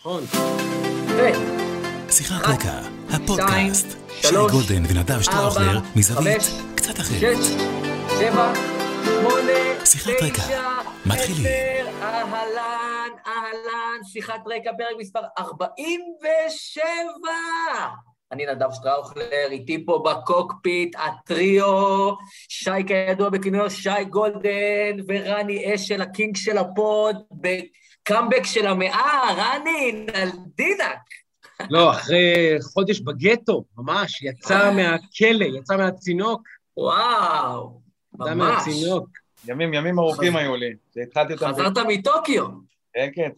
נכון. שיחת רקע, הפודקאסט. שי גולדן ונדב שטראוכלר, מזווית קצת אחרת. שש, שבע, שמונה, שיחת רקע. מתחילים. אהלן, אהלן, שיחת רקע, פרק מספר 47. אני נדב שטראוכלר, איתי פה בקוקפיט, הטריו, שי כידוע בכינויו שי גולדן, ורני אשל, ה king של ה pod, בקאמבק של המאה, רני, נלדינק. לא, אחרי חודש בגטו, ממש, יצא מהכלא, יצא מהצינוק, וואו, יצא ממש. מהצינוק. ימים, ימים ארוכים היו לי, שהתחלתי אותם. חזרת מטוקיו. כן, כן.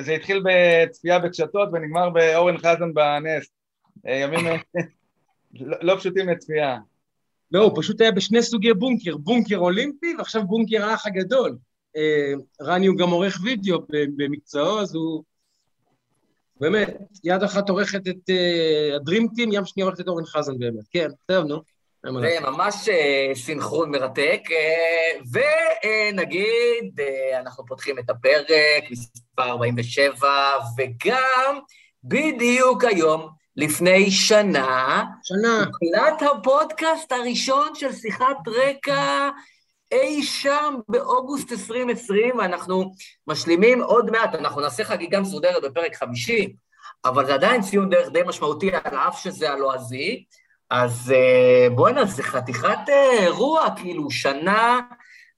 זה התחיל בצפייה בקשתות ונגמר באורן חזן בנס. אה, ימים לא לא פשוטים לצפייה. לא, הוא פשוט היה בשני סוגי בונקר, בונקר אולימפי ועכשיו בונקר האח הגדול. אה, רני הוא גם עורך וידאו במקצועו, אז הוא... באמת, יד אחת עורכת את אה, הדרימטים, ים שנייה עורכת את אורן חזן באמת. כן, טוב, נו. זה. ממש אה, סינכרון מרתק. ונגיד, אנחנו פותחים את הפרק, מספר 47, וגם בדיוק היום, לפני שנה, שנה, הוקלט הפודקאסט הראשון של שיחת רקע אי שם באוגוסט 2020, ואנחנו משלימים עוד מעט, אנחנו נעשה חגיגה מסודרת בפרק 50, אבל זה עדיין ציון דרך די משמעותי, על אף שזה הלועזי. אז אה, בואנה, זה חתיכת אה, אירוע, כאילו, שנה...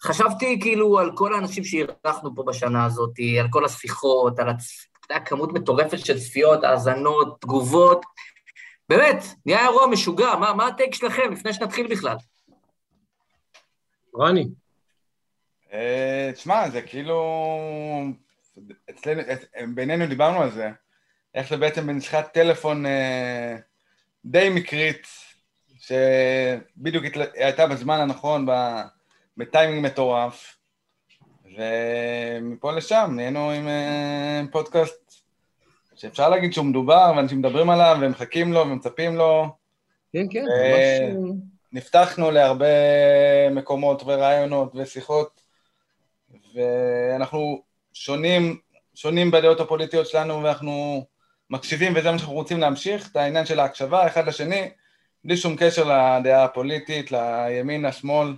חשבתי כאילו על כל האנשים שאירחנו פה בשנה הזאת, על כל השיחות, על הצ... אתה יודע, כמות מטורפת של צפיות, האזנות, תגובות. באמת, נהיה אירוע משוגע, מה, מה הטייק שלכם לפני שנתחיל בכלל? רני. אה, תשמע, זה כאילו... אצלנו, בינינו דיברנו על זה. איך זה בעצם בנשיכת טלפון אה, די מקרית, שבדיוק הייתה בזמן הנכון, בטיימינג מטורף. ומפה לשם נהיינו עם אה, פודקאסט שאפשר להגיד שהוא מדובר, ואנשים מדברים עליו, ומחכים לו, ומצפים לו. כן, כן, אה, ממש... נפתחנו להרבה מקומות ורעיונות ושיחות, ואנחנו שונים, שונים בדעות הפוליטיות שלנו, ואנחנו מקשיבים, וזה מה שאנחנו רוצים להמשיך, את העניין של ההקשבה אחד לשני, בלי שום קשר לדעה הפוליטית, לימין, לשמאל.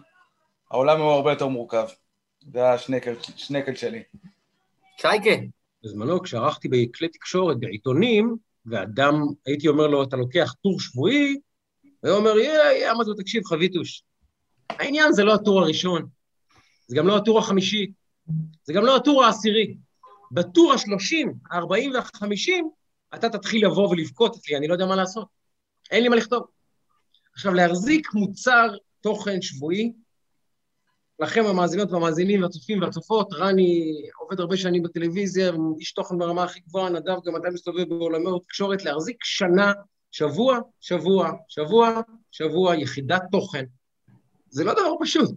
העולם הוא הרבה יותר מורכב. זה השנקל, שנקל שלי. שייקה, בזמנו, כשערכתי בכלי תקשורת, בעיתונים, ואדם, הייתי אומר לו, אתה לוקח טור שבועי, הוא היה אומר, יא, יא, אמרתי לו, תקשיב, חביתוש, העניין זה לא הטור הראשון, זה גם לא הטור החמישי, זה גם לא הטור העשירי. בטור השלושים, הארבעים והחמישים, אתה תתחיל לבוא ולבכות לי, אני לא יודע מה לעשות. אין לי מה לכתוב. עכשיו, להחזיק מוצר תוכן שבועי, לכם המאזינות והמאזינים והצופים והצופות, רני עובד הרבה שנים בטלוויזיה, איש תוכן ברמה הכי גבוהה, נדב גם אתה מסתובב בעולמי התקשורת, להחזיק שנה, שבוע, שבוע, שבוע, שבוע, יחידת תוכן. זה לא דבר פשוט.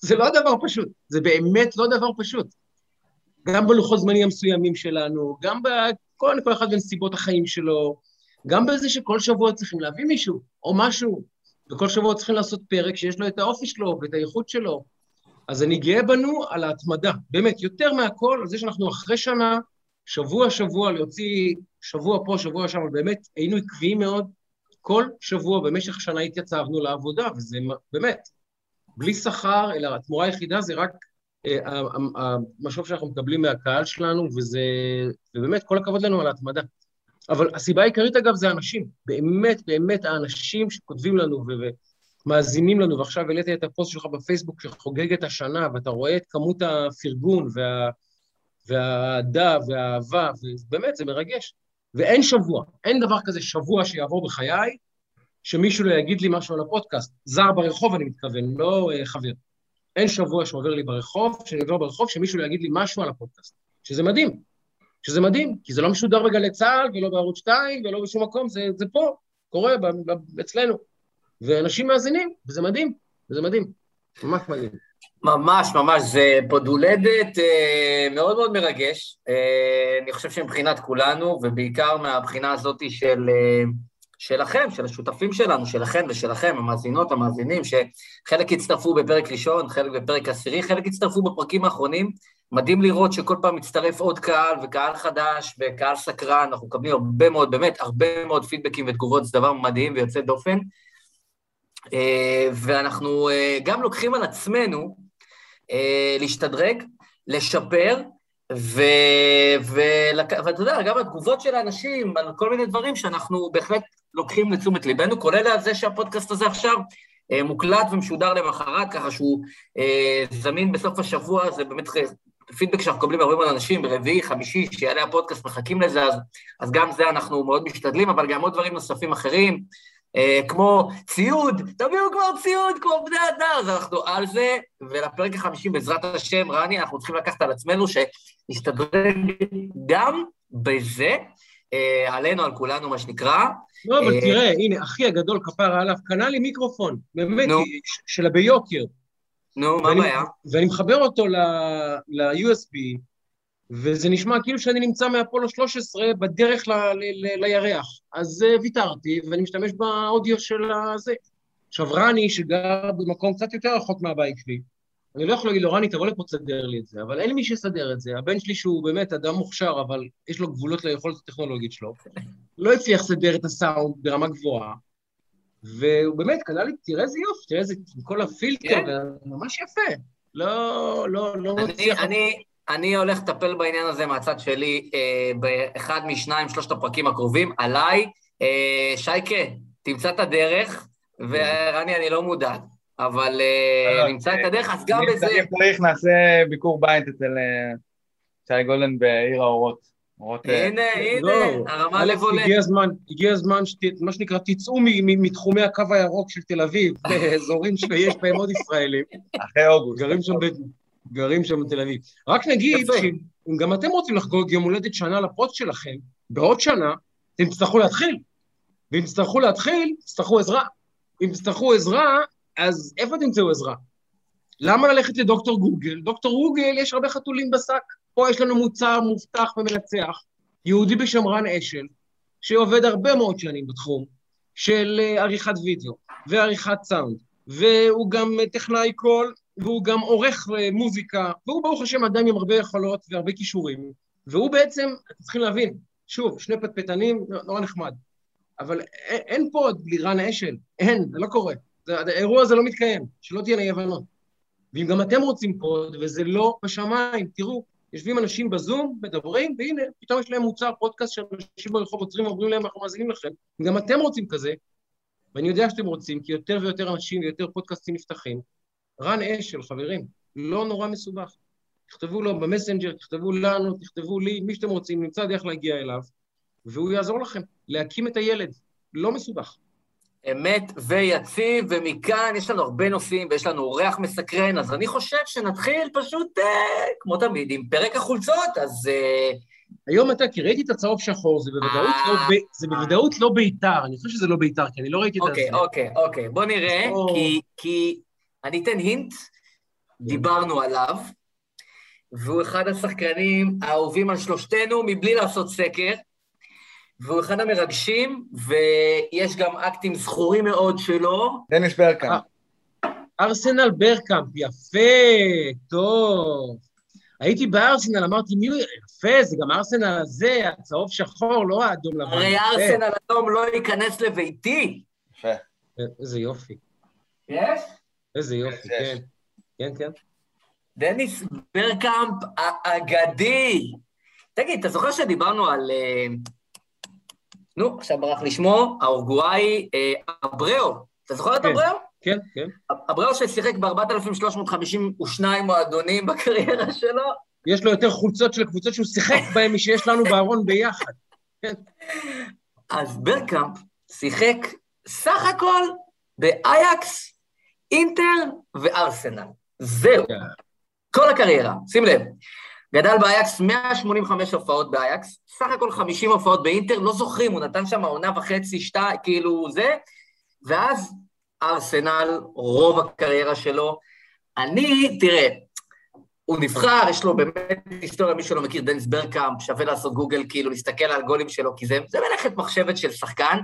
זה לא דבר פשוט. זה באמת לא דבר פשוט. גם בלוחות זמנים המסוימים שלנו, גם בכל כל אחד בנסיבות החיים שלו, גם בזה שכל שבוע צריכים להביא מישהו או משהו, וכל שבוע צריכים לעשות פרק שיש לו את האופי שלו ואת האיכות שלו. אז אני גאה בנו על ההתמדה, באמת, יותר מהכל, על זה שאנחנו אחרי שנה, שבוע-שבוע להוציא, שבוע פה, שבוע שם, באמת היינו עקביים מאוד. כל שבוע במשך שנה התייצבנו לעבודה, וזה באמת, בלי שכר, אלא התמורה היחידה זה רק אה, המשוב שאנחנו מקבלים מהקהל שלנו, וזה, ובאמת, כל הכבוד לנו על ההתמדה. אבל הסיבה העיקרית, אגב, זה אנשים. באמת, באמת, האנשים שכותבים לנו ומאזינים לנו, ועכשיו העלית את הפוסט שלך בפייסבוק שחוגג את השנה, ואתה רואה את כמות הפרגון וה... והאהדה והאהבה, ובאמת, זה מרגש. ואין שבוע, אין דבר כזה שבוע שיעבור בחיי, שמישהו לא יגיד לי משהו על הפודקאסט. זר ברחוב, אני מתכוון, לא אה, חבר. אין שבוע שעובר לי ברחוב, שאני עובר ברחוב, שמישהו לא יגיד לי משהו על הפודקאסט. שזה מדהים. שזה מדהים, כי זה לא משודר בגלי צה"ל, ולא בערוץ 2, ולא בשום מקום, זה, זה פה, קורה ב, ב, אצלנו. ואנשים מאזינים, וזה מדהים, וזה מדהים. ממש מדהים. ממש, ממש, זה פוד הולדת אה, מאוד מאוד מרגש. אה, אני חושב שמבחינת כולנו, ובעיקר מהבחינה הזאת של, אה, שלכם, של השותפים שלנו, שלכם ושלכם, המאזינות, המאזינים, שחלק הצטרפו בפרק ראשון, חלק בפרק עשירי, חלק הצטרפו בפרקים האחרונים. מדהים לראות שכל פעם מצטרף עוד קהל, וקהל חדש, וקהל סקרן, אנחנו מקבלים הרבה מאוד, באמת, הרבה מאוד פידבקים ותגובות, זה דבר מדהים ויוצא דופן. אה, ואנחנו אה, גם לוקחים על עצמנו אה, להשתדרג, לשפר, ואתה יודע, גם התגובות של האנשים על כל מיני דברים שאנחנו בהחלט לוקחים לתשומת ליבנו, כולל על זה שהפודקאסט הזה עכשיו מוקלט ומשודר למחרת, ככה שהוא זמין בסוף השבוע, זה באמת פידבק שאנחנו מקבלים הרבה מאוד אנשים, ברביעי, חמישי, שיעלה הפודקאסט, מחכים לזה, אז, אז גם זה אנחנו מאוד משתדלים, אבל גם עוד דברים נוספים אחרים, כמו ציוד, תביאו כבר ציוד, כמו בני אדם, אז אנחנו על זה, ולפרק החמישי, בעזרת השם, רני, אנחנו צריכים לקחת על עצמנו שנשתדרג גם בזה, אה, עלינו, על כולנו, מה שנקרא. לא, אבל אה, תראה, הנה, אחי הגדול כפרה עליו, קנה לי מיקרופון, באמת, שלה ביוקר. נו, מה הבעיה? ואני מחבר אותו ל-USB, וזה נשמע כאילו שאני נמצא מאפולו 13 בדרך ל- ל- לירח. אז uh, ויתרתי, ואני משתמש באודיו של הזה. עכשיו, רני, שגר במקום קצת יותר רחוק מהבית שלי, אני לא יכול להגיד לו, רני, תבוא לפה תסדר לי את זה, אבל אין מי שיסדר את זה. הבן שלי, שהוא באמת אדם מוכשר, אבל יש לו גבולות ליכולת הטכנולוגית שלו, לא הצליח לסדר את הסאונד ברמה גבוהה, והוא באמת קנה לי, תראה איזה יופי, תראה איזה, כל הפילטר, כן. ממש יפה. לא, לא, לא מצליח... אני, אני הולך לטפל בעניין הזה מהצד שלי אה, באחד משניים, שלושת הפרקים הקרובים, עליי. אה, שייקה, תמצא את הדרך, ורני, אני לא מודע, אבל אה, לא, נמצא את הדרך, אז גם בזה... אם צריך, נעשה ביקור בית אצל אה, שי גולדן בעיר האורות. אה, הנה, הנה, לא, הרמה לבולה. הגיע הזמן, מה שנקרא, תצאו מתחומי הקו הירוק של תל אביב, באזורים שיש בהם עוד ישראלים. אחרי אוגוסט. גרים שם גרים שם בתל אביב. רק נגיד שאם גם אתם רוצים לחגוג יום הולדת שנה לפרוט שלכם, בעוד שנה אתם תצטרכו להתחיל. ואם תצטרכו להתחיל, תצטרכו עזרה. אם תצטרכו עזרה, אז איפה תמצאו עזרה? למה ללכת לדוקטור גוגל? דוקטור גוגל, יש הרבה חתולים בשק. פה יש לנו מוצר מובטח ומנצח, יהודי בשם רן אשל, שעובד הרבה מאוד שנים בתחום של אה, עריכת וידאו ועריכת סאונד, והוא גם טכנאי קול והוא גם עורך אה, מוזיקה, והוא ברוך השם אדם עם הרבה יכולות והרבה כישורים, והוא בעצם, אתם צריכים להבין, שוב, שני פטפטנים, נורא נחמד, אבל אין, פה בלי רן אשל, אין, זה לא קורה. זה, האירוע הזה לא מתקיים, שלא תהיינה אי הבנות. ואם גם אתם רוצים פוד, וזה לא בשמיים, תראו, יושבים אנשים בזום, מדברים, והנה, פתאום יש להם מוצר פודקאסט שאנשים ברחוב עוצרים ואומרים להם, אנחנו מאזינים לכם. אם גם אתם רוצים כזה, ואני יודע שאתם רוצים, כי יותר ויותר אנשים ויותר פודקאסטים נפתחים, רן אשל, חברים, לא נורא מסובך. תכתבו לו במסנג'ר, תכתבו לנו, תכתבו לי, מי שאתם רוצים, נמצא דרך להגיע אליו, והוא יעזור לכם להקים את הילד. לא מסובך. אמת ויציב, ומכאן יש לנו הרבה נושאים ויש לנו אורח מסקרן, אז אני חושב שנתחיל פשוט, אה, כמו תמיד, עם פרק החולצות, אז... אה... היום אתה, כי ראיתי את הצהוב שחור, זה בוודאות, לא, ב... זה בוודאות לא בית"ר, אני חושב שזה לא בית"ר, כי אני לא ראיתי את זה. אוקיי, אוקיי, אוקיי, בוא נראה, כי, כי אני אתן hint, דיברנו עליו, והוא אחד השחקנים האהובים על שלושתנו מבלי לעשות סקר, והוא אחד המרגשים, ויש גם אקטים זכורים מאוד שלו. דניס ברקאמפ. ארסנל ברקאמפ, יפה, טוב. הייתי בארסנל, אמרתי, מי הוא יפה, זה גם ארסנל הזה, הצהוב שחור, לא האדום לבן. הרי ארסנל אדום לא ייכנס לביתי. יפה. איזה יופי. יש? איזה יופי, כן. כן, כן. דניס ברקאמפ האגדי. תגיד, אתה זוכר שדיברנו על... אה, נו, עכשיו ברח לשמו, האורגוואי אה, אבראו. אתה זוכר את כן, אבראו? כן, כן. אבראו ששיחק ב-4,352 מועדונים בקריירה שלו. יש לו יותר חולצות של קבוצות שהוא שיחק בהן משיש לנו בארון ביחד. כן. אז ברקאמפ שיחק סך הכל באייקס, אינטר וארסנל. זהו. כן. כל הקריירה, שים לב. גדל באייקס 185 הופעות באייקס, סך הכל 50 הופעות באינטר, לא זוכרים, הוא נתן שם עונה וחצי, שתיים, כאילו זה, ואז ארסנל, רוב הקריירה שלו. אני, תראה, הוא נבחר, יש לו באמת היסטוריה, מי שלא מכיר, דניס ברקאמפ, שווה לעשות גוגל, כאילו, להסתכל על הגולים שלו, כי זה, זה מלאכת מחשבת של שחקן.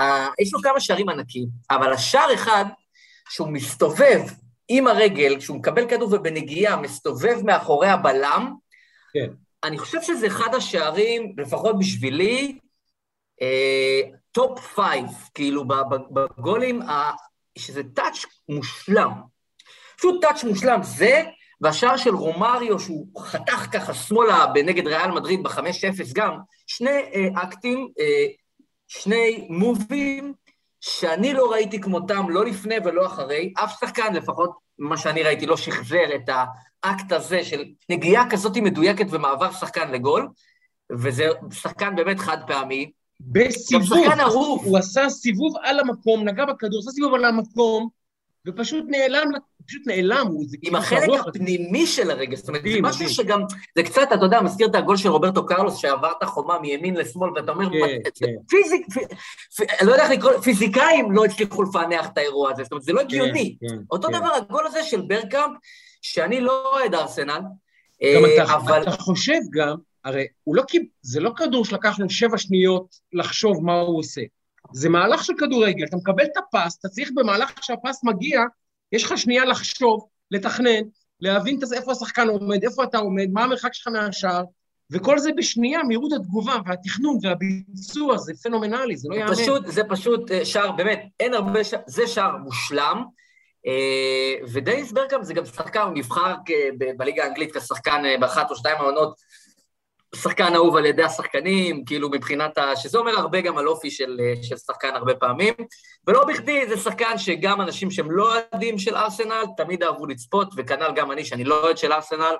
ה- יש לו כמה שערים ענקים, אבל השער אחד, שהוא מסתובב עם הרגל, כשהוא מקבל כדור ובנגיעה מסתובב מאחורי הבלם, כן. אני חושב שזה אחד השערים, לפחות בשבילי, top five, כאילו בגולים, ה- שזה touch מושלם. פשוט טאץ' מושלם, זה, והשער של רומריו, שהוא חתך ככה שמאלה בנגד ריאל מדריד ב-5-0 גם, שני אה, אקטים, אה, שני מובים, שאני לא ראיתי כמותם, לא לפני ולא אחרי, אף שחקן, לפחות מה שאני ראיתי, לא שחזר את האקט הזה של נגיעה כזאת מדויקת ומעבר שחקן לגול, וזה שחקן באמת חד פעמי. בסיבוב. הוא עשה סיבוב על המקום, נגע בכדור, עשה סיבוב על המקום, ופשוט נעלם, פשוט נעלם, הוא עם כאילו החלק הפנימי של הרגל, זאת אומרת, זה משהו. שגם, זה קצת, אתה יודע, מזכיר את הגול של רוברטו קרלוס, שעבר את החומה מימין לשמאל, ואתה אומר, כן, כן. פיזיק, לא יודע איך לקרוא, פיזיקאים לא הצליחו לפענח את האירוע הזה, זאת אומרת, זה לא הגיוני. כן, כן, אותו. דבר, הגול הזה של ברקאמפ, שאני לא אוהד ארסנל, אה, אבל אתה חושב גם, הרי הוא לא, קיב- זה לא כדור שלקח לו שבע שניות לחשוב מה הוא עושה. זה מהלך של כדורגל, אתה מקבל את הפס, אתה צריך במהלך שהפס מגיע, יש לך שנייה לחשוב, לתכנן, להבין את- איפה השחקן עומד, איפה אתה עומד, מה המרחק שלך מהשער, וכל זה בשנייה, מהירות התגובה והתכנון והביצוע, זה פנומנלי, זה לא זה יאמן. פשוט, זה פשוט אה, שער, באמת, אין הרבה שער, זה שער מושלם. אה, ודניס ברקאם זה גם שחקן, הוא נבחר ב- בליגה האנגלית כשחקן אה, באחת או שתיים העונות, שחקן אהוב על ידי השחקנים, כאילו מבחינת ה... שזה אומר הרבה גם על אופי של, אה, של שחקן הרבה פעמים. ולא בכדי, זה שחקן שגם אנשים שהם לא אוהדים של ארסנל, תמיד אהבו לצפות, וכנ"ל גם אני, שאני לא אוהד של ארסנל,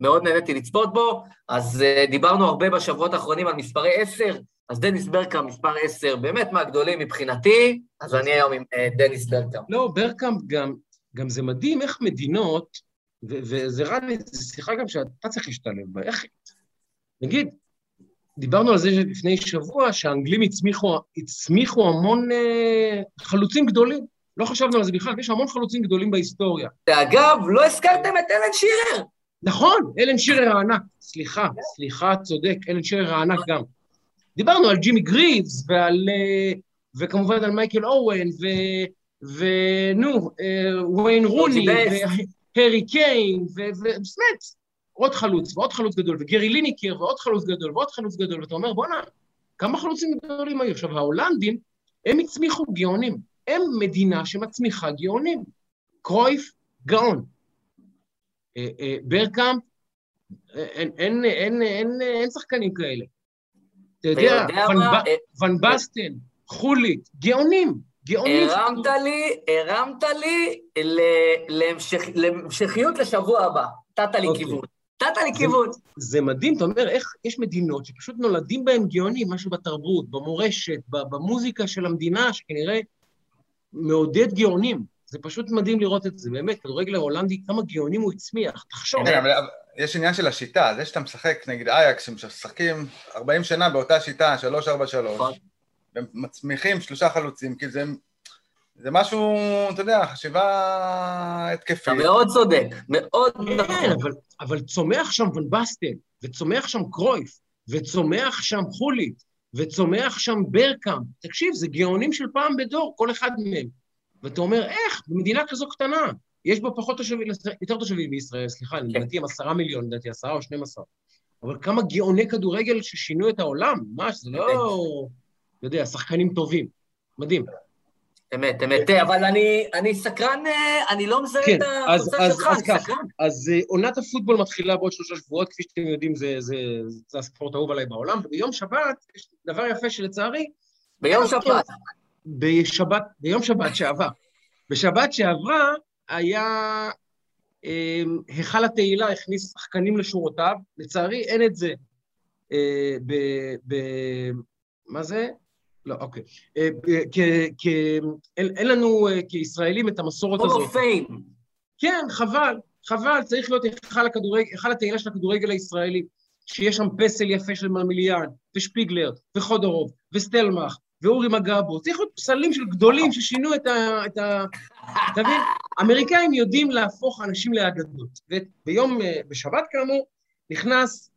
מאוד נהניתי לצפות בו. אז uh, דיברנו הרבה בשבועות האחרונים על מספרי 10, אז דניס ברקאם מספר 10, באמת מהגדולים מבחינתי, אז אני היום עם uh, דניס ברקאם. לא, ברקאמפ גם, גם זה מדהים איך מדינות, וזה רני, זו שיחה גם שאתה צריך להשתלב בה, איך... נגיד, דיברנו על זה לפני שבוע, שהאנגלים הצמיחו, הצמיחו המון אה, חלוצים גדולים. לא חשבנו על זה בכלל, יש המון חלוצים גדולים בהיסטוריה. ואגב, לא הזכרתם את אלן שירר. נכון, אלן שירר הענק. סליחה, סליחה, צודק, אלן שירר הענק גם. דיברנו על ג'ימי גריבס ועל... אה, וכמובן על מייקל אורן, ו... ונו, אה, ויין רוני. והרי קיין, ובאמת, עוד חלוץ, ועוד חלוץ גדול, וגרי ליניקר, ועוד חלוץ גדול, ועוד חלוץ גדול, ואתה אומר, בואנה, כמה חלוצים גדולים היו. עכשיו, ההולנדים, הם הצמיחו גאונים. הם מדינה שמצמיחה גאונים. קרויף, גאון. אה, אה, ברקאמפ, אה, אין, אין, אין, אין, אין שחקנים כאלה. אתה יודע, ון בסטן, חולית, גאונים, גאונים. הרמת לי, הרמת לי להמשכיות לשבוע הבא. נתת לי אוקיי. כיוון. נתת לי זה- כיוון. זה מדהים, אתה אומר, איך יש מדינות שפשוט נולדים בהן גאונים, משהו בתרבות, במורשת, במוזיקה של המדינה, שכנראה מעודד גאונים. זה פשוט מדהים לראות את זה, באמת, כדורגל ההולנדי, כמה גאונים הוא הצמיח, תחשוב. כן, אבל יש עניין של השיטה, זה שאתה משחק נגד אייקס, שמשחקים 40 שנה באותה שיטה, 3-4-3, נכון. ומצמיחים שלושה חלוצים, כי זה, זה משהו, אתה יודע, חשיבה התקפית. אתה מאוד צודק, מאוד כן, נכון. אבל, אבל צומח שם ון בסטן, וצומח שם קרויף, וצומח שם חולית, וצומח שם ברקאמפ. תקשיב, זה גאונים של פעם בדור, כל אחד מהם. ואתה אומר, איך? במדינה כזו קטנה, יש בה פחות תושבים, יותר תושבים בישראל, סליחה, כן. לדעתי הם עשרה מיליון, לדעתי עשרה או שנים עשר. אבל כמה גאוני כדורגל ששינו את העולם, ממש, זה לא, אתה יודע, שחקנים טובים. מדהים. אמת, אמת. אבל אני, אני סקרן, אה, אני לא מזהה כן, את הקבוצה שלך, אז אני. סקרן. אז אה, עונת הפוטבול מתחילה בעוד שלושה שבועות, כפי שאתם יודעים, זה, זה, זה הספורט האהוב עליי בעולם, וביום שבת יש דבר יפה שלצערי, ביום שבת. בשבת, ביום שבת שעבר. בשבת שעברה היה, אה, היכל התהילה הכניס שחקנים לשורותיו, לצערי אין את זה אה, ב... ב מה זה? לא, אוקיי. אה, כ- אין לנו אה, כישראלים את המסורת הזאת. אוף פיים. כן, חבל, חבל, צריך להיות היכל התהילה של הכדורגל הישראלי, שיש שם פסל יפה של מרמיליאן, ושפיגלר, וחודורוב, וסטלמך, ואורי מגבו, צריך להיות פסלים של גדולים ששינו את ה... את ה... אתה מבין? אמריקאים יודעים להפוך אנשים לאגדות. וביום, אה, בשבת כאמור, נכנס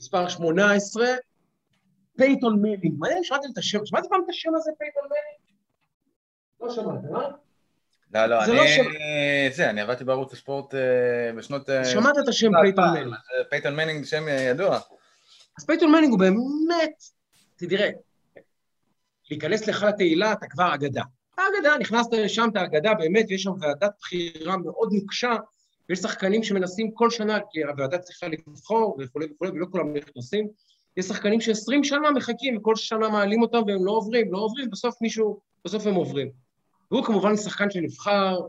מספר 18, פייטון מנינג. מעניין, שמעתם את השם, שמעתם פעם את השם הזה, פייטון מנינג? לא שמעתם, אה? לא, לא, זה אני... לא שם. זה, אני עבדתי בערוץ הספורט אה, בשנות... אה, שמעת את השם פייטון מנינג. אה, פייטון מנינג, שם אה, ידוע. אז פייטון מנינג הוא באמת, תראה, להיכנס לך לתהילה, אתה כבר אגדה. אתה אגדה, נכנסת לשם, אתה אגדה, באמת, ויש שם ועדת בחירה מאוד נוקשה, ויש שחקנים שמנסים כל שנה, כי הוועדה צריכה לבחור וכולי וכולי, ולא כולם נכנסים. יש שחקנים ש-20 שנה מחכים, וכל שנה מעלים אותם והם לא עוברים, לא עוברים, בסוף מישהו, בסוף הם עוברים. והוא כמובן שחקן שנבחר,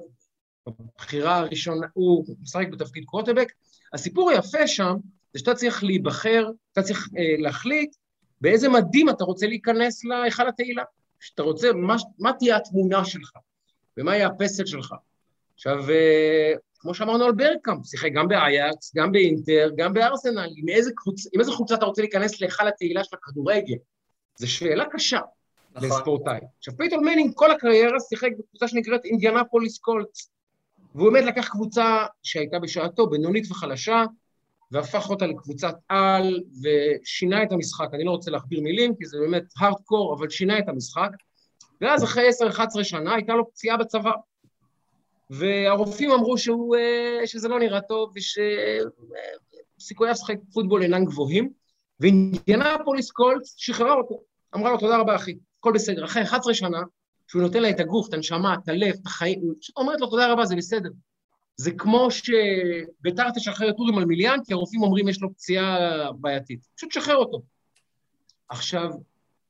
בבחירה הראשונה, הוא משחק בתפקיד קווטבק. הסיפור היפה שם, זה שאתה צריך להיבחר, אתה צריך אה, להחליט באיזה מדים אתה רוצה להיכנס להיכל התהילה. שאתה רוצה, מה, מה תהיה התמונה שלך, ומה יהיה הפסל שלך. עכשיו, אה, כמו שאמרנו על ברקאמפ, שיחק גם באייקס, גם באינטר, גם בארסנל, עם איזה, קבוצ... עם איזה קבוצה אתה רוצה להיכנס להיכל התהילה של הכדורגל? זו שאלה קשה נכון. לספורטאי. עכשיו, פייטון מנינג כל הקריירה שיחק בקבוצה שנקראת אינדיאנפוליס קולטס, והוא באמת לקח קבוצה שהייתה בשעתו בינונית וחלשה, והפך אותה לקבוצת על, ושינה את המשחק. אני לא רוצה להכביר מילים, כי זה באמת הארדקור, אבל שינה את המשחק. ואז אחרי 10-11 שנה הייתה לו פציעה בצבא. והרופאים אמרו שהוא, אה, שזה לא נראה טוב, ושסיכויי לשחק פוטבול אינם גבוהים, ואינדיאנפוליס קולטס שחררה אותו. אמרה לו, תודה רבה, אחי, הכל בסדר. אחרי 11 שנה, שהוא נותן לה את הגוף, את הנשמה, את הלב, את החיים, היא פשוט אומרת לו, תודה רבה, זה בסדר. זה כמו שביתר תשחרר את אורי מלמיליאן, כי הרופאים אומרים יש לו פציעה בעייתית. פשוט שחרר אותו. עכשיו,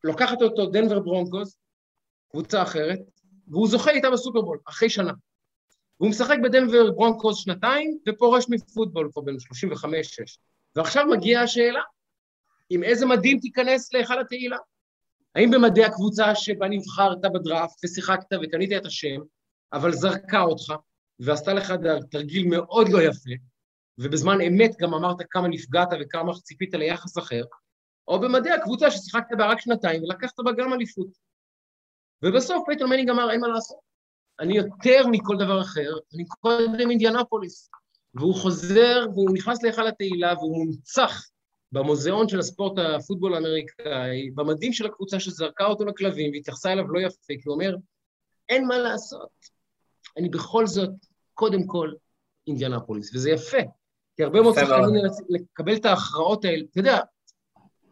לוקחת אותו דנבר ברונקוס, קבוצה אחרת, והוא זוכה איתה בסופרבול, אחרי שנה. והוא משחק בדנבר ברונקוס שנתיים, ופורש מפוטבול כבר בין 35-6. ועכשיו מגיעה השאלה, עם איזה מדים תיכנס להיכל התהילה? האם במדי הקבוצה שבה נבחרת בדראפט ושיחקת וקנית את השם, אבל זרקה אותך, ועשתה לך תרגיל מאוד לא יפה, ובזמן אמת גם אמרת כמה נפגעת וכמה ציפית ליחס אחר, או במדי הקבוצה ששיחקת בה רק שנתיים ולקחת בה גם אליפות. ובסוף פייטון מנינג אמר, אין מה לעשות. אני יותר מכל דבר אחר, אני קודם אינדיאנפוליס. והוא חוזר, והוא נכנס להיכל התהילה, והוא מונצח במוזיאון של הספורט הפוטבול האמריקאי, במדים של הקבוצה שזרקה אותו לכלבים והתייחסה אליו לא יפה, כי הוא אומר, אין מה לעשות. אני בכל זאת, קודם כל, אינדיאנפוליס, וזה יפה, כי הרבה מאוד שחקנים נאלצים לקבל את ההכרעות האלה. אתה יודע,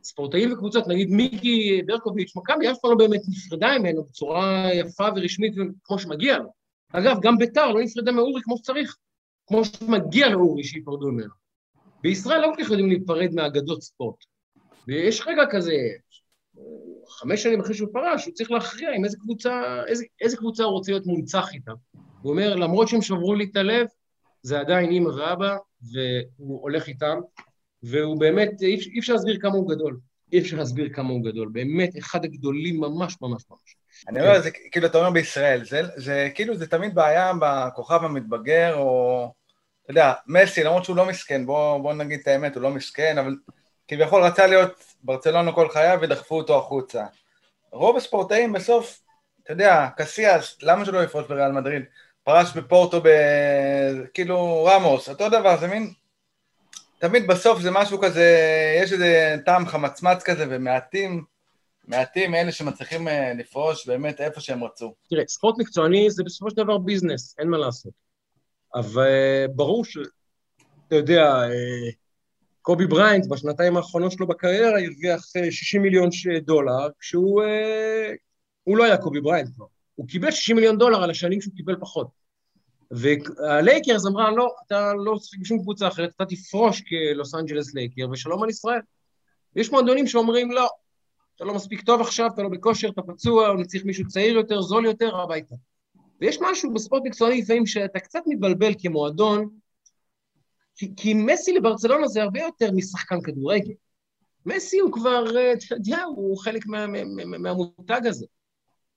ספורטאים וקבוצות, נגיד מיקי ברקוביץ', מכבי אף פעם לא באמת נפרדה ממנו בצורה יפה ורשמית כמו שמגיע לו. אגב, גם ביתר לא נפרדה מאורי כמו שצריך, כמו שמגיע לאורי שייפרדו ממנו. בישראל לא כל כך יודעים להיפרד מאגדות ספורט. ויש רגע כזה, חמש שנים אחרי שהוא פרש, הוא צריך להכריע עם איזה קבוצה, איזה, איזה קבוצה הוא רוצה להיות מונצח איתה. הוא אומר, למרות שהם שברו לי את הלב, זה עדיין אימא ואבא, והוא הולך איתם, והוא באמת, אי, אפשר להסביר כמה הוא גדול. אי אפשר להסביר כמה הוא גדול. באמת, אחד הגדולים ממש ממש ממש. אני אומר, זה כאילו, אתה אומר בישראל, זה, זה כאילו, זה תמיד בעיה בכוכב המתבגר, או... אתה יודע, מסי, למרות שהוא לא מסכן, בוא, בוא נגיד את האמת, הוא לא מסכן, אבל כביכול רצה להיות ברצלונה כל חייו ודחפו אותו החוצה. רוב הספורטאים בסוף, אתה יודע, קסיאס, למה שלא יפרוש בריאל מדריד? פרש בפורטו ב... כאילו רמוס, אותו דבר, זה מין... תמיד בסוף זה משהו כזה, יש איזה טעם חמצמץ כזה, ומעטים, מעטים אלה שמצליחים אה, לפרוש באמת איפה שהם רצו. תראה, ספורט מקצועני זה בסופו של דבר ביזנס, אין מה לעשות. אבל ברור ש... אתה יודע, אה, קובי בריינט בשנתיים האחרונות שלו בקריירה הרוויח 60 מיליון דולר, כשהוא אה, הוא לא היה קובי בריינט כבר. הוא קיבל 60 מיליון דולר על השנים שהוא קיבל פחות. והלייקרס אמרה, לא, אתה לא צריך בשום קבוצה אחרת, אתה תפרוש כ Los Angeles Laker, ושלום על ישראל. ויש מועדונים שאומרים, לא, אתה לא מספיק טוב עכשיו, אתה לא בכושר, אתה פצוע, אני צריך מישהו צעיר יותר, זול יותר, הביתה. ויש משהו בספורט מקצועני לפעמים שאתה קצת מתבלבל כמועדון, כי, כי מסי לברצלונה זה הרבה יותר משחקן כדורגל. מסי הוא כבר, אתה יודע, הוא חלק מה, מה, מה, מהמותג הזה.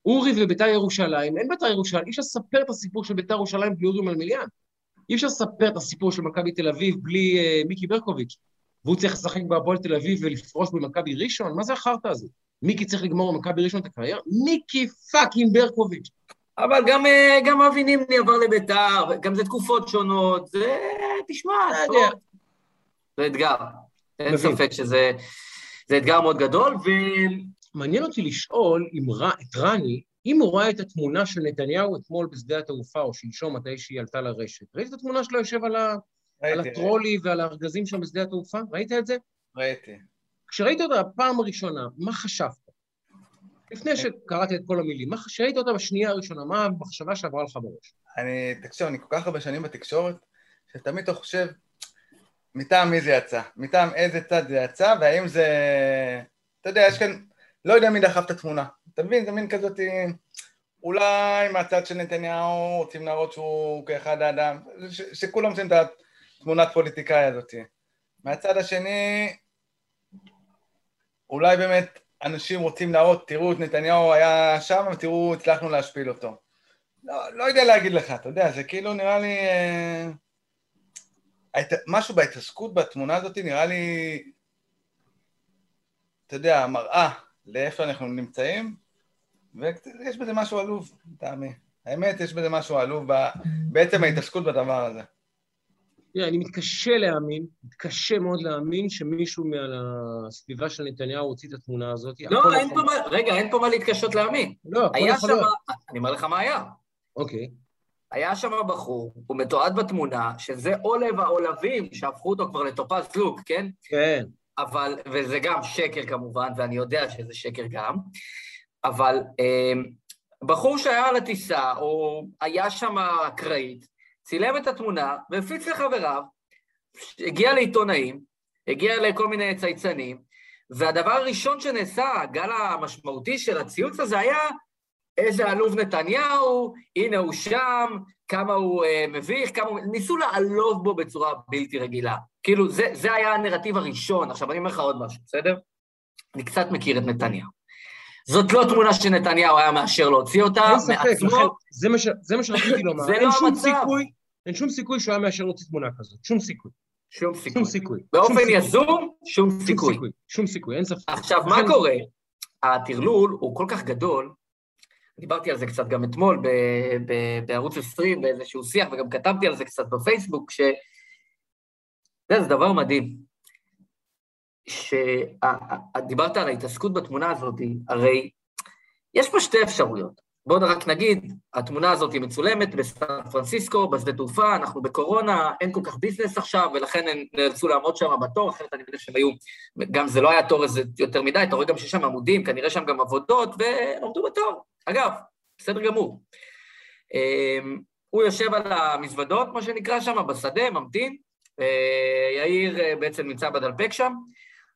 אורי וביתר ירושלים, אין ביתר ירושלים, אי אפשר לספר את הסיפור של ביתר ירושלים בלי אורי מלמיליאן. אי אפשר לספר את הסיפור של מכבי תל אביב בלי uh, מיקי ברקוביץ', והוא צריך לשחק בהפועל תל אביב ולפרוש במכבי ראשון? מה זה החרטא הזה? מיקי צריך לגמור במכבי ראשון את הקריירה? מיקי fucking ברקוביץ'. אבל גם, גם אבי נימני עבר לביתר, גם זה תקופות שונות, זה, תשמע, זה אתגר. אין ספק שזה... זה אתגר מאוד גדול, ו... מעניין אותי לשאול אם ר... את רני, אם הוא ראה את התמונה של נתניהו אתמול בשדה התעופה, או שלשום, מתי שהיא עלתה לרשת, ראית את התמונה שלו יושב על, ה... על ראיתי, ה trolley ועל הארגזים שם בשדה התעופה? ראית את זה? ראיתי. כשראית אותה בפעם הראשונה, מה חשבת? לפני שקראת את כל המילים, מה כשראית אותה בשנייה הראשונה, מה המחשבה שעברה לך בראש? אני, תקשיב, אני כל כך הרבה שנים בתקשורת, שתמיד אתה חושב, מטעם מי זה יצא? מטעם איזה צד זה יצא, והאם זה... אתה יודע, יש כאן... לא יודע מי דחף את התמונה. אתה מבין? זה מין כזאת... אולי מהצד של נתניהו רוצים להראות שהוא כאחד האדם, ש- שכולם רוצים את התמונת פוליטיקאי הזאת. מהצד השני, אולי באמת אנשים רוצים להראות, תראו את נתניהו היה שם ותראו, הצלחנו להשפיל אותו. לא, לא יודע להגיד לך, אתה יודע, זה כאילו נראה לי... אה, ההת... משהו בהתעסקות בתמונה הזאת נראה לי, אתה יודע, מראה לאיפה אנחנו נמצאים, ויש בזה משהו עלוב, לטעמי. האמת, יש בזה משהו עלוב ב... בעצם ההתעסקות בדבר הזה. תראה, אני מתקשה להאמין, מתקשה מאוד להאמין שמישהו מהסביבה של נתניהו הוציא את התמונה הזאת. לא, אין יכול- פה מה, רגע, אין פה מה להתקשות להאמין. לא, הכל היה יכול שם, להיות. אני אומר לך מה היה. אוקיי. היה שם בחור, הוא מתועד בתמונה, שזה עולב העולבים שהפכו אותו כבר לטופז לוק, כן? כן. אבל, וזה גם שקר כמובן, ואני יודע שזה שקר גם, אבל אה, בחור שהיה על הטיסה, או היה שם אקראית, צילם את התמונה והפיץ לחבריו, הגיע לעיתונאים, הגיע לכל מיני צייצנים, והדבר הראשון שנעשה, הגל המשמעותי של הציוץ הזה היה, איזה עלוב נתניהו, הנה הוא שם, כמה הוא אה, מביך, כמה הוא... ניסו לעלוב בו בצורה בלתי רגילה. כאילו, זה, זה היה הנרטיב הראשון. עכשיו, אני אומר לך עוד משהו, בסדר? אני קצת מכיר את נתניהו. זאת לא תמונה שנתניהו היה מאשר להוציא אותה אין ספק, מעצמו. לכן, זה מה ש- זה מה שרציתי לומר. זה לא המצב. סיכוי, אין שום סיכוי שהוא היה מאשר להוציא תמונה כזאת. שום סיכוי. שום סיכוי. שום סיכוי. באופן שום סיכוי. יזום, שום שום סיכוי. שום סיכוי, אין ספק. עכשיו, מה קורה? הטרלול הוא כל כך גדול, דיברתי על זה קצת גם אתמול ב- ב- בערוץ 20, באיזשהו שיח, וגם כתבתי על זה קצת בפייסבוק, ש... יודע, זה דבר מדהים. שדיברת על ההתעסקות בתמונה הזאת, הרי יש פה שתי אפשרויות. בואו רק נגיד, התמונה הזאת היא מצולמת בסן פרנסיסקו, בשדה תעופה, אנחנו בקורונה, אין כל כך ביזנס עכשיו, ולכן הם נאלצו לעמוד שם בתור, אחרת אני מניח שהם היו, גם זה לא היה תור איזה יותר מדי, אתה רואה גם שיש שם עמודים, כנראה שם גם עבודות, והם עמדו בתור. אגב, בסדר גמור. אמ, הוא יושב על המזוודות, מה שנקרא שם, בשדה, ממתין. יאיר אה, בעצם נמצא בדלפק שם.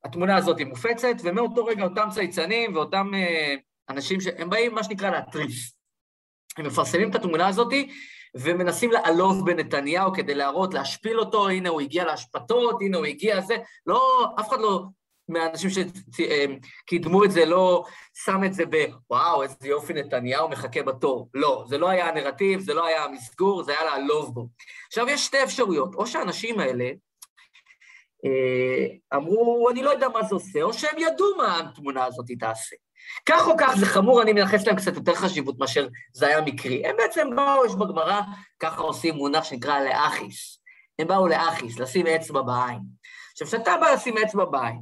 התמונה הזאת מופצת, ומאותו רגע אותם צייצנים ואותם אה, אנשים שהם באים, מה שנקרא, להתריס. הם מפרסמים את התמונה הזאת ומנסים לעלוב בנתניהו כדי להראות, להשפיל אותו, הנה הוא הגיע להשפתות, הנה הוא הגיע זה. לא, אף אחד לא, מהאנשים שקידמו את זה, לא שם את זה בוואו, איזה יופי נתניהו מחכה בתור. לא, זה לא היה הנרטיב, זה לא היה המסגור, זה היה לעלוב בו. עכשיו, יש שתי אפשרויות, או שהאנשים האלה אה, אמרו, אני לא יודע מה זה עושה, או שהם ידעו מה התמונה הזאת תעשה. כך או כך זה חמור, אני מייחס להם קצת יותר חשיבות מאשר זה היה מקרי. הם בעצם באו, יש בגמרא, ככה עושים מונח שנקרא לאחיס. הם באו לאחיס, לשים אצבע בעין. עכשיו, כשאתה בא לשים אצבע בעין,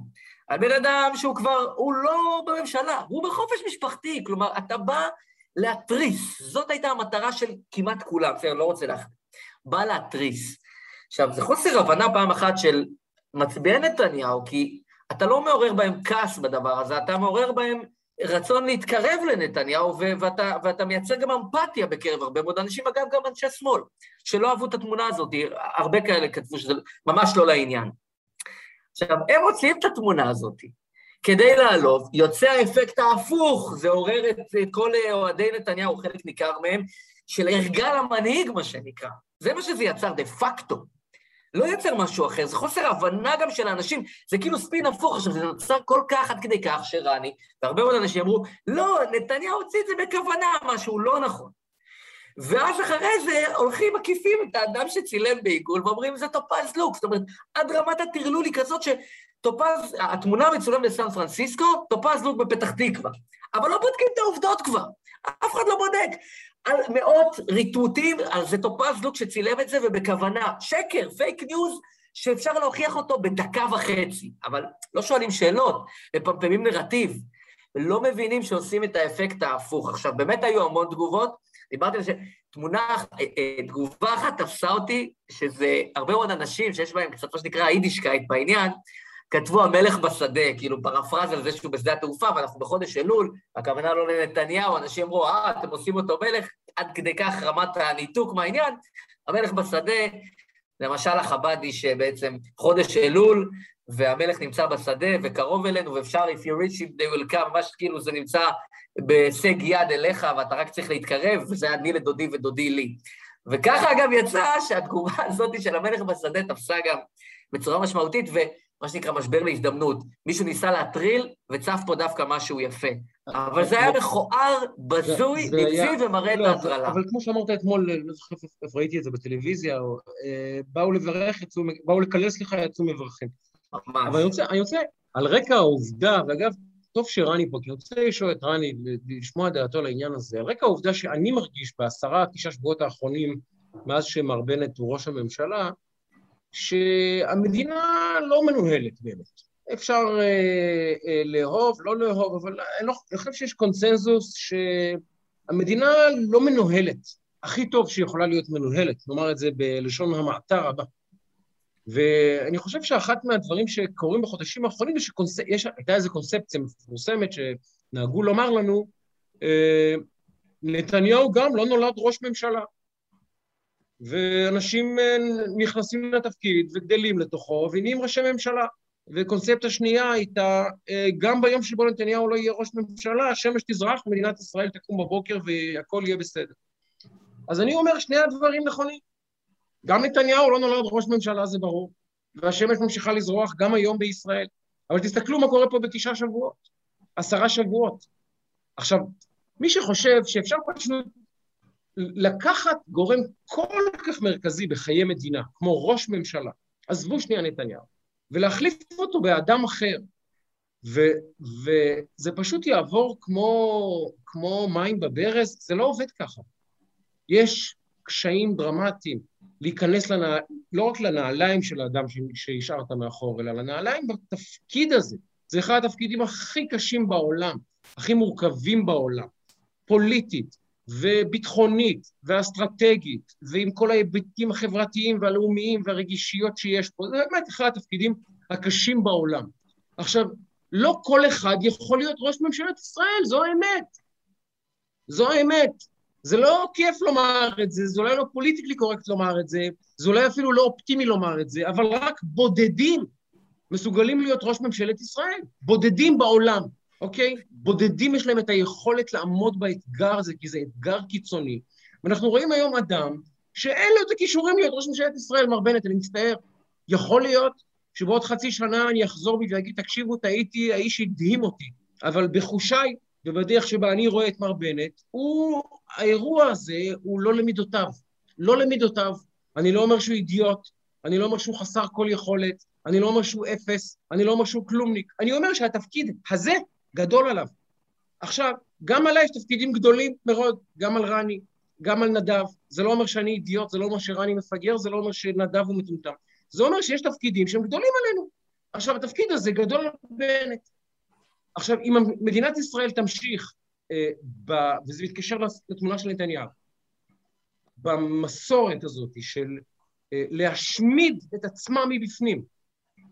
על בן אדם שהוא כבר, הוא לא בממשלה, הוא בחופש משפחתי, כלומר, אתה בא להתריס. זאת הייתה המטרה של כמעט כולם, בסדר, לא רוצה להחליט. בא להתריס. עכשיו, זה חוסר הבנה פעם אחת של מצביעי נתניהו, כי אתה לא מעורר בהם כעס בדבר הזה, אתה מעורר בהם רצון להתקרב לנתניהו, ו- ואתה, ואתה מייצר גם אמפתיה בקרב הרבה מאוד אנשים, אגב, גם אנשי שמאל, שלא אהבו את התמונה הזאת, הרבה כאלה כתבו שזה ממש לא לעניין. עכשיו, הם מוציאים את התמונה הזאת כדי לעלוב, יוצא האפקט ההפוך, זה עורר את, כל אוהדי נתניהו, חלק ניכר מהם, של ערגה למנהיג, מה שנקרא. זה מה שזה יצר דה פקטו. לא יצר משהו אחר, זה חוסר הבנה גם של האנשים, זה כאילו ספין הפוך. עכשיו, זה נוצר כל כך עד כדי כך שרני, והרבה מאוד אנשים אמרו, לא, נתניהו הוציא את זה בכוונה, משהו לא נכון. ואז אחרי זה הולכים, מקיפים את האדם שצילם בעיגול ואומרים, זה טופז לוק. זאת אומרת, עד רמת הטרלול היא כזאת שטופז, התמונה מצולם בסן פרנסיסקו, טופז לוק בפתח תקווה. אבל לא בודקים את העובדות כבר, אף אחד לא בודק. על מאות ריטוויטים, על זה טופז לוק שצילם את זה ובכוונה. שקר, fake news, שאפשר להוכיח אותו בדקה וחצי, אבל לא שואלים שאלות, מפמפמים נרטיב, ולא מבינים שעושים את האפקט ההפוך. עכשיו, באמת היו המון תגובות, דיברתי על זה, תמונה, אה, אה, תגובה אחת תפסה אותי, שזה הרבה מאוד אנשים שיש בהם קצת מה שנקרא יידישקייט בעניין, כתבו המלך בשדה, כאילו פרפרז על זה שהוא בשדה התעופה, ואנחנו בחודש אלול, הכוונה לא לנתניהו, אנשים אמרו, אה, אתם עושים אותו מלך, עד כדי כך רמת הניתוק מהעניין, המלך בשדה, למשל החבדי שבעצם חודש אלול, והמלך נמצא בשדה וקרוב אלינו, ואפשר, if you reach him, they will come, ממש כאילו זה נמצא בהישג יד אליך, ואתה רק צריך להתקרב, וזה אני לדודי ודודי לי. וככה אגב יצא שהתגובה הזאת של המלך בשדה תפסה גם בצורה משמעותית, ומה שנקרא משבר להזדמנות. מישהו ניסה להטריל, וצף פה דווקא משהו יפה. אבל זה היה מכוער, בזוי, נבזי ומראה את לא, ההטרלה. אבל כמו שאמרת אתמול, לא זוכר איפה ראיתי את זה בטלוויזיה, אה, באו לברך, באו לקלל, סליחה, יצאו מברכים. אבל ממש. רוצה, אני רוצה, על רקע העובדה, ואגב, טוב שרני פה, כי אני רוצה לשאול את רני, לשמוע את דעתו לעניין הזה, על רקע העובדה שאני מרגיש בעשרה, תשעה שבועות האחרונים, מאז שמר בנט הוא ראש הממשלה, שהמדינה לא מנוהלת באמת. אפשר אה, אה, לאהוב, לא לאהוב, אבל אני, לא, אני חושב שיש קונצנזוס שהמדינה לא מנוהלת. הכי טוב שיכולה להיות מנוהלת, נאמר את זה בלשון המעטה רבה. ואני חושב שאחת מהדברים שקורים בחודשים האחרונים זה שהייתה איזו קונספציה מפורסמת שנהגו לומר לנו, אה, נתניהו גם לא נולד ראש ממשלה. ואנשים אה, נכנסים לתפקיד וגדלים לתוכו ונהיים ראשי ממשלה. וקונספציה שנייה הייתה, אה, גם ביום שבו נתניהו לא יהיה ראש ממשלה, השמש תזרח, מדינת ישראל תקום בבוקר והכל יהיה בסדר. אז אני אומר, שני הדברים נכונים. גם נתניהו לא נולד ראש ממשלה, זה ברור, והשמש ממשיכה לזרוח גם היום בישראל. אבל תסתכלו מה קורה פה בתשעה שבועות, עשרה שבועות. עכשיו, מי שחושב שאפשר פשוט לקחת גורם כל כך מרכזי בחיי מדינה, כמו ראש ממשלה, עזבו שנייה נתניהו, ולהחליף אותו באדם אחר, ו- וזה פשוט יעבור כמו, כמו מים בברז, זה לא עובד ככה. יש קשיים דרמטיים להיכנס לנע... לא רק לנעליים של האדם שהשארת מאחור, אלא לנעליים בתפקיד הזה. זה אחד התפקידים הכי קשים בעולם, הכי מורכבים בעולם, פוליטית וביטחונית ואסטרטגית, ועם כל ההיבטים החברתיים והלאומיים והרגישיות שיש פה. זה באמת אחד התפקידים הקשים בעולם. עכשיו, לא כל אחד יכול להיות ראש ממשלת ישראל, זו האמת. זו האמת. זה לא כיף לומר את זה, זה אולי לא פוליטיקלי קורקט לומר את זה, זה אולי אפילו לא אופטימי לומר את זה, אבל רק בודדים מסוגלים להיות ראש ממשלת ישראל. בודדים בעולם, אוקיי? בודדים יש להם את היכולת לעמוד באתגר הזה, כי זה אתגר קיצוני. ואנחנו רואים היום אדם שאין לו את הכישורים להיות ראש ממשלת ישראל, מר בנט, אני מצטער. יכול להיות שבעוד חצי שנה אני אחזור בי ואגיד, תקשיבו, טעיתי, האיש הדהים אותי, אבל בחושיי ובדרך שבה אני רואה את מר בנט, הוא, האירוע הזה הוא לא למידותיו. לא למידותיו. אני לא אומר שהוא אידיוט, אני לא אומר שהוא חסר כל יכולת, אני לא אומר שהוא אפס, אני לא אומר שהוא כלומניק. אני אומר שהתפקיד הזה גדול עליו. עכשיו, גם עליי יש תפקידים גדולים מאוד, גם על רני, גם על נדב. זה לא אומר שאני אידיוט, זה לא אומר שרני מפגר, זה לא אומר שנדב הוא מטומטם. זה אומר שיש תפקידים שהם גדולים עלינו. עכשיו, התפקיד הזה גדול על בנט. עכשיו, אם מדינת ישראל תמשיך, אה, ב, וזה מתקשר לתמונה של נתניהו, במסורת הזאת של אה, להשמיד את עצמה מבפנים,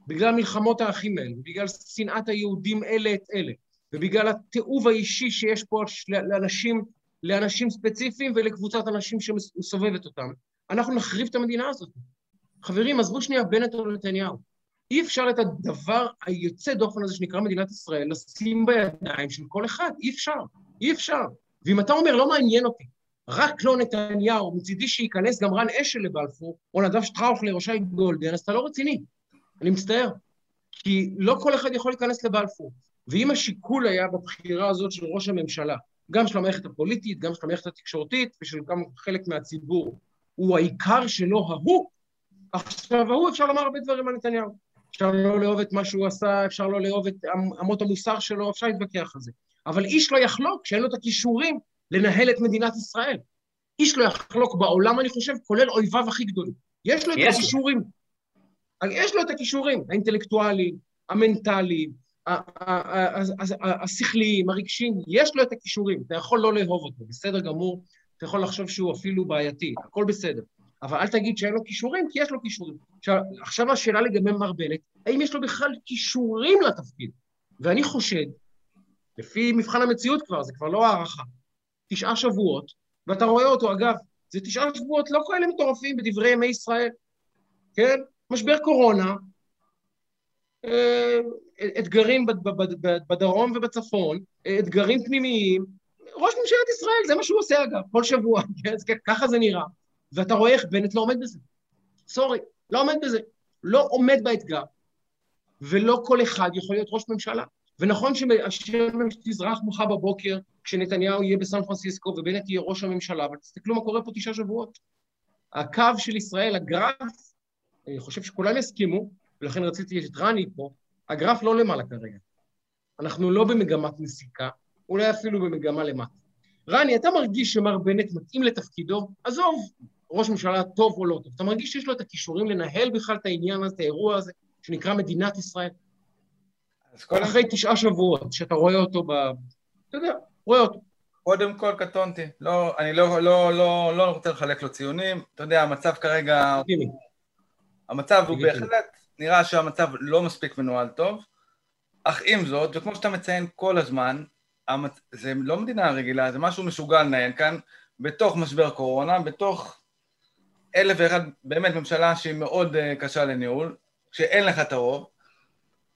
בגלל מלחמות האחים האלה, בגלל שנאת היהודים אלה את אלה, ובגלל התיעוב האישי שיש פה לאנשים, לאנשים ספציפיים ולקבוצת אנשים שמסובבת אותם, אנחנו נחריב את המדינה הזאת. חברים, עזבו שנייה בנט או נתניהו. אי אפשר את הדבר היוצא דופן הזה שנקרא מדינת ישראל לשים בידיים של כל אחד, אי אפשר, אי אפשר. ואם אתה אומר, לא מעניין אותי, רק לא נתניהו, מצידי שייכנס גם רן אשל לבלפור, או נדב שטראוכלר או שי גולדן, אז אתה לא רציני. אני מצטער. כי לא כל אחד יכול להיכנס לבלפור. ואם השיקול היה בבחירה הזאת של ראש הממשלה, גם של המערכת הפוליטית, גם של המערכת התקשורתית ושל גם חלק מהציבור, הוא העיקר שלו ההוא, עכשיו ההוא אפשר לומר הרבה דברים על נתניהו. אפשר לא לאהוב את מה שהוא עשה, אפשר לא לאהוב את אמות המוסר שלו, אפשר להתווכח על זה. אבל איש לא יחלוק שאין לו את הכישורים לנהל את מדינת ישראל. איש לא יחלוק בעולם, אני חושב, כולל אויביו הכי גדולים. יש לו את הכישורים. יש לו את הכישורים האינטלקטואליים, המנטליים, השכליים, הרגשיים, יש לו את הכישורים, אתה יכול לא לאהוב אותו, בסדר גמור, אתה יכול לחשוב שהוא אפילו בעייתי, הכל בסדר. אבל אל תגיד שאין לו כישורים, כי יש לו כישורים. עכשיו, עכשיו השאלה לגבי מר בנט, האם יש לו בכלל כישורים לתפקיד? ואני חושד, לפי מבחן המציאות כבר, זה כבר לא הערכה, תשעה שבועות, ואתה רואה אותו, אגב, זה תשעה שבועות לא כאלה מטורפים בדברי ימי ישראל, כן? משבר קורונה, אה, אתגרים בדרום ובצפון, אתגרים פנימיים, ראש ממשלת ישראל, זה מה שהוא עושה אגב, כל שבוע, כן? ככה זה נראה. ואתה רואה איך בנט לא עומד בזה. סורי, לא עומד בזה. לא עומד באתגר, ולא כל אחד יכול להיות ראש ממשלה. ונכון שהשמש תזרח מחר בבוקר, כשנתניהו יהיה בסן פרנסיסקו ובנט יהיה ראש הממשלה, אבל תסתכלו מה קורה פה תשעה שבועות. הקו של ישראל, הגרף, אני חושב שכולם יסכימו, ולכן רציתי את רני פה, הגרף לא למעלה כרגע. אנחנו לא במגמת נסיקה, אולי אפילו במגמה למטה. רני, אתה מרגיש שמר בנט מתאים לתפקידו? עזוב, ראש ממשלה טוב או לא טוב. אתה מרגיש שיש לו את הכישורים לנהל בכלל את העניין הזה, את האירוע הזה, שנקרא מדינת ישראל? אחרי תשעה שבועות, שאתה רואה אותו ב... אתה יודע, רואה אותו. קודם כל קטונתי. לא, אני לא, לא, לא, לא רוצה לחלק לו ציונים. אתה יודע, המצב כרגע... המצב הוא בהחלט, נראה שהמצב לא מספיק מנוהל טוב, אך עם זאת, וכמו שאתה מציין כל הזמן, זה לא מדינה רגילה, זה משהו משוגע לנהל כאן, בתוך משבר קורונה, בתוך אלף ואחד, באמת ממשלה שהיא מאוד uh, קשה לניהול, שאין לך את הרוב,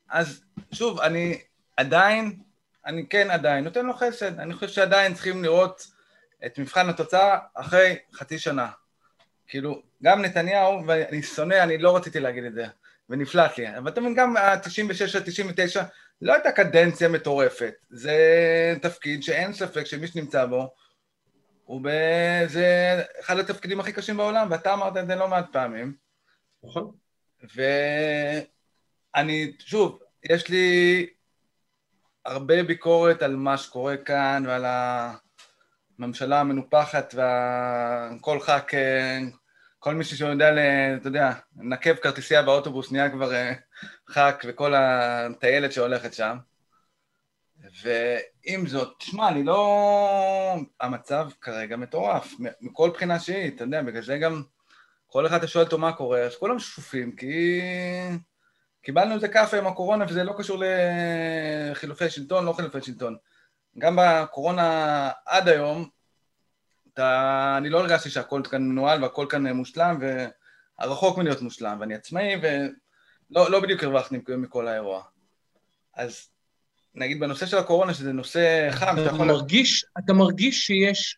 אז שוב, אני עדיין, אני כן עדיין נותן לו חסד, אני חושב שעדיין צריכים לראות את מבחן התוצאה אחרי חצי שנה. כאילו, גם נתניהו, ואני שונא, אני לא רציתי להגיד את זה, ונפלט לי, אבל אתה מבין, גם ה-96 עד 99 לא הייתה קדנציה מטורפת, זה תפקיד שאין ספק שמי שנמצא בו, הוא ב... זה אחד התפקידים הכי קשים בעולם, ואתה אמרת את זה לא מעט פעמים. נכון. ואני, שוב, יש לי הרבה ביקורת על מה שקורה כאן ועל הממשלה המנופחת וכל ח"כ, כל מי שיודע, אתה יודע, נקב כרטיסייה באוטובוס נהיה כבר אה, ח"כ וכל הטיילת שהולכת שם. ועם זאת, תשמע, אני לא... המצב כרגע מטורף, מכל בחינה שהיא, אתה יודע, בגלל זה גם כל אחד שואל אותו מה קורה, אז כולם שפופים, כי קיבלנו איזה כאפה עם הקורונה וזה לא קשור לחילופי שלטון, לא חילופי שלטון. גם בקורונה עד היום, אתה... אני לא הרגשתי שהכל כאן מנוהל והכל כאן מושלם, והרחוק מלהיות מושלם, ואני עצמאי, ולא לא בדיוק הרווחתי מכל האירוע. אז נגיד בנושא של הקורונה, שזה נושא חם, אתה יכול... מרגיש, אתה מרגיש שיש,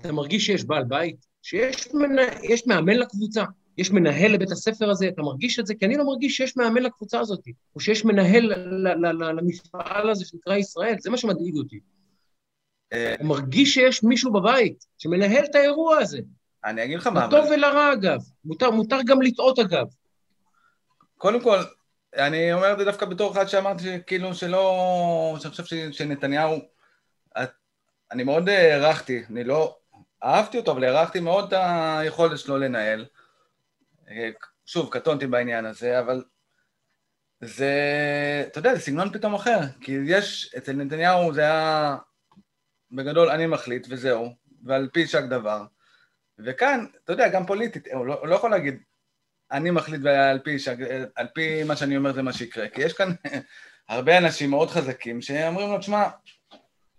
אתה מרגיש שיש בעל בית, שיש מנה, מאמן לקבוצה, יש מנהל לבית הספר הזה, אתה מרגיש את זה? כי אני לא מרגיש שיש מאמן לקבוצה הזאת, או שיש מנהל למפעל הזה שנקרא ישראל, זה מה שמדאיג אותי. אה, אתה מרגיש שיש מישהו בבית שמנהל את האירוע הזה. אני אגיד לך מה... לטוב ולרע, אגב. מותר, מותר גם לטעות, אגב. קודם כל, אני אומר את זה דווקא בתור אחד שאמרתי שכאילו שלא... שאני חושב שנתניהו... אני מאוד הערכתי, אני לא אהבתי אותו, אבל הערכתי מאוד את היכולת שלו לנהל. שוב, קטונתי בעניין הזה, אבל זה, אתה יודע, זה סגנון פתאום אחר, כי יש, אצל נתניהו זה היה, בגדול אני מחליט וזהו, ועל פי שק דבר. וכאן, אתה יודע, גם פוליטית, הוא לא, הוא לא יכול להגיד, אני מחליט ועל פי, שג... על פי מה שאני אומר זה מה שיקרה, כי יש כאן הרבה אנשים מאוד חזקים שאומרים לו, תשמע,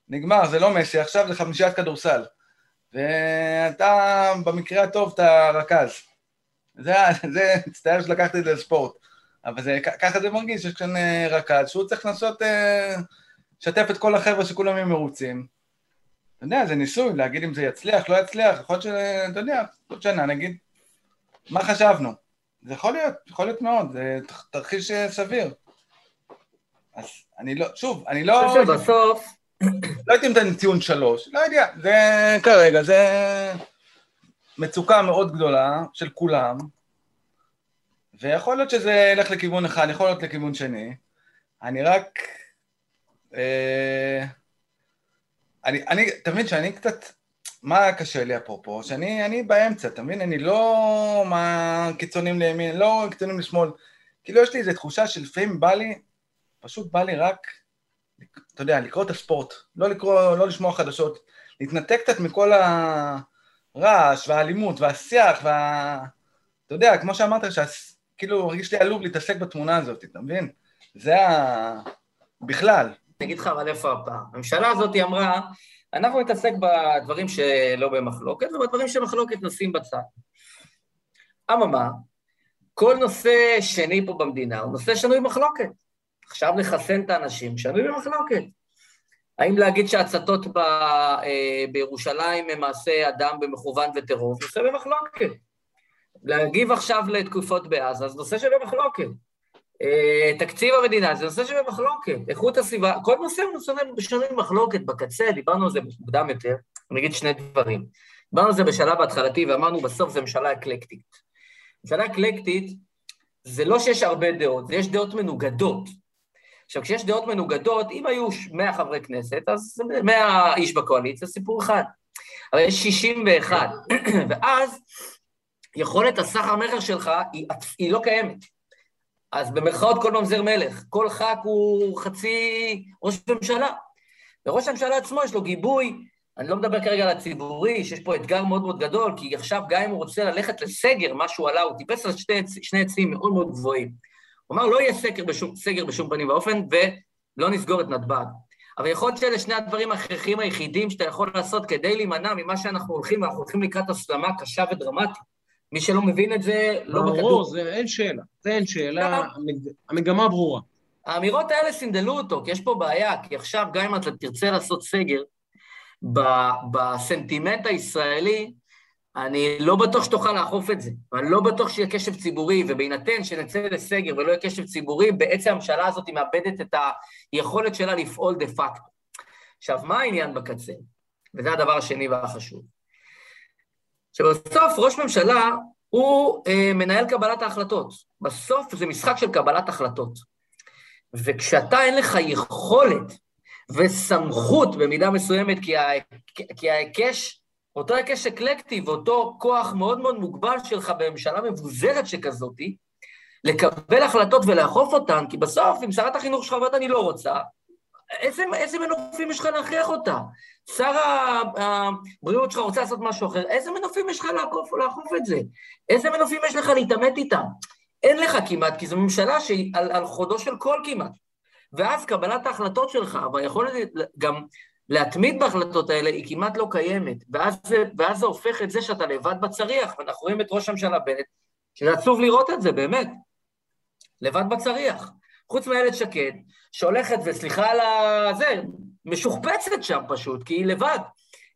נגמר, זה לא מסי, עכשיו זה חמישיית כדורסל, ואתה במקרה הטוב אתה רכז. זה, זה, מצטער שלקחתי את זה לספורט, אבל זה, ככה זה מרגיש, יש כאן אה, רכז שהוא צריך לנסות אה, לשתף את כל החבר'ה שכולם יהיו מרוצים. אתה יודע, זה ניסוי, להגיד אם זה יצליח, לא יצליח, יכול להיות ש... אתה יודע, עוד שנה נגיד, מה חשבנו? זה יכול להיות, יכול להיות מאוד, זה תרחיש אה, סביר. אז אני לא, שוב, אני לא... אני חושב שבסוף... לא הייתי נותן ציון שלוש, לא יודע, זה כרגע, זה מצוקה מאוד גדולה של כולם, ויכול להיות שזה ילך לכיוון אחד, יכול להיות לכיוון שני. אני רק... אה, אני, אני, אתה מבין שאני קצת מה קשה לי אפרופו? שאני אני באמצע, אתה מבין? אני לא מה קיצונים לימין, לא קיצונים לשמאל. כאילו יש לי איזו תחושה שלפעמים בא לי, פשוט בא לי רק, אתה יודע, לקרוא את הספורט, לא לקרוא, לא לשמוע חדשות, להתנתק קצת מכל הרעש והאלימות והשיח וה... אתה יודע, כמו שאמרת, כאילו הרגיש לי עלוב להתעסק בתמונה הזאת, אתה מבין? זה ה... בכלל. אני אגיד לך אבל איפה הפעם. הממשלה הזאת אמרה, אנחנו נתעסק בדברים שלא במחלוקת, ובדברים שמחלוקת נשים בצד. אממה, כל נושא שני פה במדינה הוא נושא שנוי במחלוקת. עכשיו לחסן את האנשים, שנוי במחלוקת. האם להגיד שהצתות ב, אה, בירושלים הם מעשה אדם במכוון וטרור, נושא במחלוקת. להגיב עכשיו לתקופות בעזה, זה נושא שבמחלוקת. אה, תקציב המדינה, זה נושא שבמחלוקת. איכות הסביבה, כל נושא הוא בשונה במחלוקת, בקצה, דיברנו על זה מוקדם יותר, אני אגיד שני דברים. דיברנו על זה בשלב ההתחלתי ואמרנו בסוף זה ממשלה אקלקטית. ממשלה אקלקטית זה לא שיש הרבה דעות, זה יש דעות מנוגדות. עכשיו, כשיש דעות מנוגדות, אם היו 100 חברי כנסת, אז 100 איש בקואליציה, סיפור אחד. אבל יש 61, ואז יכולת הסחר-מכר שלך היא, היא לא קיימת. אז במרכאות כל ממזר מלך, כל ח"כ הוא חצי ראש ממשלה. וראש הממשלה עצמו יש לו גיבוי, אני לא מדבר כרגע על הציבורי, שיש פה אתגר מאוד מאוד גדול, כי עכשיו גם אם הוא רוצה ללכת לסגר, מה שהוא עלה, הוא טיפס על שני, שני עצים מאוד מאוד גבוהים. הוא אמר, לא יהיה סגר בשום, סגר בשום פנים ואופן, ולא נסגור את נתב"ג. אבל יכול להיות שאלה שני הדברים ההכרחיים היחידים שאתה יכול לעשות כדי להימנע ממה שאנחנו הולכים, ואנחנו הולכים לקראת הסלמה קשה ודרמטית. מי שלא מבין את זה, לא בכדור. ברור, זה אין שאלה. זה אין שאלה, המגמה ברורה. האמירות האלה סינדלו אותו, כי יש פה בעיה, כי עכשיו גם אם אתה תרצה לעשות סגר, בסנטימנט הישראלי, אני לא בטוח שתוכל לאכוף את זה, ואני לא בטוח שיהיה קשב ציבורי, ובהינתן שנצא לסגר ולא יהיה קשב ציבורי, בעצם הממשלה הזאת מאבדת את היכולת שלה לפעול דה פקטו. עכשיו, מה העניין בקצה? וזה הדבר השני והחשוב. שבסוף ראש ממשלה הוא אה, מנהל קבלת ההחלטות. בסוף זה משחק של קבלת החלטות. וכשאתה אין לך יכולת וסמכות במידה מסוימת, כי ההיקש, אותו היקש אקלקטי ואותו כוח מאוד מאוד מוגבל שלך בממשלה מבוזרת שכזאתי, לקבל החלטות ולאכוף אותן, כי בסוף, אם שרת החינוך שלך אומרת אני לא רוצה, איזה, איזה מנופים יש לך להכריח אותה? שר הבריאות שלך רוצה לעשות משהו אחר, איזה מנופים יש לך לאכוף, לאכוף את זה? איזה מנופים יש לך להתעמת איתם? אין לך כמעט, כי זו ממשלה שהיא על, על חודו של קול כמעט. ואז קבלת ההחלטות שלך, והיכולת גם להתמיד בהחלטות האלה, היא כמעט לא קיימת. ואז זה, ואז זה הופך את זה שאתה לבד בצריח, ואנחנו רואים את ראש הממשלה בנט, שזה עצוב לראות את זה, באמת. לבד בצריח. חוץ מאיילת שקד, שהולכת, וסליחה על הזה, משוחפצת שם פשוט, כי היא לבד.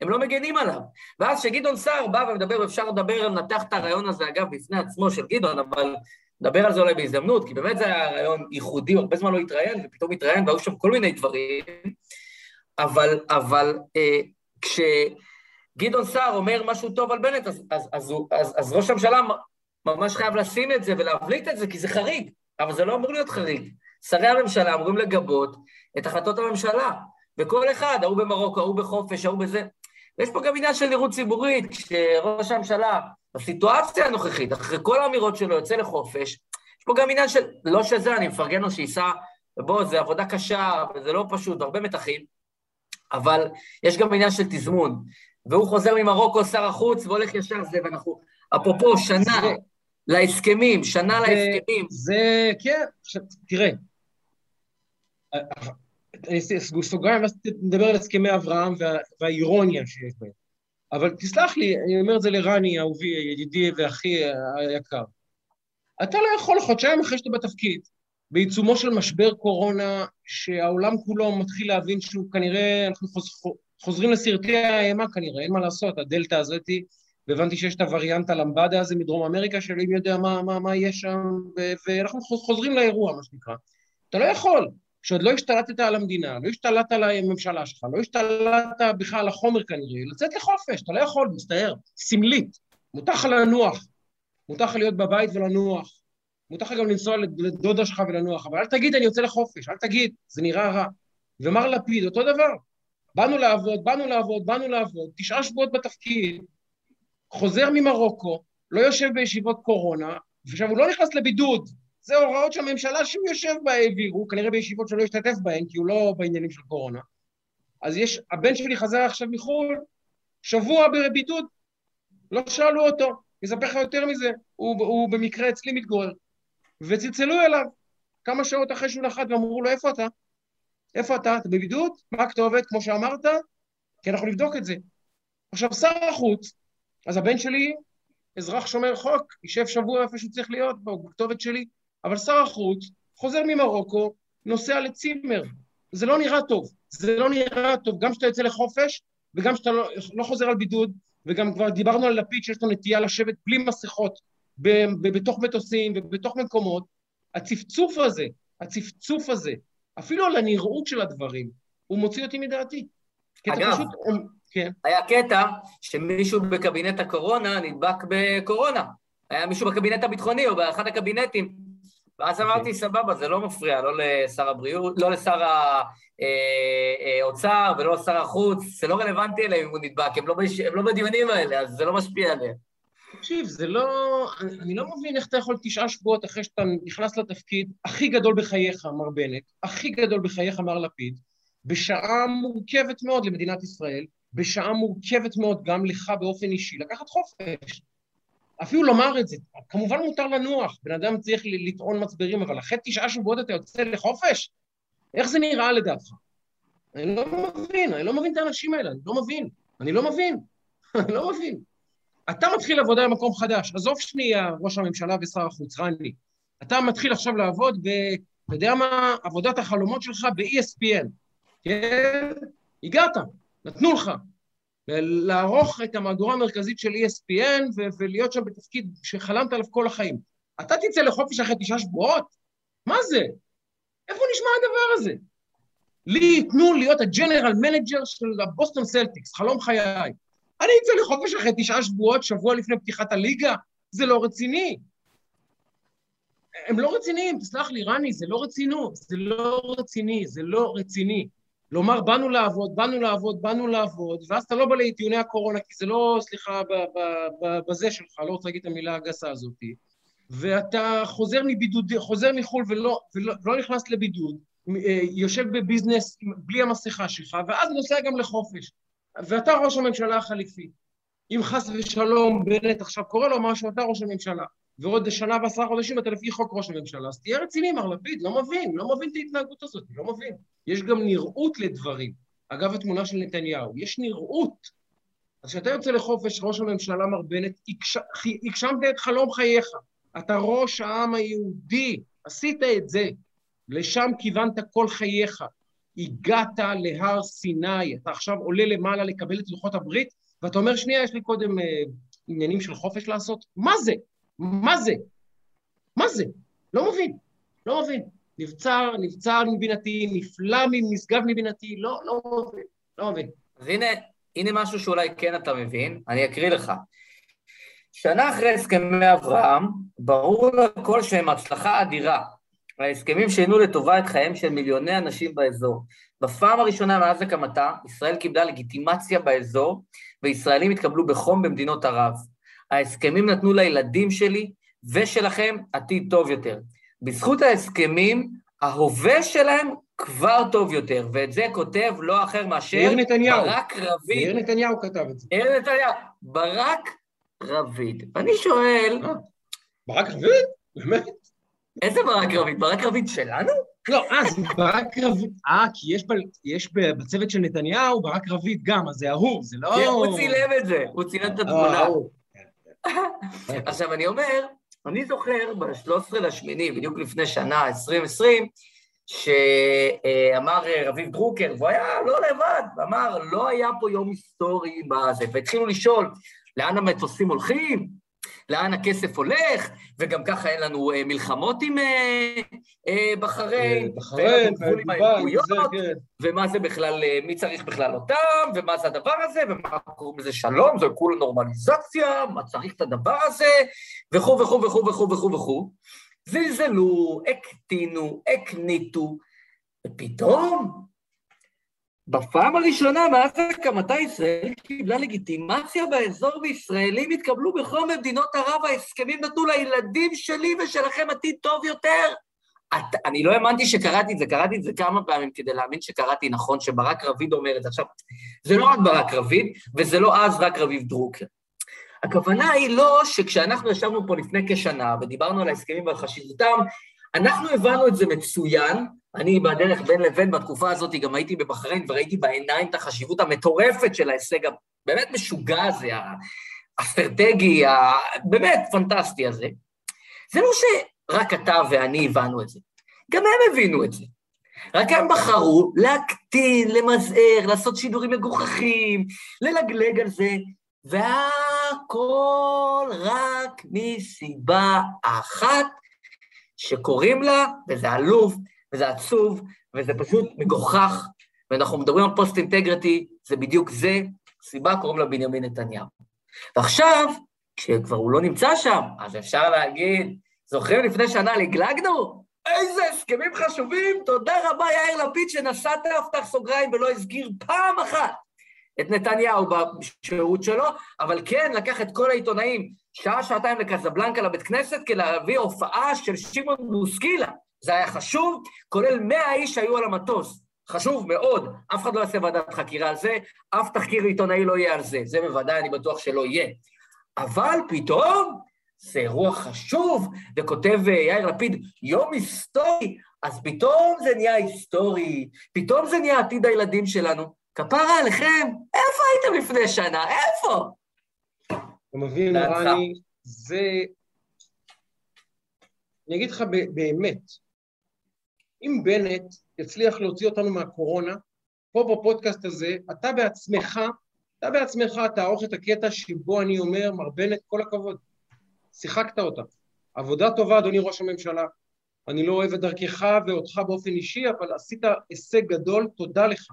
הם לא מגנים עליו. ואז כשגדעון סער בא ומדבר, ואפשר לדבר, לנתח את הרעיון הזה, אגב, בפני עצמו של גדעון, אבל נדבר על זה אולי בהזדמנות, כי באמת זה היה רעיון ייחודי, הרבה זמן לא התראיין, ופתאום התראיין, והיו שם כל מיני דברים, אבל, אבל אה, כשגדעון סער אומר משהו טוב על בנט, אז, אז, אז, אז, אז ראש הממשלה ממש חייב לשים את זה ולהבליט את זה, כי זה חריג, אבל זה לא אמור להיות חריג. שרי הממשלה אמורים לגבות את החלטות הממשלה, וכל אחד, ההוא במרוקו, ההוא בחופש, ההוא בזה. ויש פה גם עניין של נראות ציבורית, כשראש הממשלה בסיטואציה הנוכחית, אחרי כל האמירות שלו, יוצא לחופש, יש פה גם עניין של, לא שזה, אני מפרגן לו שייסע, בוא, זו עבודה קשה, וזה לא פשוט, הרבה מתחים, אבל יש גם עניין של תזמון. והוא חוזר ממרוקו, שר החוץ, והולך ישר זה, ואנחנו, אפרופו, שנה להסכמים, שנה להסכמים. זה, כן, תראה, סוגריים, ואז נדבר על הסכמי אברהם והאירוניה שיש בהם. אבל תסלח לי, אני אומר את זה לרני, אהובי, ידידי ואחי היקר. אתה לא יכול חודשיים אחרי שאתה בתפקיד, בעיצומו של משבר קורונה, שהעולם כולו מתחיל להבין שהוא כנראה, אנחנו חוזרים לסרטי האימה כנראה, אין מה לעשות, הדלתא הזאתי, והבנתי שיש את הווריאנט הלמבדה הזה מדרום אמריקה, שאלוהים יודע מה, מה, מה יש שם, ואנחנו חוזרים לאירוע, מה שנקרא. אתה לא יכול. שעוד לא השתלטת על המדינה, לא השתלטת על הממשלה שלך, לא השתלטת בכלל על החומר כנראה, לצאת לחופש, אתה לא יכול, מצטער, סמלית. מותר לך לנוח, מותר לך להיות בבית ולנוח, מותר לך גם לנסוע לדודה שלך ולנוח, אבל אל תגיד אני יוצא לחופש, אל תגיד, זה נראה רע. ומר לפיד, אותו דבר. באנו לעבוד, באנו לעבוד, באנו לעבוד, תשעה שבועות בתפקיד, חוזר ממרוקו, לא יושב בישיבות קורונה, ועכשיו הוא לא נכנס לבידוד, זה הוראות שהממשלה שהוא יושב בה העבירו, כנראה בישיבות שלא השתתף בהן, כי הוא לא בעניינים של קורונה. אז יש, הבן שלי חזר עכשיו מחו"ל, שבוע בבידוד, לא שאלו אותו. אני אספר לך יותר מזה, הוא, הוא במקרה אצלי מתגורר. וצלצלו אליו כמה שעות אחרי שהוא נחת ואמרו לו, איפה אתה? איפה אתה? אתה בבידוד? מה הכתובת? כמו שאמרת? כי אנחנו נבדוק את זה. עכשיו, שר החוץ, אז הבן שלי, אזרח שומר חוק, יישב שבוע איפה שהוא צריך להיות, בכתובת שלי, אבל שר החוץ חוזר ממרוקו, נוסע לצימר. זה לא נראה טוב. זה לא נראה טוב, גם כשאתה יוצא לחופש, וגם כשאתה לא, לא חוזר על בידוד, וגם כבר דיברנו על לפיד שיש לו נטייה לשבת בלי מסכות בתוך מטוסים ובתוך מקומות. הצפצוף הזה, הצפצוף הזה, אפילו על הנראות של הדברים, הוא מוציא אותי מדעתי. אגב, פשוט, כן. היה קטע שמישהו בקבינט הקורונה נדבק בקורונה. היה מישהו בקבינט הביטחוני או באחד הקבינטים. ואז אוקיי. אמרתי, סבבה, זה לא מפריע, לא לשר הבריאות, לא לשר האוצר אה, אה, ולא לשר החוץ, זה לא רלוונטי אליהם אם הוא נדבק, הם לא, בש... הם לא בדיונים האלה, אז זה לא משפיע עליהם. תקשיב, זה לא... אני לא מבין איך אתה יכול תשעה שבועות אחרי שאתה נכנס לתפקיד הכי גדול בחייך, מר בנט, הכי גדול בחייך, מר לפיד, בשעה מורכבת מאוד למדינת ישראל, בשעה מורכבת מאוד גם לך באופן אישי, לקחת חופש. אפילו לומר את זה, כמובן מותר לנוח, בן אדם צריך לטעון מצברים, אבל אחרי תשעה שבועות אתה יוצא לחופש? איך זה נראה לדעתך? אני לא מבין, אני לא מבין את האנשים האלה, אני לא מבין, אני לא מבין, אני לא מבין. אתה מתחיל עבודה במקום חדש, עזוב שנייה ראש הממשלה ושר החוץ, רני. אתה מתחיל עכשיו לעבוד ב... אתה יודע מה? עבודת החלומות שלך ב-ESPN, כן? הגעת, נתנו לך. לערוך את המהדורה המרכזית של ESPN ו- ולהיות שם בתפקיד שחלמת עליו כל החיים. אתה תצא לחופש אחרי תשעה שבועות? מה זה? איפה נשמע הדבר הזה? לי ייתנו להיות ה general manager של הבוסטון סלטיקס, חלום חיי. אני אצא לחופש אחרי תשעה שבועות, שבוע לפני פתיחת הליגה? זה לא רציני. הם לא רציניים, תסלח לי, רני, זה לא רצינות, זה לא רציני, זה לא רציני. לומר, באנו לעבוד, באנו לעבוד, באנו לעבוד, ואז אתה לא בא לדיוני הקורונה, כי זה לא, סליחה, בזה שלך, לא רוצה להגיד את המילה הגסה הזאת, ואתה חוזר מבידוד, חוזר מחו"ל ולא, ולא ולא נכנס לבידוד, אה, יושב בביזנס בלי המסכה שלך, ואז נוסע גם לחופש. ואתה ראש הממשלה החליפי. אם חס ושלום בנט עכשיו קורא לו משהו, אתה ראש הממשלה. ועוד שנה ועשרה חודשים אתה לפי חוק ראש הממשלה, אז תהיה רציני, מר לפיד, לא מבין, לא מבין את ההתנהגות הזאת, לא מבין. יש גם נראות לדברים. אגב, התמונה של נתניהו, יש נראות. אז כשאתה יוצא לחופש, ראש הממשלה, מר בנט, הגשמת את חלום חייך. אתה ראש העם היהודי, עשית את זה. לשם כיוונת כל חייך. הגעת להר סיני, אתה עכשיו עולה למעלה לקבל את לוחות הברית, ואתה אומר, שנייה, יש לי קודם אה, עניינים של חופש לעשות? מה זה? מה זה? מה זה? לא מבין, לא מבין. נבצר, נבצר מבינתי, נפלא ממשגב מבינתי, לא, לא מבין, לא מבין. אז הנה, הנה משהו שאולי כן אתה מבין, אני אקריא לך. שנה אחרי הסכמי אברהם, ברור לכל שהם הצלחה אדירה. ההסכמים שינו לטובה את חייהם של מיליוני אנשים באזור. בפעם הראשונה מאז הקמתה, ישראל קיבלה לגיטימציה באזור, וישראלים התקבלו בחום במדינות ערב. ההסכמים נתנו לילדים שלי ושלכם עתיד טוב יותר. בזכות ההסכמים, ההווה שלהם כבר טוב יותר, ואת זה כותב לא אחר מאשר ברק רביד. יאיר נתניהו כתב את זה. יאיר נתניהו. ברק רביד. אני שואל... אה, ברק רביד? באמת? איזה ברק רביד? ברק רביד שלנו? לא, אה, זה ברק רביד. אה, כי יש, ב, יש בצוות של נתניהו ברק רביד גם, אז זה אהוב, זה לא... כן, הוא צילם את זה, הוא צילם את התמונה. עכשיו, אני אומר, אני זוכר ב-13 לשמיני, בדיוק לפני שנה, 2020, שאמר רביב דרוקר, והוא היה לא לבד, ואמר, לא היה פה יום היסטורי בזה, והתחילו לשאול, לאן המטוסים הולכים? לאן הכסף הולך, וגם ככה אין לנו אה, מלחמות עם אה, אה, בחריין, בחריין, כן. ומה זה בכלל, מי צריך בכלל אותם, ומה זה הדבר הזה, ומה קוראים לזה שלום, זה כולה נורמליזציה, מה צריך את הדבר הזה, וכו' וכו' וכו' וכו' וכו' וכו'. זלזלו, הקטינו, הקניטו, ופתאום בפעם הראשונה מאז הקמתה ישראל קיבלה לגיטימציה באזור וישראלים התקבלו בכל מדינות ערב, ההסכמים נתנו לילדים שלי ושלכם עתיד טוב יותר. את, אני לא האמנתי שקראתי את זה, קראתי את זה כמה פעמים כדי להאמין שקראתי נכון, שברק רביד אומר את זה. עכשיו, זה לא רק ברק רביד, וזה לא אז רק רביב דרוקר. הכוונה היא לא שכשאנחנו ישבנו פה לפני כשנה ודיברנו על ההסכמים ועל חשיבותם, אנחנו הבנו את זה מצוין, אני בדרך בין לבין בתקופה הזאת גם הייתי בבחריין וראיתי בעיניים את החשיבות המטורפת של ההישג הבאמת משוגע הזה, האסטרטגי, הבאמת פנטסטי הזה. זה לא שרק אתה ואני הבנו את זה, גם הם הבינו את זה. רק הם בחרו להקטין, למזער, לעשות שידורים מגוחכים, ללגלג על זה, והכל רק מסיבה אחת שקוראים לה, וזה עלוב, וזה עצוב, וזה פשוט מגוחך, ואנחנו מדברים על פוסט אינטגריטי, זה בדיוק זה, סיבה קוראים לה בנימין נתניהו. ועכשיו, כשכבר הוא לא נמצא שם, אז אפשר להגיד, זוכרים לפני שנה לגלגנו? איזה הסכמים חשובים, תודה רבה יאיר לפיד שנסעת להפתח סוגריים ולא הזכיר פעם אחת את נתניהו בשירות שלו, אבל כן לקח את כל העיתונאים שעה, שעתיים לקזבלנקה לבית כנסת כדי להביא הופעה של שמעון בוסקילה. זה היה חשוב, כולל 100 איש שהיו על המטוס. חשוב מאוד, אף אחד לא יעשה ועדת חקירה על זה, אף תחקיר עיתונאי לא יהיה על זה, זה בוודאי, אני בטוח שלא יהיה. אבל פתאום, זה אירוע חשוב, וכותב אה, יאיר לפיד, יום היסטורי, אז פתאום זה נהיה היסטורי, פתאום זה נהיה עתיד הילדים שלנו. כפרה עליכם, איפה הייתם לפני שנה? איפה? אתה מבין, רני, זה... אני אגיד לך באמת, אם בנט יצליח להוציא אותנו מהקורונה, פה בפודקאסט הזה, אתה בעצמך, אתה בעצמך תערוך את הקטע שבו אני אומר, מר בנט, כל הכבוד, שיחקת אותה. עבודה טובה, אדוני ראש הממשלה. אני לא אוהב את דרכך ואותך באופן אישי, אבל עשית הישג גדול, תודה לך.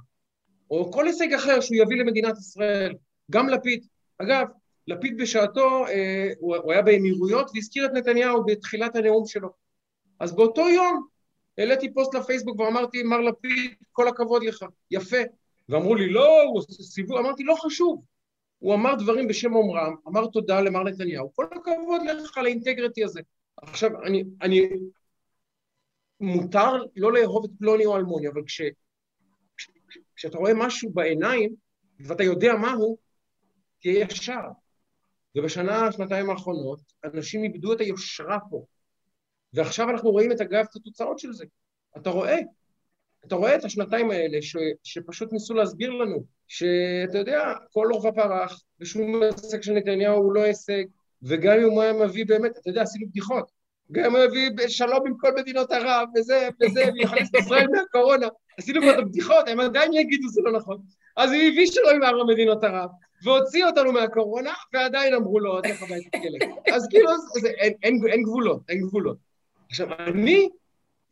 או כל הישג אחר שהוא יביא למדינת ישראל, גם לפיד. אגב, לפיד בשעתו, אה, הוא, הוא היה באמירויות והזכיר את נתניהו בתחילת הנאום שלו. אז באותו יום העליתי פוסט לפייסבוק ואמרתי, מר לפיד, כל הכבוד לך, יפה. ואמרו לי, לא, הוא עושה סיבוב, אמרתי, לא חשוב. הוא אמר דברים בשם אומרם, אמר תודה למר נתניהו, כל הכבוד לך על האינטגריטי הזה. עכשיו, אני, אני... מותר לא לאהוב את פלוני או אלמוני, אבל כש, כש, כשאתה רואה משהו בעיניים, ואתה יודע מהו, תהיה ישר. ובשנה, שנתיים האחרונות, אנשים איבדו את היושרה פה. ועכשיו אנחנו רואים את אגב את התוצאות של זה. אתה רואה, אתה רואה את השנתיים האלה ש, שפשוט ניסו להסביר לנו שאתה יודע, כל עורבא פרח, ושום הישג של נתניהו הוא לא הישג, וגם אם הוא היה מביא באמת, אתה יודע, עשינו בדיחות, גם אם הוא מביא שלום עם כל מדינות ערב, וזה, וזה, ויחלץ את ישראל מהקורונה, עשינו כבר את הבדיחות, הם עדיין יגידו זה לא נכון. אז הוא הביא שלום עם ארבע מדינות ערב, והוציא אותנו מהקורונה, ועדיין אמרו לו, תלך הביתה תתקלק. אז כאילו, זה, אין, אין, אין גבולות, אין גבולות. עכשיו, אני,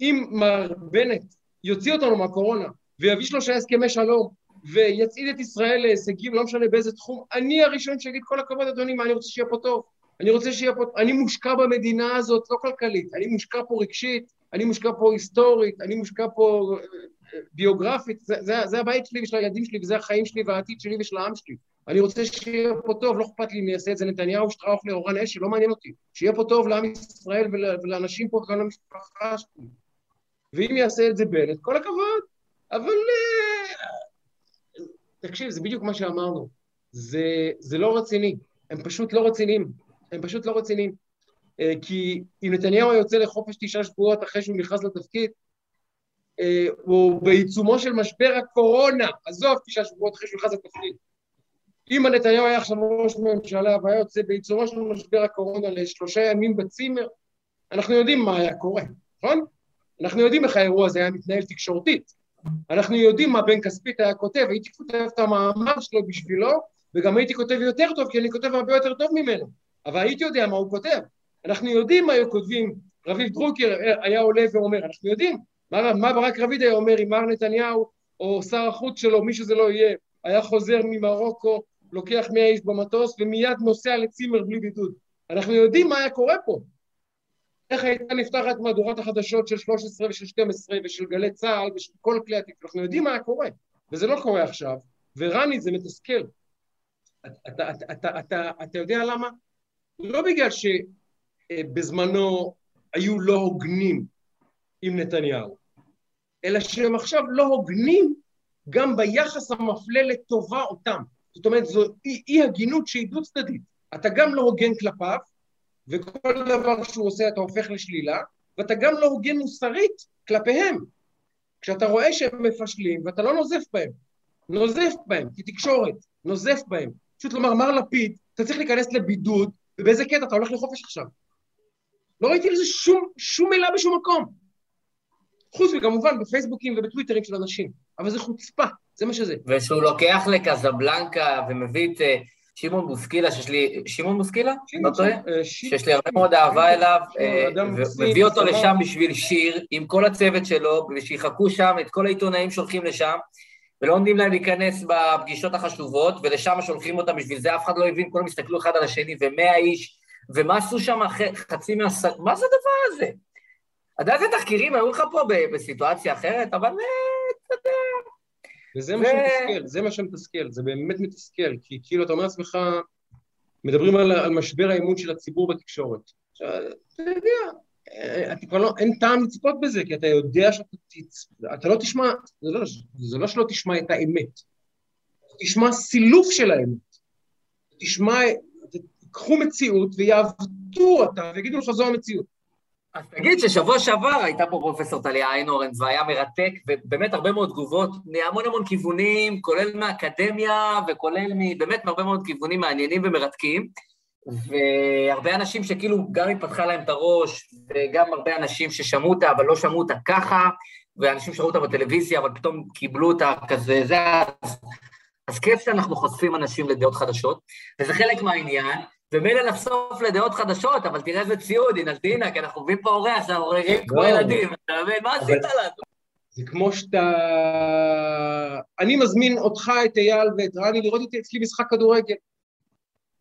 אם מר בנט יוציא אותנו מהקורונה, ויביא שלושה הסכמי שלום, ויצעיד את ישראל להישגים, לא משנה באיזה תחום, אני הראשון שיגיד כל הכבוד, אדוני, מה אני רוצה שיהיה פה טוב? אני רוצה שיהיה פה... אני מושקע במדינה הזאת, לא כלכלית, אני מושקע פה רגשית, אני מושקע פה היסטורית, אני מושקע פה אה, ביוגרפית, זה, זה, זה הבית שלי ושל הילדים שלי, וזה החיים שלי והעתיד שלי ושל העם שלי. אני רוצה שיהיה פה טוב, לא אכפת לי אם יעשה את זה נתניהו, שטראוכלר, אורן אשי, לא מעניין אותי. שיהיה פה טוב לעם ישראל ול, ולאנשים פה וגם למשפחה שלי. ואם יעשה את זה בנט, כל הכבוד. אבל אה, תקשיב, זה בדיוק מה שאמרנו. זה, זה לא רציני. הם פשוט לא רציניים. הם פשוט לא רציניים. אה, כי אם נתניהו יוצא לחופש תשעה שבועות אחרי שהוא נכנס לתפקיד, אה, הוא בעיצומו של משבר הקורונה, עזוב תשעה שבועות אחרי שהוא נכנס לתפקיד. אם הנתניהו היה עכשיו ראש ממשלה והיה יוצא בעיצומו של משבר הקורונה לשלושה ימים בצימר, אנחנו יודעים מה היה קורה, נכון? אנחנו יודעים איך האירוע הזה היה מתנהל תקשורתית. אנחנו יודעים מה בן כספית היה כותב, הייתי כותב את המאמר שלו בשבילו, וגם הייתי כותב יותר טוב, כי אני כותב הרבה יותר טוב ממנו. אבל הייתי יודע מה הוא כותב. אנחנו יודעים מה היו כותבים, רביב דרוקר היה עולה ואומר, אנחנו יודעים. מה, מה ברק רביד היה אומר אם מר נתניהו, או שר החוץ שלו, מי שזה לא יהיה, היה חוזר ממרוקו לוקח 100 איש במטוס ומיד נוסע לצימר בלי בידוד. אנחנו יודעים מה היה קורה פה. איך הייתה נפתחת מהדורת החדשות של 13 ושל 12 ושל גלי צה"ל ושל כל כלי התקשורת, אנחנו יודעים מה היה קורה. וזה לא קורה עכשיו, ורני זה מתסכל. אתה, אתה, אתה, אתה, אתה, יודע למה? לא בגלל שבזמנו היו לא הוגנים עם נתניהו, אלא שהם עכשיו לא הוגנים גם ביחס המפלה לטובה אותם. זאת אומרת, זו אי, אי הגינות שהיא דו צדדית. אתה גם לא הוגן כלפיו, וכל דבר שהוא עושה אתה הופך לשלילה, ואתה גם לא הוגן מוסרית כלפיהם. כשאתה רואה שהם מפשלים ואתה לא נוזף בהם, נוזף בהם, כתקשורת, נוזף בהם. פשוט לומר, מר לפיד, אתה צריך להיכנס לבידוד, ובאיזה קטע אתה הולך לחופש עכשיו. לא ראיתי לזה שום, שום מילה בשום מקום. חוץ מכמובן בפייסבוקים ובטוויטרים של אנשים. אבל זה חוצפה, זה מה שזה. ושהוא לוקח לקזבלנקה ומביא את אה, שמעון בוסקילה, שיש לי... שמעון בוסקילה? לא טועה? אה, שיש לי הרבה מאוד אהבה אליו, אה, ומביא אותו סבבה. לשם בשביל שיר, עם כל הצוות שלו, ושיחכו שם, את כל העיתונאים שהולכים לשם, ולא נותנים להם להיכנס בפגישות החשובות, ולשם שולחים אותם, בשביל זה אף אחד לא הבין, כולם הסתכלו אחד על השני, ומאה איש, ומה עשו שם חצי מהס... מה זה הדבר הזה? אתה יודע איזה תחקירים היו לך פה בסיטואציה אחרת, אבל אה, אתה יודע... וזה מה שמתסכל, זה מה שמתסכל, זה באמת מתסכל, כי כאילו אתה אומר לעצמך, מדברים על, על משבר האמון של הציבור בתקשורת. עכשיו, אתה יודע, אה, אתה כבר לא, אין טעם לצפות בזה, כי אתה יודע שאתה תצ... אתה לא תשמע, זה לא, זה לא שלא תשמע את האמת, תשמע סילוף של האמת. תשמע, תיקחו מציאות ויעוותו אותה ויגידו לך זו המציאות. אז תגיד ששבוע שעבר הייתה פה פרופסור טליה איינורן, והיה מרתק, ובאמת הרבה מאוד תגובות, מהמון המון כיוונים, כולל מהאקדמיה, וכולל מ- באמת מהרבה מאוד כיוונים מעניינים ומרתקים, והרבה אנשים שכאילו גם התפתחה להם את הראש, וגם הרבה אנשים ששמעו אותה, אבל לא שמעו אותה ככה, ואנשים שראו אותה בטלוויזיה, אבל פתאום קיבלו אותה כזה, זה... אז כיף שאנחנו חושפים אנשים לדעות חדשות, וזה חלק מהעניין, ומילא לחשוף לדעות חדשות, אבל תראה איזה ציוד, הנה, תהנה, כי אנחנו מביאים פה אורח, שאנחנו עוררים כמו לא. ילדים, אתה מבין? מה עשית לנו? זה כמו שאתה... אני מזמין אותך, את אייל ואת רני לראות אותי אצלי משחק כדורגל.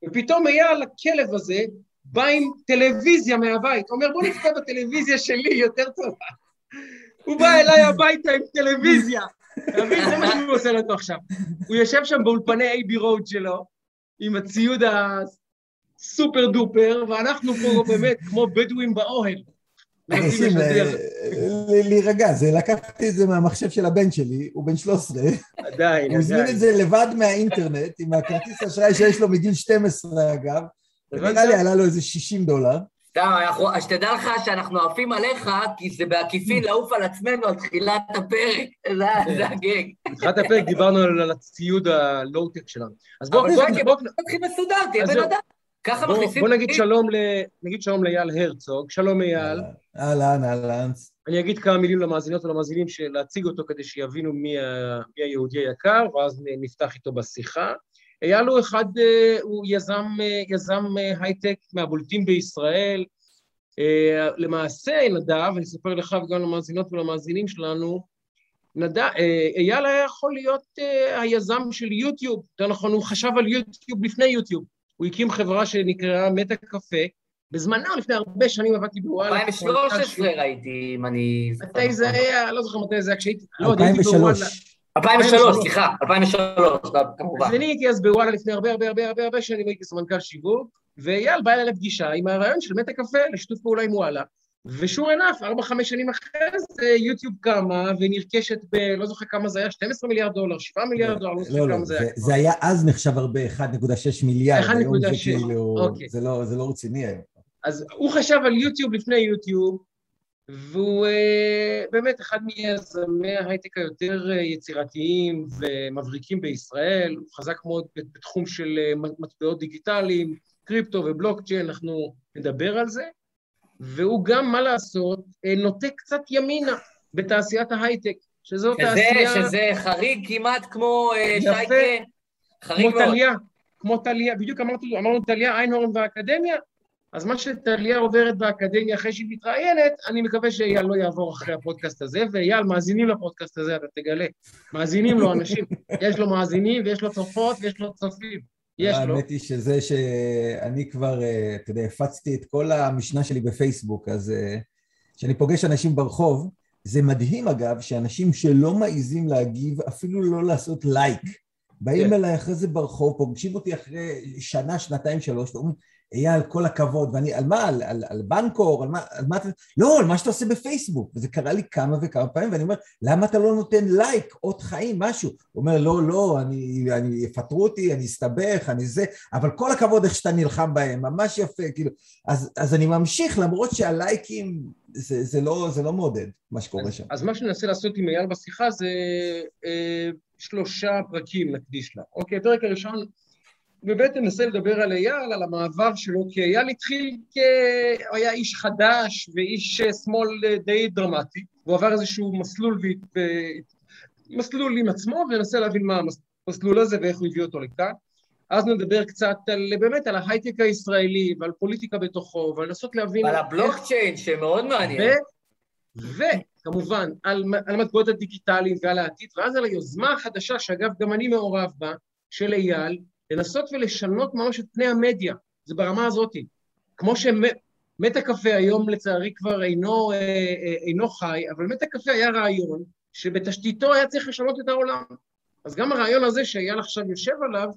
ופתאום אייל, הכלב הזה, בא עם טלוויזיה מהבית, אומר בוא נצפה בטלוויזיה שלי, יותר טובה. הוא בא אליי הביתה עם טלוויזיה. אתה מבין? זה מה שהוא עושה לנו עכשיו. הוא יושב שם באולפני אייבי רוד שלו, עם הציוד הסופר דופר, ואנחנו פה באמת כמו בדואים באוהל. מנסים אנשים, לשדר. אה, להירגע, זה לקחתי את זה מהמחשב של הבן שלי, הוא בן 13, עדיין, הוא הזמין עדיין. את זה לבד מהאינטרנט, עם הכרטיס אשראי שיש לו מגיל 12 אגב? נראה לי עלה לו איזה 60 דולר. סתם, אז שתדע לך שאנחנו עפים עליך, כי זה בעקיפין לעוף על עצמנו על תחילת הפרק. זה- זה הגג. בתחילת הפרק דיברנו על הציוד הלואו-טק שלנו. אז בואו אבל בוא בוא, בוא בוא, נתחיל מסודר, תהיה בן. אדם. ככה בוא, מכניסים... בוא נגיד. שלום ל... נגיד שלום לאייל הרצוג, שלום אייל. אהלן, אהלן. אני אגיד כמה מילים למאזינות ולמאזינים של להציג אותו כדי שיבינו מי, ה... מי היהודי היקר, ואז נפתח איתו בשיחה. אייל הוא אחד, אה, הוא יזם, אה, יזם אה, הייטק מהבולטים בישראל. למעשה, נדב, אני אספר לך וגם למאזינות ולמאזינים שלנו, אה, אייל היה יכול להיות היזם של יוטיוב, יותר נכון, הוא חשב על יוטיוב לפני יוטיוב. הוא הקים חברה שנקראה מטה קפה. בזמנו, לפני הרבה שנים עבדתי בוואלה. 2013 ראיתי, אם אני... זוכר מתי זה נכון. היה? לא זוכר מתי זה היה, כשהייתי... לא, עוד הייתי בוואלה. 2003. 2003, סליחה, 2003, לא, כמובן. אז אני הייתי אז בוואלה לפני הרבה הרבה הרבה הרבה הרבה שנים, הייתי סמנכ"ל שיווק, ואייל בא אליי לפגישה עם הרעיון של מטה קפה לשיתוף פעולה עם וואלה. ושור ענף, ארבע, חמש שנים אחרי זה, יוטיוב קמה ונרכשת ב... לא זוכר כמה זה היה, 12 מיליארד דולר, 7 מיליארד דולר, לא זוכר לא, לא, כמה זה זה- היה. זה היה אז נחשב הרבה 1.6 מיליארד, היום זה 1.6, כאילו, אוקיי. זה לא- זה לא רציני היום. אז הוא חשב על יוטיוב לפני יוטיוב, והוא אה, באמת אחד מיזמי ההייטק היותר אה, יצירתיים ומבריקים בישראל, הוא חזק מאוד בתחום של אה, מטבעות דיגיטליים, קריפטו ובלוקצ'יין, אנחנו נדבר על זה, והוא גם, מה לעשות, אה, נוטה קצת ימינה בתעשיית ההייטק, שזו שזה, תעשייה שזה חריג כמעט כמו אה. שייקה, חריג כמו מאוד. טליה, כמו טליה, בדיוק אמרתי, אמרנו טליה איינהורן והאקדמיה, אז מה שטליה עוברת באקדמיה אחרי שהיא מתראיינת, אני מקווה שאייל לא יעבור אחרי הפודקאסט הזה, ואייל, מאזינים לפודקאסט הזה, אתה תגלה. מאזינים לו אנשים, יש לו מאזינים ויש לו צופות ויש לו צופים. יש לו. האמת היא שזה שאני כבר, אה, אתה יודע, הפצתי את כל המשנה שלי בפייסבוק, אז אה, כשאני פוגש אנשים ברחוב, זה מדהים אגב, שאנשים שלא מעיזים להגיב, אפילו לא לעשות לייק, באים כן. אליי אחרי זה ברחוב, פוגשים אותי אחרי שנה, שנתיים, שלוש, ואומרים, אייל, כל הכבוד, ואני, על מה? על, על, על בנקור? על מה, על מה אתה... לא, על מה שאתה עושה בפייסבוק. וזה קרה לי כמה וכמה פעמים, ואני אומר, למה אתה לא נותן לייק, אות חיים, משהו? הוא אומר, לא, לא, אני, אני, יפטרו אותי, אני אסתבך, אני זה, אבל כל הכבוד איך שאתה נלחם בהם, ממש יפה, כאילו. אז, אז אני ממשיך, למרות שהלייקים, זה, זה, לא, זה לא מעודד, מה שקורה שם. אז מה שננסה לעשות עם אייל בשיחה זה אה, שלושה פרקים נקדיש לה. אוקיי, הפרק הראשון, ובאמת ננסה לדבר על אייל, על המעבר שלו, כי אייל התחיל כ... הוא היה איש חדש ואיש אה, שמאל אה, די דרמטי, והוא עבר איזשהו מסלול, ו... מסלול עם עצמו, וננסה להבין מה המסלול הזה ואיך הוא הביא אותו לכאן. אז נדבר קצת על, באמת על ההייטק הישראלי ועל פוליטיקה בתוכו, ולנסות להבין... על הבלוקצ'יין, שמאוד מעניין. ו... וכמובן, על, על המטבעות הדיגיטליים ועל העתיד, ואז על היוזמה החדשה, שאגב, גם אני מעורב בה, של אייל, לנסות ולשנות ממש את פני המדיה, זה ברמה הזאת. כמו שמטה קפה היום לצערי כבר אינו, אה, אה, אינו חי, אבל מטה קפה היה רעיון שבתשתיתו היה צריך לשנות את העולם. אז גם הרעיון הזה שאייל עכשיו יושב עליו,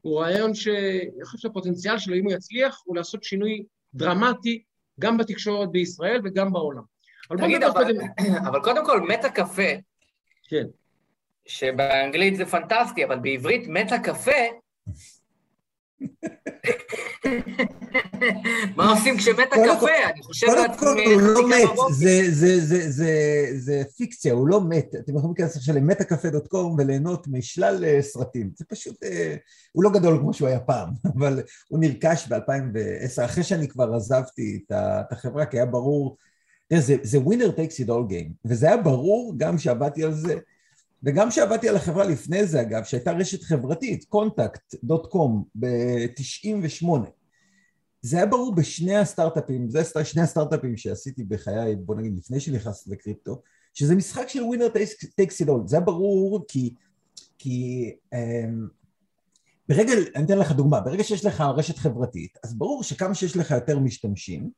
הוא רעיון שאני חושב שהפוטנציאל שלו, אם הוא יצליח, הוא לעשות שינוי דרמטי גם בתקשורת בישראל וגם בעולם. אבל תגיד, אבל, קודם... אבל קודם כל, מטה קפה, כן. שבאנגלית זה פנטסטי, אבל בעברית מטה קפה, מה עושים כשמתה קפה? אני חושב לעצמי... קודם כל, הוא לא מת, זה פיקציה, הוא לא מת. אתם יכולים להיכנס עכשיו למטאקפה.קום וליהנות משלל אה, סרטים. זה פשוט, אה, הוא לא גדול כמו שהוא היה פעם, אבל הוא נרכש ב-2010, אחרי שאני כבר עזבתי את החברה, כי היה ברור, זה winner takes it all game, וזה היה ברור גם שעבדתי על זה. וגם כשעבדתי על החברה לפני זה, אגב, שהייתה רשת חברתית, contact.com, ב-98, זה היה ברור בשני הסטארט-אפים, זה שני הסטארט-אפים שעשיתי בחיי, בוא נגיד, לפני שנכנסתי לקריפטו, שזה משחק של winner takes all. זה היה ברור כי, כי um, ברגע, אני אתן לך דוגמה, ברגע שיש לך רשת חברתית, אז ברור שכמה שיש לך יותר משתמשים,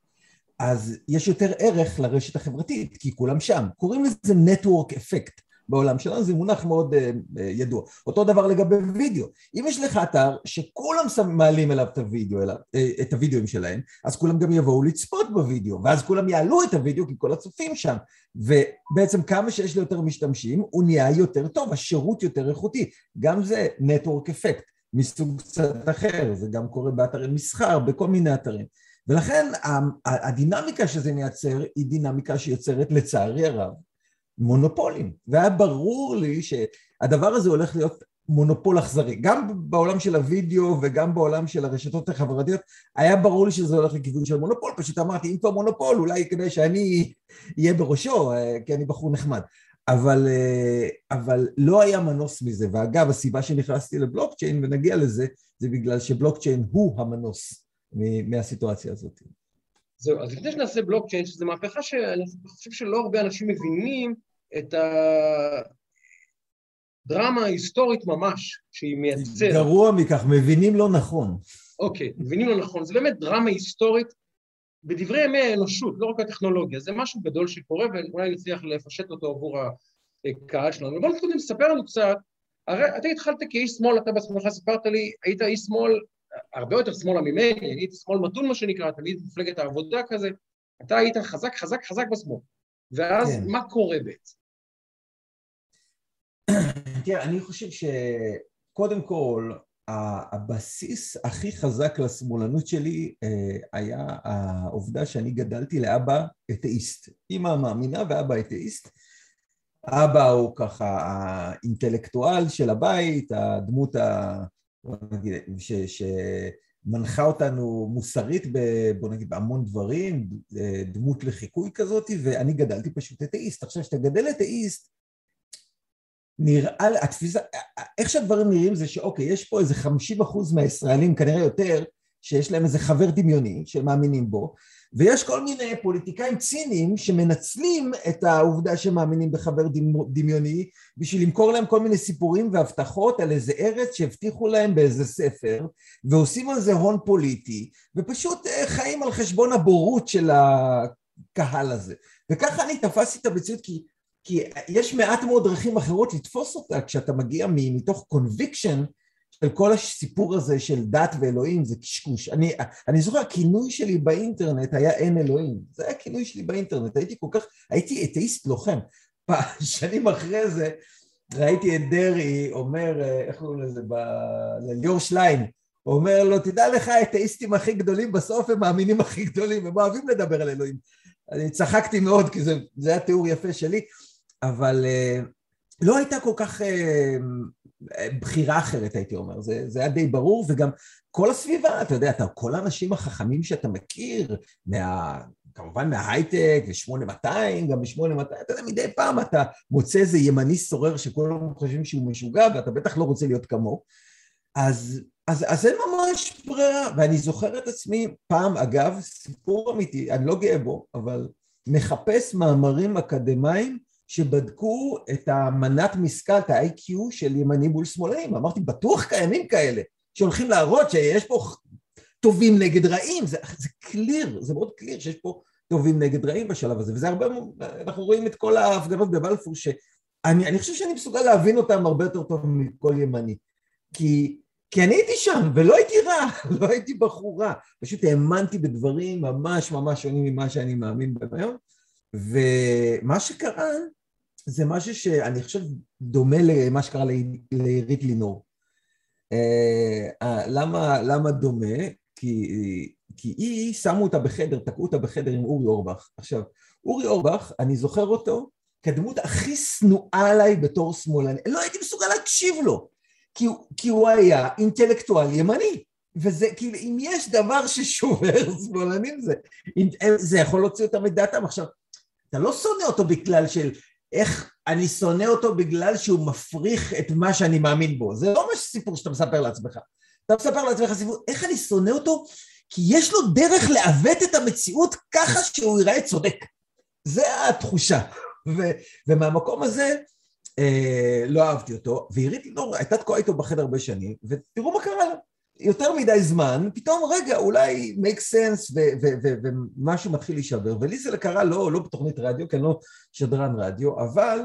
אז יש יותר ערך לרשת החברתית, כי כולם שם. קוראים לזה Network Effect. בעולם שלנו, זה מונח מאוד uh, uh, ידוע. אותו דבר לגבי וידאו. אם יש לך אתר שכולם מעלים אליו את הוידאו, אליו, uh, את הוידאוים שלהם, אז כולם גם יבואו לצפות בוידאו, ואז כולם יעלו את הוידאו כי כל הצופים שם. ובעצם כמה שיש לי יותר משתמשים, הוא נהיה יותר טוב, השירות יותר איכותי. גם זה נטוורק אפקט מסוג קצת אחר, זה גם קורה באתרי מסחר, בכל מיני אתרים. ולכן הדינמיקה שזה מייצר היא דינמיקה שיוצרת לצערי הרב מונופולים, והיה ברור לי שהדבר הזה הולך להיות מונופול אכזרי. גם בעולם של הוידאו וגם בעולם של הרשתות החברתיות היה ברור לי שזה הולך לכיוון של מונופול, פשוט אמרתי אם כבר מונופול אולי כדי שאני אהיה בראשו, כי אני בחור נחמד. אבל, אבל לא היה מנוס מזה, ואגב הסיבה שנכנסתי לבלוקצ'יין ונגיע לזה זה בגלל שבלוקצ'יין הוא המנוס מהסיטואציה הזאת. זהו, אז לפני שנעשה בלוקצ'יין, שזו מהפכה שאני חושב שלא הרבה אנשים מבינים את הדרמה ההיסטורית ממש שהיא מייצרת. גרוע מכך, מבינים לא נכון. אוקיי, מבינים לא נכון. זה באמת דרמה היסטורית בדברי ימי האנושות, לא רק הטכנולוגיה. זה משהו גדול שקורה, ואולי נצליח לפשט אותו עבור הקהל שלנו. אבל קודם, ספר לנו קצת, הרי אתה התחלת כאיש שמאל, אתה בעצמך סיפרת לי, היית איש שמאל הרבה יותר שמאלה ממני, אני הייתי שמאל מתון מה שנקרא, תמיד מפלגת העבודה כזה, אתה היית חזק חזק חזק בשמאל. ואז כן. מה קורה בעצם? תראה, אני חושב שקודם כל, הבסיס הכי חזק לשמאלנות שלי אה, היה העובדה שאני גדלתי לאבא אתאיסט. אמא מאמינה ואבא אתאיסט. אבא הוא ככה האינטלקטואל של הבית, הדמות ה... נגיד, ש, שמנחה אותנו מוסרית, ב, בוא נגיד, בהמון דברים, דמות לחיקוי כזאת, ואני גדלתי פשוט אתאיסט. עכשיו, כשאתה גדל אתאיסט, נראה, התפיסה, איך שהדברים נראים זה שאוקיי, יש פה איזה 50 אחוז מהישראלים, כנראה יותר, שיש להם איזה חבר דמיוני שמאמינים בו, ויש כל מיני פוליטיקאים ציניים שמנצלים את העובדה שהם מאמינים בחבר דמיוני בשביל למכור להם כל מיני סיפורים והבטחות על איזה ארץ שהבטיחו להם באיזה ספר ועושים על זה הון פוליטי ופשוט אה, חיים על חשבון הבורות של. הקהל הזה. וככה אני תפסתי את המציאות, כי, כי יש מעט מאוד דרכים אחרות לתפוס אותה כשאתה מגיע מתוך conviction של כל הסיפור הזה של דת ואלוהים, זה קשקוש. אני, אני זוכר, הכינוי שלי באינטרנט היה אין אלוהים. זה היה הכינוי שלי באינטרנט, הייתי כל כך, הייתי אתאיסט לוחם. שנים אחרי זה ראיתי את דרעי אומר, איך קוראים לזה, לליאור שליין, אומר לו, תדע לך, האתאיסטים הכי גדולים בסוף הם מאמינים הכי גדולים, הם אוהבים לדבר על אלוהים. אני צחקתי מאוד, כי זה, זה היה תיאור יפה שלי, אבל uh, לא הייתה כל כך uh, בחירה אחרת, הייתי אומר, זה, זה היה די ברור, וגם כל הסביבה, אתה יודע, אתה, כל האנשים החכמים שאתה מכיר, מה, כמובן מההייטק ו-8200, גם ב-8200, אתה יודע, מדי פעם אתה מוצא איזה ימני סורר שכולם חושבים שהוא משוגע, ואתה בטח לא רוצה להיות כמוהו. אז אז, אז אין ממש ברירה, ואני זוכר את עצמי פעם, אגב, סיפור אמיתי, אני לא גאה בו, אבל מחפש מאמרים אקדמיים שבדקו את המנת משכל, את ה-IQ של ימנים מול שמאלנים. אמרתי, בטוח קיימים כאלה, שהולכים להראות שיש פה טובים נגד רעים, זה, זה קליר, זה מאוד קליר שיש פה טובים נגד רעים בשלב הזה, וזה הרבה, אנחנו רואים את כל ההפגנות בבלפור, שאני חושב שאני מסוגל להבין אותם הרבה יותר טוב מכל ימני, כי כי אני הייתי שם, ולא הייתי רע, לא הייתי בחור רע, פשוט האמנתי בדברים ממש ממש שונים ממה שאני מאמין בהם היום, ומה שקרה זה משהו שאני חושב דומה למה שקרה לעירית לינור. Uh, למה, למה דומה? כי, כי היא, שמו אותה בחדר, תקעו אותה בחדר עם אורי אורבך. עכשיו, אורי אורבך, אני זוכר אותו כדמות הכי שנואה עליי בתור שמאלני, לא הייתי מסוגל להקשיב לו. כי, כי הוא היה אינטלקטואל ימני. וזה כאילו, אם יש דבר ששובר שמאלנים זה, זה יכול להוציא אותם מדעתם. עכשיו, אתה לא שונא אותו בגלל של איך אני שונא אותו בגלל שהוא מפריך את מה שאני מאמין בו. זה לא ממש סיפור שאתה מספר לעצמך. אתה מספר לעצמך סיפור, איך אני שונא אותו? כי יש לו דרך לעוות את המציאות ככה שהוא ייראה צודק. זה התחושה. ו, ומהמקום הזה, אה, לא אהבתי אותו, ועירית לינור הייתה תקועה איתו בחדר הרבה שנים, ותראו מה קרה לה. יותר מדי זמן, פתאום רגע, אולי make sense ומשהו מתחיל להישבר, ולי זה קרה לא, לא בתוכנית רדיו, כי אני לא שדרן רדיו, אבל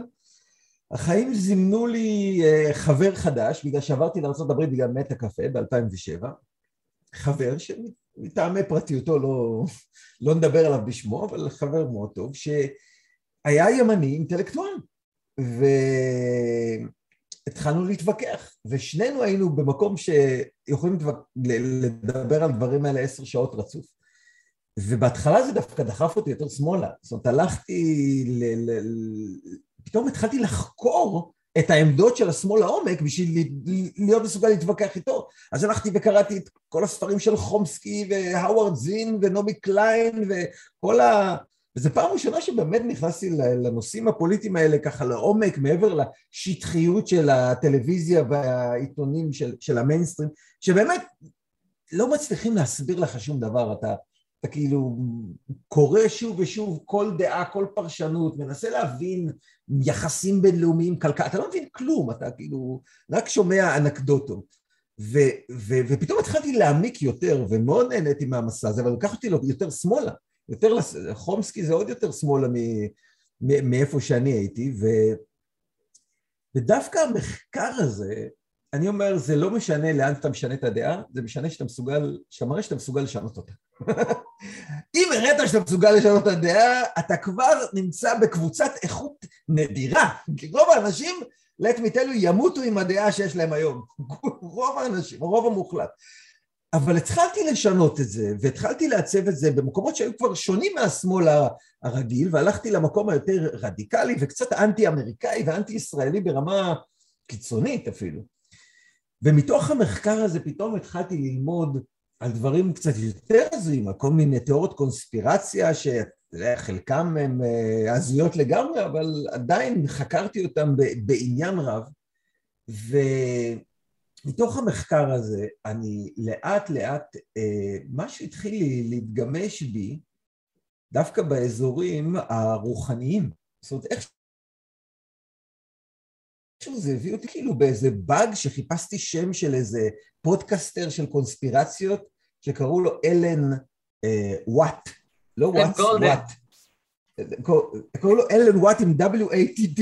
החיים זימנו לי uh, חבר חדש, בגלל שעברתי לארה"ב בגלל מת הקפה ב-2007, חבר שמטעמי פרטיותו לא, לא נדבר עליו בשמו, אבל חבר מאוד טוב, שהיה ימני אינטלקטואל. והתחלנו להתווכח, ושנינו היינו במקום שיכולים לדבר על דברים האלה עשר שעות רצוף. ובהתחלה זה דווקא דחף אותי יותר שמאלה. זאת אומרת, הלכתי, ל... ל... פתאום התחלתי לחקור את העמדות של השמאל לעומק בשביל להיות מסוגל להתווכח איתו. אז הלכתי וקראתי את כל הספרים של חומסקי והאווארד זין ונעמי קליין וכל ה... וזו פעם ראשונה שבאמת נכנסתי לנושאים הפוליטיים האלה ככה לעומק, מעבר לשטחיות של הטלוויזיה והעיתונים של, של המיינסטרים, שבאמת לא מצליחים להסביר לך שום דבר, אתה, אתה כאילו קורא שוב ושוב כל דעה, כל פרשנות, מנסה להבין יחסים בינלאומיים, כלכלה, אתה לא מבין כלום, אתה כאילו רק שומע אנקדוטות. ו, ו, ופתאום התחלתי להעמיק יותר, ומאוד נהניתי מהמסע הזה, אבל לקח אותי יותר שמאלה. יותר, חומסקי זה עוד יותר שמאלה מאיפה שאני הייתי, ו... ודווקא המחקר הזה, אני אומר, זה לא משנה לאן אתה משנה את הדעה, זה משנה שאתה מסוגל, שאתה מראה שאתה מסוגל לשנות אותה. אם הראית שאתה מסוגל לשנות את הדעה, אתה כבר נמצא בקבוצת איכות נדירה, כי רוב האנשים, let me tell you, ימותו עם הדעה שיש להם היום. רוב האנשים, הרוב המוחלט. אבל התחלתי לשנות את זה, והתחלתי לעצב את זה במקומות שהיו כבר שונים מהשמאל הרגיל, והלכתי למקום היותר רדיקלי וקצת אנטי-אמריקאי ואנטי-ישראלי ברמה קיצונית אפילו. ומתוך המחקר הזה פתאום התחלתי ללמוד על דברים קצת יותר הזויים, על כל מיני תיאוריות קונספירציה שחלקם הם אה, הזויות לגמרי, אבל עדיין חקרתי אותם בעניין רב. ו... מתוך המחקר הזה, אני לאט לאט, אה, משהו התחיל להתגמש בי דווקא באזורים הרוחניים. זאת אומרת, איך איכשהו זה הביא אותי כאילו באיזה באג שחיפשתי שם של איזה פודקאסטר של קונספירציות שקראו לו אלן אה, וואט. לא וואט, וואט. קראו לו אלן וואט עם W-A-T-D.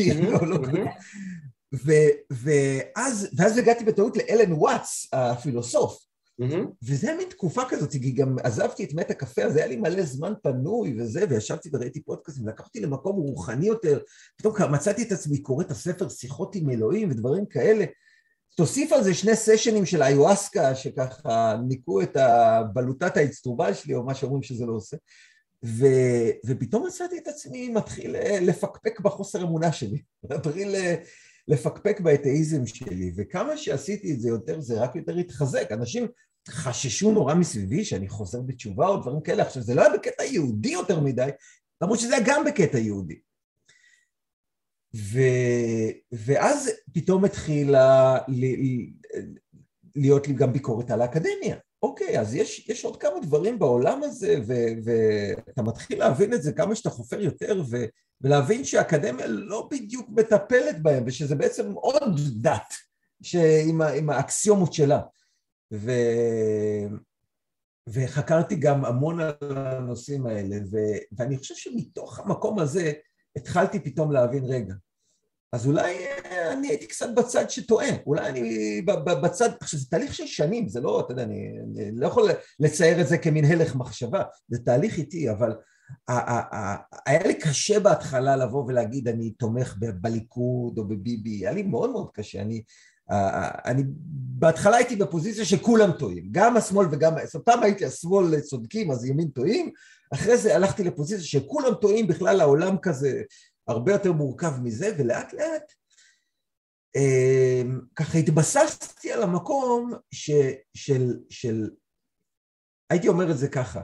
ו- ואז, ואז הגעתי בטעות לאלן וואטס, הפילוסוף, מהמם. וזה היה מין תקופה כזאת, כי גם עזבתי את מת הקפה, אז היה לי מלא זמן פנוי וזה, וישבתי וראיתי פודקאסטים, לקחתי למקום רוחני יותר, פתאום מצאתי את עצמי קורא את הספר שיחות עם אלוהים ודברים כאלה. תוסיף על זה שני סשנים של איואסקה, שככה ניקו את הבלוטת האצטרובל שלי, או מה שאומרים שזה לא עושה, ו, ופתאום מצאתי את עצמי מתחיל אה, לפקפק בחוסר אמונה שלי, מתחיל אה, לפקפק באתאיזם שלי, וכמה שעשיתי את זה יותר, זה רק יותר התחזק. אנשים חששו נורא מסביבי שאני חוזר בתשובה או דברים כאלה. עכשיו, זה לא היה בקטע יהודי יותר מדי, למרות שזה היה גם בקטע יהודי. ו... ואז פתאום התחילה ל... להיות לי גם ביקורת על האקדמיה. אוקיי, אז יש, יש עוד כמה דברים בעולם הזה, ו... ואתה מתחיל להבין את זה כמה שאתה חופר יותר, ו... ולהבין שהאקדמיה לא בדיוק מטפלת בהם, ושזה בעצם עוד דת עם, ה... עם האקסיומות שלה. ו... וחקרתי גם המון על הנושאים האלה, ו... ואני חושב שמתוך המקום הזה התחלתי פתאום להבין, רגע, אז אולי אה, אני הייתי קצת בצד שטועה, אולי אני בצד, עכשיו זה תהליך של שנים, זה לא, אתה יודע, אני, אני לא יכול לצייר את זה כמין הלך מחשבה, זה תהליך איטי, אבל היה לי קשה בהתחלה לבוא ולהגיד אני תומך בליכוד או בביבי, היה לי מאוד מאוד קשה, אני, אני בהתחלה הייתי בפוזיציה שכולם טועים, גם השמאל וגם, פעם הייתי השמאל צודקים אז ימין טועים, אחרי זה הלכתי לפוזיציה שכולם טועים, בכלל העולם כזה הרבה יותר מורכב מזה, ולאט לאט אה, ככה התבססתי על המקום ש, של, של, הייתי אומר את זה ככה,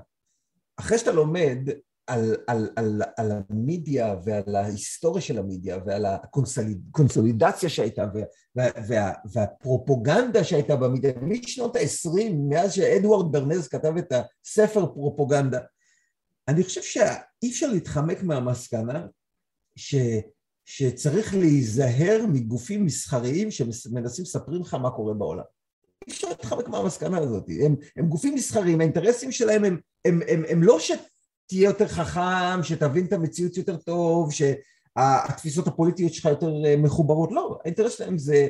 אחרי שאתה לומד על, על, על, על המדיה ועל ההיסטוריה של המדיה ועל הקונסולידציה שהייתה וה, וה, וה, והפרופוגנדה שהייתה במדיה משנות ה-20, מאז שאדוארד ברנז כתב את הספר פרופוגנדה, אני חושב שאי אפשר להתחמק מהמסקנה ש, שצריך להיזהר מגופים מסחריים שמנסים לספרים לך מה קורה בעולם. אי אפשר להתחמק מהמסקנה הזאת. הם, הם גופים מסחריים, האינטרסים שלהם הם, הם, הם, הם לא שתהיה יותר חכם, שתבין את המציאות יותר טוב, שהתפיסות הפוליטיות שלך יותר מחוברות, לא, האינטרס שלהם זה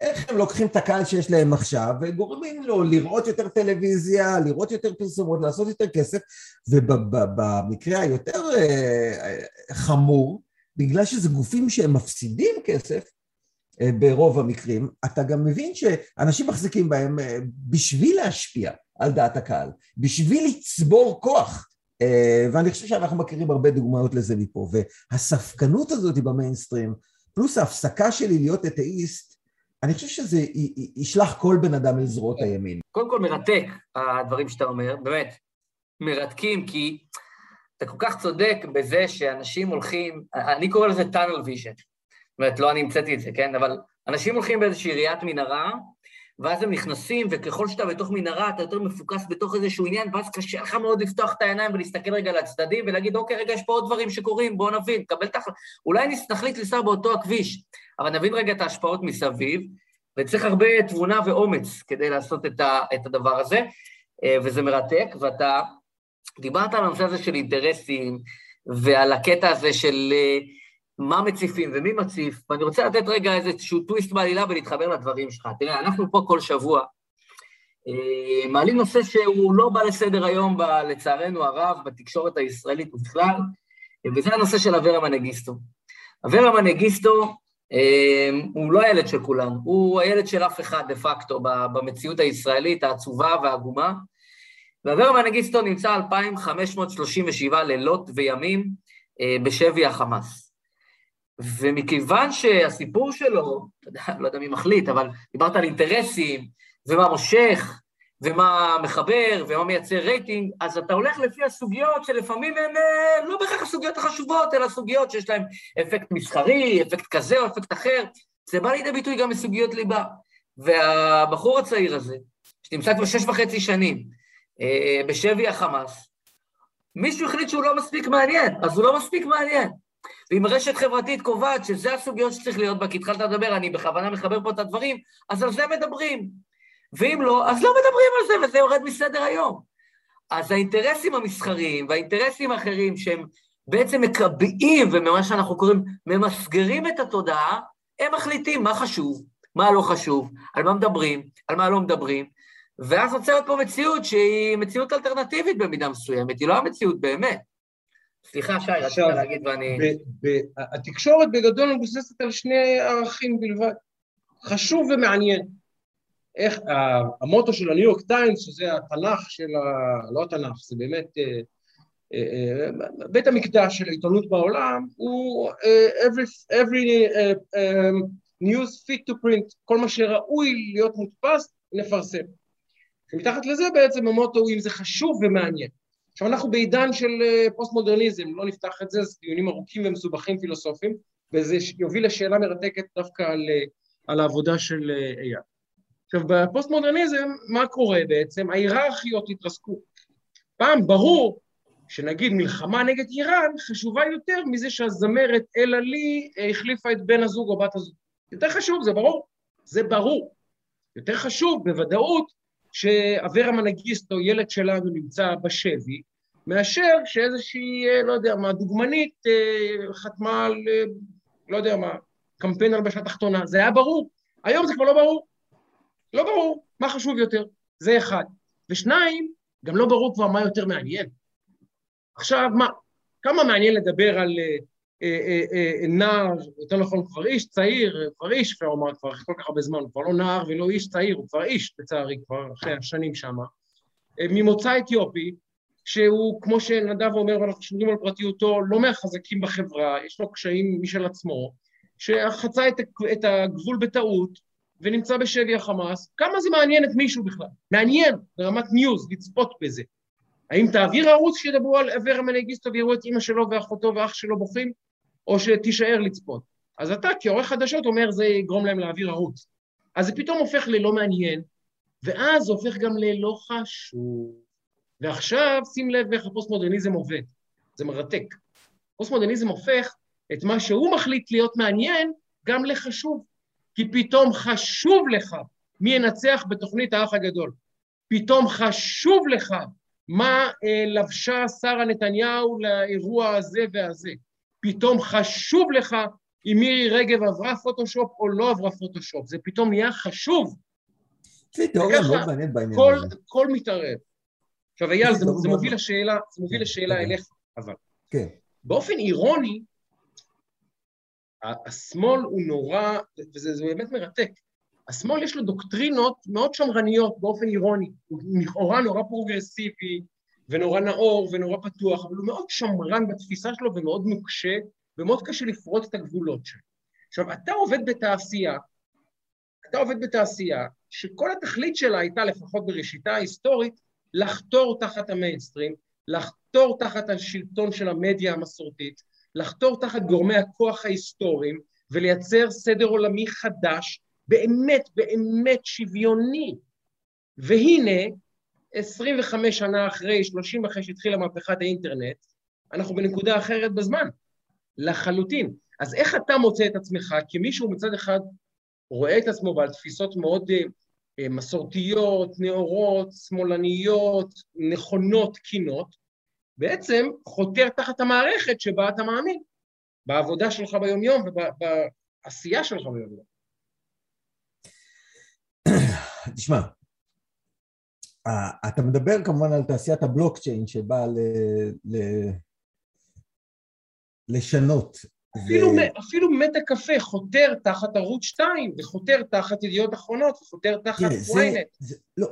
איך הם לוקחים את הקהל שיש להם עכשיו וגורמים לו לראות יותר טלוויזיה, לראות יותר פרסומות, לעשות יותר כסף, ובמקרה היותר חמור, בגלל שזה גופים שהם מפסידים כסף, ברוב המקרים, אתה גם מבין שאנשים מחזיקים בהם בשביל להשפיע על דעת הקהל, בשביל לצבור כוח, ואני חושב שאנחנו מכירים הרבה דוגמאות לזה מפה, והספקנות הזאת במיינסטרים, פלוס ההפסקה שלי להיות אתאיסט, אני חושב שזה ישלח כל בן אדם אל זרועות הימין. קודם כל מרתק הדברים שאתה אומר, באמת, מרתקים, כי אתה כל כך צודק בזה שאנשים הולכים, אני קורא לזה tunnel vision, זאת אומרת, לא אני המצאתי את זה, כן? אבל אנשים הולכים באיזושהי ראיית מנהרה, ואז הם נכנסים, וככל שאתה בתוך מנהרה, אתה יותר מפוקס בתוך איזשהו עניין, ואז קשה לך מאוד לפתוח את העיניים ולהסתכל רגע לצדדים ולהגיד, אוקיי, רגע, יש פה עוד דברים שקורים, בואו נבין, קבל את ההחלטה. אולי נחליט לנסוע באותו הכביש, אבל נבין רגע את ההשפעות מסביב, וצריך הרבה תבונה ואומץ כדי לעשות את, ה, את הדבר הזה, וזה מרתק, ואתה דיברת על הנושא הזה של אינטרסים, ועל הקטע הזה של מה מציפים ומי מציף, ואני רוצה לתת רגע איזשהו טוויסט בעלילה ולהתחבר לדברים שלך. תראה, אנחנו פה כל שבוע מעלים נושא שהוא לא בא לסדר היום, ב, לצערנו הרב, בתקשורת הישראלית ובכלל, וזה הנושא של אברה מנגיסטו. אברה מנגיסטו הוא לא הילד של כולנו, הוא הילד של אף אחד דה פקטו במציאות הישראלית העצובה והעגומה, ואברה מנגיסטו נמצא 2,537 לילות וימים בשבי החמאס. ומכיוון שהסיפור שלו, אתה יודע, לא יודע מי מחליט, אבל דיברת על אינטרסים, ומה מושך, ומה מחבר, ומה מייצר רייטינג, אז אתה הולך לפי הסוגיות שלפעמים הן לא בהכרח הסוגיות החשובות, אלא סוגיות שיש להן אפקט מסחרי, אפקט כזה או אפקט אחר, זה בא לידי ביטוי גם בסוגיות ליבה. והבחור הצעיר הזה, שנמצא כבר שש וחצי שנים בשבי החמאס, מישהו החליט שהוא לא מספיק מעניין, אז הוא לא מספיק מעניין. ואם רשת חברתית קובעת שזה הסוגיות שצריך להיות בה, כי התחלת לדבר, אני בכוונה מחבר פה את הדברים, אז על זה מדברים. ואם לא, אז לא מדברים על זה, וזה יורד מסדר היום. אז האינטרסים המסחריים והאינטרסים האחרים שהם בעצם מקבעים, ומה שאנחנו קוראים, ממסגרים את התודעה, הם מחליטים מה חשוב, מה לא חשוב, על מה מדברים, על מה לא מדברים, ואז נוצרת פה מציאות שהיא מציאות אלטרנטיבית במידה מסוימת, היא לא המציאות באמת. סליחה, שי, רצית להגיד ואני... התקשורת בגדול מבוססת על שני ערכים בלבד, חשוב ומעניין. איך המוטו של הניו יורק טיימס, שזה התנ"ך של ה... לא התנ"ך, זה באמת אה, אה, אה, בית המקדש של העיתונות בעולם, הוא every, every uh, um, news fit to print, כל מה שראוי להיות מודפס, נפרסם. ומתחת לזה בעצם המוטו הוא אם זה חשוב ומעניין. עכשיו אנחנו בעידן של פוסט-מודרניזם, לא נפתח את זה, זה דיונים ארוכים ומסובכים פילוסופיים, וזה יוביל לשאלה מרתקת דווקא על, על העבודה של אייל. עכשיו, בפוסט-מודרניזם, מה קורה בעצם? ההיררכיות התרסקו. פעם ברור שנגיד מלחמה נגד איראן חשובה יותר מזה שהזמרת אלה לי החליפה את בן הזוג או בת הזוג. יותר חשוב, זה ברור. זה ברור. יותר חשוב בוודאות שאברה מנגיסטו, ילד שלנו, נמצא בשבי, מאשר שאיזושהי, לא יודע מה, דוגמנית אה, חתמה על, אה, לא יודע מה, קמפיין על בשעת תחתונה. זה היה ברור. היום זה כבר לא ברור. לא ברור מה חשוב יותר, זה אחד. ושניים, גם לא ברור כבר מה יותר מעניין. עכשיו, מה, כמה מעניין לדבר על אה, אה, אה, אה, נער, יותר נכון כבר איש צעיר, כבר איש, אפשר לומר, כבר כל כך הרבה זמן, הוא כבר לא נער ולא איש צעיר, הוא כבר איש, לצערי, כבר אחרי השנים שמה, אה, ממוצא אתיופי, שהוא, כמו שנדב אומר, ואנחנו שומרים על פרטיותו, לא מהחזקים בחברה, יש לו קשיים משל עצמו, שחצה את, את הגבול בטעות, ונמצא בשבי החמאס, כמה זה מעניין את מישהו בכלל? מעניין, ברמת news, לצפות בזה. האם תעביר ערוץ שידברו על אברה מנגיסטו ויראו את אימא שלו ואחותו ואח שלו בוכים, או שתישאר לצפות? אז אתה כעורך חדשות אומר זה יגרום להם להעביר ערוץ. אז זה פתאום הופך ללא מעניין, ואז זה הופך גם ללא חשוב. ועכשיו שים לב איך הפוסט-מודרניזם עובד, זה מרתק. פוסט-מודרניזם הופך את מה שהוא מחליט להיות מעניין גם לחשוב. כי פתאום חשוב לך מי ינצח בתוכנית האח הגדול. פתאום חשוב לך מה אה, לבשה שרה נתניהו לאירוע הזה והזה. פתאום חשוב לך אם מירי רגב עברה פוטושופ או לא עברה פוטושופ. זה פתאום נהיה חשוב. זה תיאוריה מאוד מעניינת בעניין כל, הזה. כל מתערב. עכשיו אייל, זה, זה מוביל לשאלה, זה מוביל לשאלה אוקיי. אליך, אבל. כן. באופן אירוני, השמאל הוא נורא, וזה זה באמת מרתק, השמאל יש לו דוקטרינות מאוד שמרניות באופן אירוני, הוא לכאורה נורא פרוגרסיבי ונורא נאור ונורא פתוח, אבל הוא מאוד שמרן בתפיסה שלו ומאוד נוקשה, ומאוד קשה לפרוץ את הגבולות שלו. עכשיו, אתה עובד בתעשייה, אתה עובד בתעשייה שכל התכלית שלה הייתה, לפחות בראשיתה ההיסטורית, לחתור תחת המיינסטרים, לחתור תחת השלטון של המדיה המסורתית, לחתור תחת גורמי הכוח ההיסטוריים ולייצר סדר עולמי חדש, באמת באמת שוויוני. והנה, 25 שנה אחרי, 30 אחרי שהתחילה מהפכת האינטרנט, אנחנו בנקודה אחרת בזמן, לחלוטין. אז איך אתה מוצא את עצמך כמישהו מצד אחד רואה את עצמו בעל תפיסות מאוד uh, uh, מסורתיות, נאורות, שמאלניות, נכונות, תקינות, בעצם חותר תחת המערכת שבה אתה מאמין, בעבודה שלך ביומיום ובעשייה שלך ביומיום. תשמע, אתה מדבר כמובן על תעשיית הבלוקצ'יין שבאה ל... ל... לשנות. אפילו, ו- מ- אפילו מטה קפה חותר תחת ערוץ 2, וחותר תחת ידיעות אחרונות, וחותר תחת ynet. לא,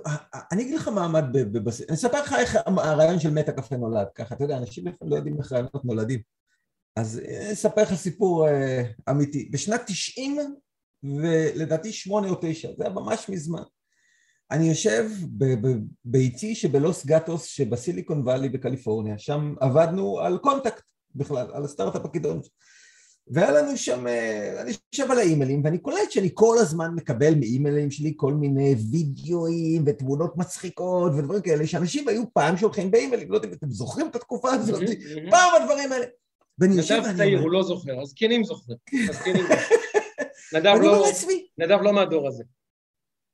אני אגיד לך מה עמד בבסיס, אני אספר לך איך הרעיון של מטה קפה נולד, ככה, אתה יודע, אנשים לפעמים לא יודעים איך רעיונות נולדים. אז אה, אספר לך סיפור אה, אמיתי. בשנת 90, ולדעתי 8 או 9, זה היה ממש מזמן. אני יושב בביתי שבלוס גטוס שבסיליקון וואלי בקליפורניה, שם עבדנו על קונטקט בכלל, על הסטארט-אפ הקודם. והיה לנו שם, אה, אני יושב על האימיילים ואני קולט שאני כל הזמן מקבל מאימיילים שלי כל מיני וידאוים ותמונות מצחיקות ודברים כאלה שאנשים היו פעם שולחים באימיילים, לא יודע אם אתם זוכרים את התקופה הזאת. פעם הדברים האלה. ואני יושב ואני אומר, הוא לא זוכר, הזקנים זוכרים. נדב לא- נדב לא מהדור הזה.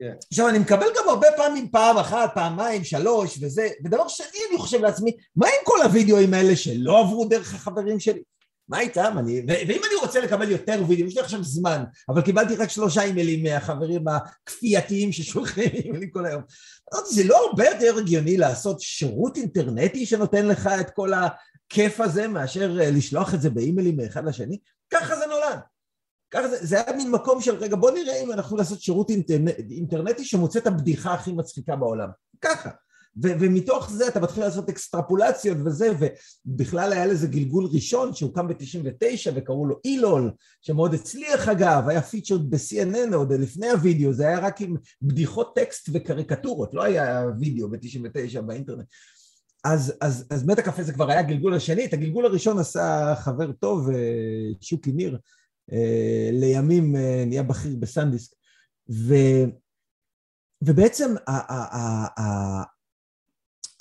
כן. עכשיו, אני מקבל גם הרבה פעמים, פעם אחת, פעמיים, שלוש, וזה, ודבר שני, אני חושב לעצמי, מה עם כל הוידאוים האלה שלא עברו דרך החברים שלי? מה איתם? אני, ו- ואם אני רוצה לקבל יותר וידאו, יש לי עכשיו זמן, אבל קיבלתי רק שלושה אימיילים מהחברים הכפייתיים ששולחים אימיילים כל היום. אמרתי, זה לא הרבה יותר הגיוני לעשות שירות אינטרנטי שנותן לך את כל הכיף הזה, מאשר אה, לשלוח את זה באימיילים מאחד לשני? ככה זה נולד. ככה זה, זה היה מין מקום של, רגע, בוא נראה אם אנחנו לעשות שירות אינטרנט, אינטרנטי שמוצא את הבדיחה הכי מצחיקה בעולם. ככה. ו- ומתוך זה אתה מתחיל לעשות אקסטרפולציות וזה, ובכלל היה לזה גלגול ראשון שהוקם ב-99 וקראו לו אילול, שמאוד הצליח אגב, היה featured ב-CNN עוד לפני הוידאו, זה היה רק עם בדיחות טקסט וקריקטורות, לא היה וידאו ב-99 באינטרנט. אז, אז, אז מטאקפה זה כבר היה הגלגול השני, את הגלגול הראשון עשה חבר טוב, אה, שוקי ניר, לימים אה, נהיה בכיר בסנדיסק, ו, ובעצם ה, ה, ה, ה,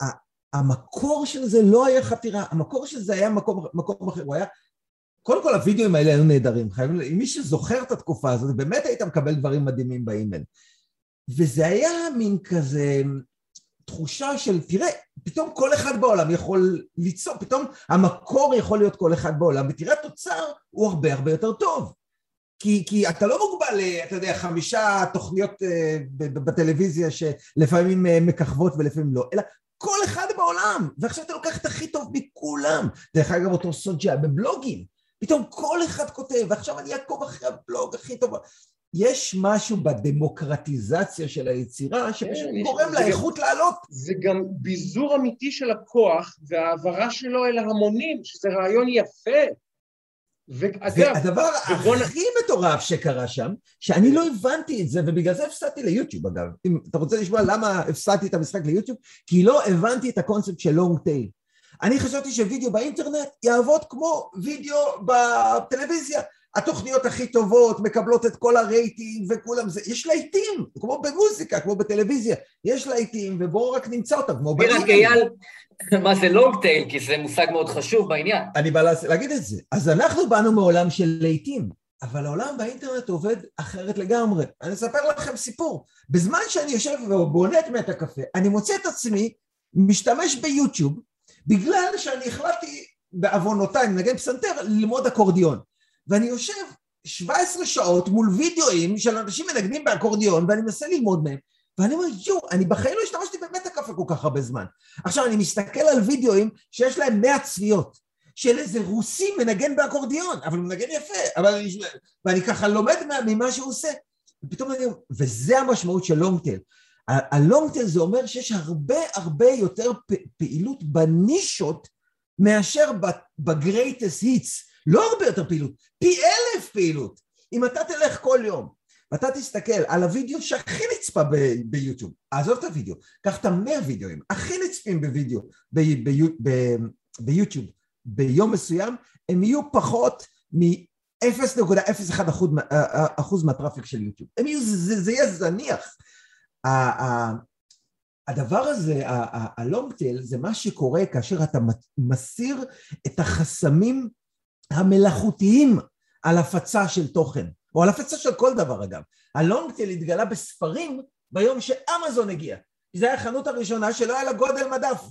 ה, המקור של זה לא היה חתירה, המקור של זה היה מקום, מקום אחר, הוא היה, קודם כל הווידאוים האלה היו נהדרים, חייבים, אם מי שזוכר את התקופה הזאת, באמת היית מקבל דברים מדהימים באימייל. וזה היה מין כזה תחושה של, תראה, פתאום כל אחד בעולם יכול ליצור, פתאום המקור יכול להיות כל אחד בעולם, ותראה התוצר הוא הרבה הרבה יותר טוב. כי, כי אתה לא מוגבל, ל, אתה יודע, חמישה תוכניות uh, בטלוויזיה שלפעמים uh, מככבות ולפעמים לא, אלא כל אחד בעולם, ועכשיו אתה לוקח את הכי טוב מכולם. דרך אגב, אותו סוד בבלוגים, פתאום כל אחד כותב, ועכשיו אני אעקוב אחרי הבלוג הכי טוב. יש משהו בדמוקרטיזציה של היצירה שפשוט כן, גורם לאיכות לעלות. זה גם ביזור אמיתי של הכוח והעברה שלו אל ההמונים, שזה רעיון יפה. ואגב, נ- הכי מטורף שקרה שם, שאני לא הבנתי את זה, ובגלל זה הפסדתי ליוטיוב אגב. אם אתה רוצה לשמוע למה הפסדתי את המשחק ליוטיוב? כי לא הבנתי את הקונספט של long tail. אני חשבתי שווידאו באינטרנט יעבוד כמו וידאו בטלוויזיה. התוכניות הכי טובות מקבלות את כל הרייטינג וכולם זה, יש להיטים, כמו במוזיקה, כמו בטלוויזיה, יש להיטים ובואו רק נמצא אותם, כמו רק באימייל. אייל, מה זה לונג טייל, כי זה מושג מאוד חשוב בעניין. אני בא להגיד את זה. אז אנחנו באנו מעולם של להיטים, אבל העולם באינטרנט עובד אחרת לגמרי. אני אספר לכם סיפור. בזמן שאני יושב ובונה את מת הקפה, אני מוצא את עצמי משתמש ביוטיוב, בגלל שאני החלטתי בעוונותיי, מנגן פסנתר, ללמוד אקורדיון. ואני יושב 17 שעות מול וידאוים של אנשים מנגנים באקורדיון, ואני מנסה ללמוד מהם. ואני אומר, יואו, אני בחיים לא השתמשתי באמת הקפה כל כך הרבה זמן. עכשיו, אני מסתכל על וידאוים שיש להם 100 צפיות, של איזה רוסי מנגן באקורדיון, אבל הוא מנגן יפה, אבל אני, ואני ככה לומד מה- ממה שהוא עושה. ופתאום אני, וזה המשמעות של לונגטייל. הלונגטייל זה אומר שיש הרבה הרבה יותר פעילות בנישות מאשר ב-greatest hits. לא הרבה יותר פעילות, פי אלף פעילות. אם אתה תלך כל יום ואתה תסתכל על הוידאו שהכי נצפה ב- ביוטיוב, עזוב את הוידאו, קח את המאה וידאוים הכי נצפים בוידאו ב- ביו- ב- ביוטיוב ביום מסוים, הם יהיו פחות מ-0.01 אחוז, מה- אחוז מהטראפיק של יוטיוב. הם יהיו, זה, זה יהיה זניח. הדבר הזה, הלונג טייל, זה מה שקורה כאשר אתה מסיר את החסמים המלאכותיים על הפצה של תוכן, או על הפצה של כל דבר אגב. הלונג טייל התגלה בספרים ביום שאמזון הגיע. זו הייתה החנות הראשונה שלא היה לה גודל מדף.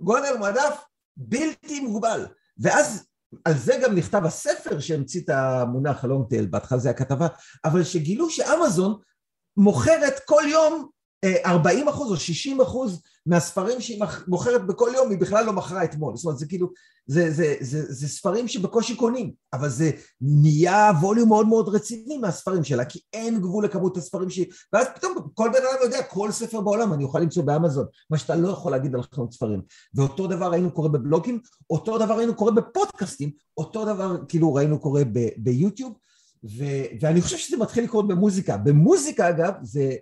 גודל מדף בלתי מוגבל. ואז על זה גם נכתב הספר שהמציא את המונח הלונג טייל, בהתחלה זה הכתבה, אבל שגילו שאמזון מוכרת כל יום 40 אחוז או 60 אחוז מהספרים שהיא מוכרת בכל יום, היא בכלל לא מכרה אתמול. זאת אומרת, זה כאילו, זה, זה, זה, זה ספרים שבקושי קונים, אבל זה נהיה ווליום מאוד מאוד רציני מהספרים שלה, כי אין גבול לכמות הספרים שהיא... ואז פתאום כל בן אדם יודע, כל ספר בעולם אני אוכל למצוא באמזון, מה שאתה לא יכול להגיד על חנות ספרים. ואותו דבר ראינו קורה בבלוגים, אותו דבר ראינו קורה בפודקאסטים, אותו דבר כאילו ראינו קורה ב- ביוטיוב, ו- ואני חושב שזה מתחיל לקרות במוזיקה. במוזיקה, אגב, זה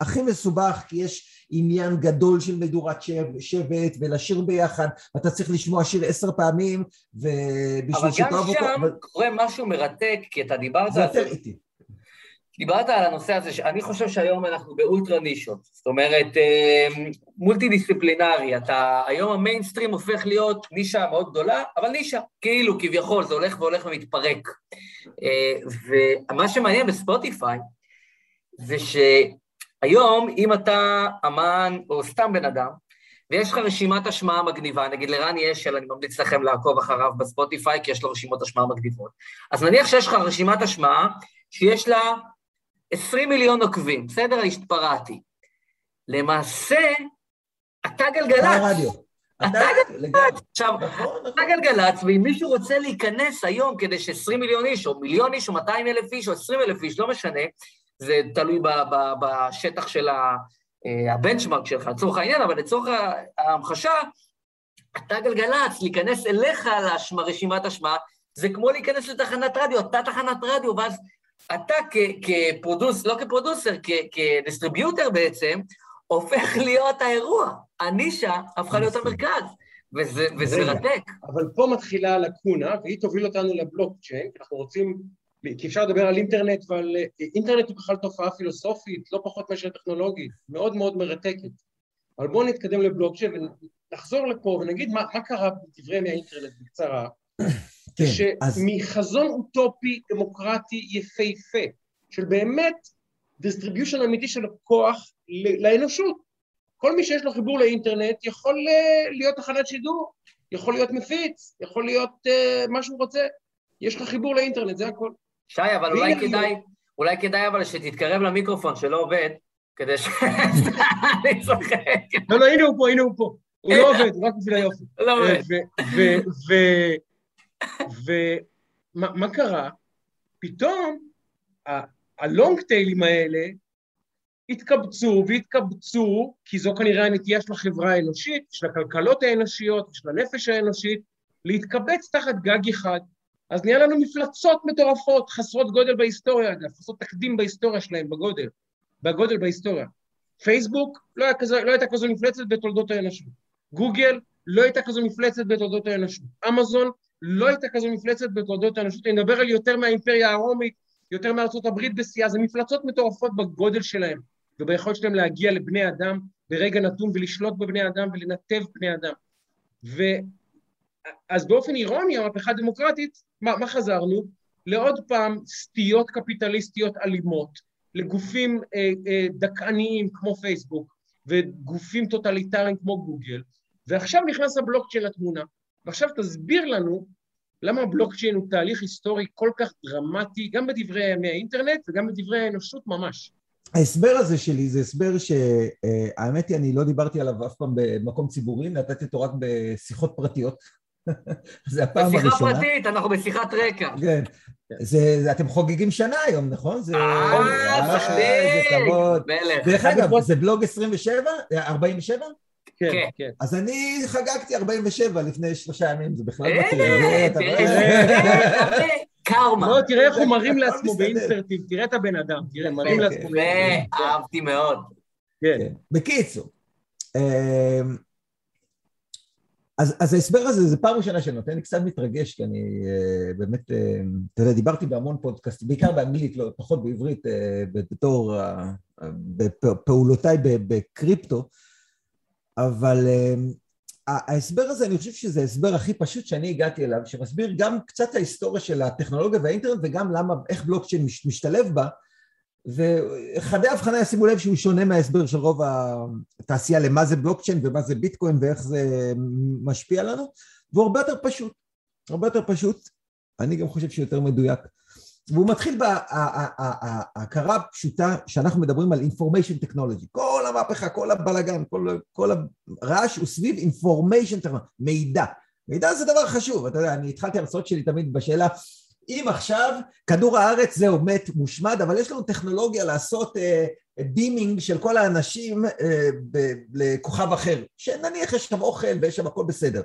הכי מסובך, כי יש עניין גדול של מדורת שבט, ולשיר ביחד, ואתה צריך לשמוע שיר עשר פעמים, ובשביל שתאהב אותו... אבל גם שם קורה משהו מרתק, כי אתה דיברת זה יותר איטי. דיברת על הנושא הזה, שאני חושב שהיום אנחנו באולטרה נישות, זאת אומרת, מולטי דיסציפלינרי, אתה, היום המיינסטרים הופך להיות נישה מאוד גדולה, אבל נישה, כאילו, כביכול, זה הולך והולך ומתפרק. ומה שמעניין בספוטיפיי, זה היום, אם אתה אמן או סתם בן אדם, ויש לך רשימת השמעה מגניבה, נגיד לרן ישל, אני ממליץ לכם לעקוב אחריו בספוטיפיי, כי יש לו רשימות השמעה מגניבות. אז נניח שיש לך רשימת השמעה שיש לה 20 מיליון עוקבים, בסדר? התפרעתי. למעשה, אתה גלגלצ. אתה גלגלצ. עכשיו, אתה גלגלצ, ואם מישהו רוצה להיכנס היום כדי ש-20 מיליון איש, או מיליון איש, או 200 אלף איש, או 20 אלף איש, לא משנה, זה תלוי בשטח של אה, הבנצ'מארק שלך, לצורך העניין, אבל לצורך ההמחשה, אתה גלגלצ, להיכנס אליך לרשימת השמעה, זה כמו להיכנס לתחנת רדיו, אתה תחנת רדיו, ואז אתה כ- כפרודוס, לא כפרודוסר, כדיסטריביוטר בעצם, הופך להיות האירוע. הנישה הפכה להיות המרכז, וזה, וזה. מרתק. אבל פה מתחילה הלקונה, והיא תוביל אותנו לבלוקצ'יין, כי אנחנו רוצים, כי אפשר לדבר על אינטרנט ועל... אינטרנט הוא בכלל תופעה פילוסופית, לא פחות מאשר טכנולוגית, מאוד מאוד מרתקת. אבל בואו נתקדם לבלוקצ'יין ונחזור לפה ונגיד מה, מה קרה בדברי ימי האינטרנט בקצרה. כן, אז שמחזון אוטופי דמוקרטי יפהפה, של באמת distribution אמיתי של הכוח לאנושות. כל מי שיש לו חיבור לאינטרנט יכול אה, להיות תחנת שידור, יכול להיות מפיץ, יכול להיות אה, מה שהוא רוצה. יש לך חיבור לאינטרנט, זה הכל. שי, אבל אולי כדאי, אולי כדאי אבל שתתקרב למיקרופון שלא עובד, כדי ש... אני צוחק. לא, לא, הנה הוא פה, הנה הוא פה. הוא לא עובד, הוא רק בשביל היופי. לא עובד. ומה קרה? פתאום הלונג טיילים האלה התקבצו והתקבצו, כי זו כנראה הנטייה של החברה האנושית, של הכלכלות האנושיות, של הנפש האנושית, להתקבץ תחת גג אחד. אז נהיה לנו מפלצות מטורפות, חסרות גודל בהיסטוריה, אגב, חסרות תקדים בהיסטוריה שלהם, בגודל, בגודל בהיסטוריה. פייסבוק לא, היה כזה, לא הייתה כזו מפלצת בתולדות האנושות. גוגל לא הייתה כזו מפלצת בתולדות האנושות. אמזון לא הייתה כזו מפלצת בתולדות האנושות. אני מדבר על יותר מהאימפריה הרומית, יותר מארצות הברית בשיאה, זה מפלצות מטורפות בגודל שלהם וביכולת שלהם להגיע לבני אדם ברגע נתון ולשלוט בבני אדם ולנתב בני אדם. אז באופן אירוני, המהפכה הדמוקרטית, מה, מה חזרנו? לעוד פעם סטיות קפיטליסטיות אלימות, לגופים אה, אה, דכאניים כמו פייסבוק, וגופים טוטליטריים כמו גוגל, ועכשיו נכנס הבלוקצ'יין לתמונה. ועכשיו תסביר לנו למה הבלוקצ'יין הוא תהליך היסטורי כל כך דרמטי, גם בדברי ימי האינטרנט וגם בדברי האנושות ממש. ההסבר הזה שלי זה הסבר שהאמת היא, אני לא דיברתי עליו אף פעם במקום ציבורי, נתתי אותו רק בשיחות פרטיות. זה הפעם בשיחה הראשונה. פרטית, אנחנו בשיחת רקע. כן. זה, זה, אתם חוגגים שנה היום, נכון? זה... אה, כבוד. מלך. דרך אגב, זה בלוג 27? 47? כן, כן. כן. אז אני חגגתי 47 לפני שלושה ימים, זה בכלל אתה תראה, קרמה. לא, תראה איך הוא מרים לעצמו מסתדר. באינסרטים, תראה את הבן אדם, תראה, מרים יפה, לעצמו. אהבתי מאוד. כן. כן. בקיצור, אמ, אז, אז ההסבר הזה, זה פעם ראשונה שאני נותן, אני קצת מתרגש, כי אני אה, באמת, אה, אתה יודע, דיברתי בהמון פודקאסטים, בעיקר באנגלית, לא, פחות בעברית, אה, בתור אה, בפעולותיי בקריפטו, אבל אה, ההסבר הזה, אני חושב שזה ההסבר הכי פשוט שאני הגעתי אליו, שמסביר גם קצת ההיסטוריה של הטכנולוגיה והאינטרנט, וגם למה, איך בלוקצ'יין מש- משתלב בה, וחדי הבחנה ישימו לב שהוא שונה מההסבר של רוב התעשייה למה זה בלוקצ'יין ומה זה ביטקוין ואיך זה משפיע לנו, והוא הרבה יותר פשוט, הרבה יותר פשוט, אני גם חושב שהוא יותר מדויק. והוא מתחיל בהכרה הפשוטה שאנחנו מדברים על information technology, כל המהפכה, כל הבלגן, כל, כל הרעש הוא סביב information technology, מידע. מידע זה דבר חשוב, אתה יודע, אני התחלתי הרצאות שלי תמיד בשאלה אם עכשיו כדור הארץ זהו מת, מושמד, אבל יש לנו טכנולוגיה לעשות בימינג uh, של כל האנשים uh, ב- לכוכב אחר, שנניח יש שם אוכל ויש שם הכל בסדר.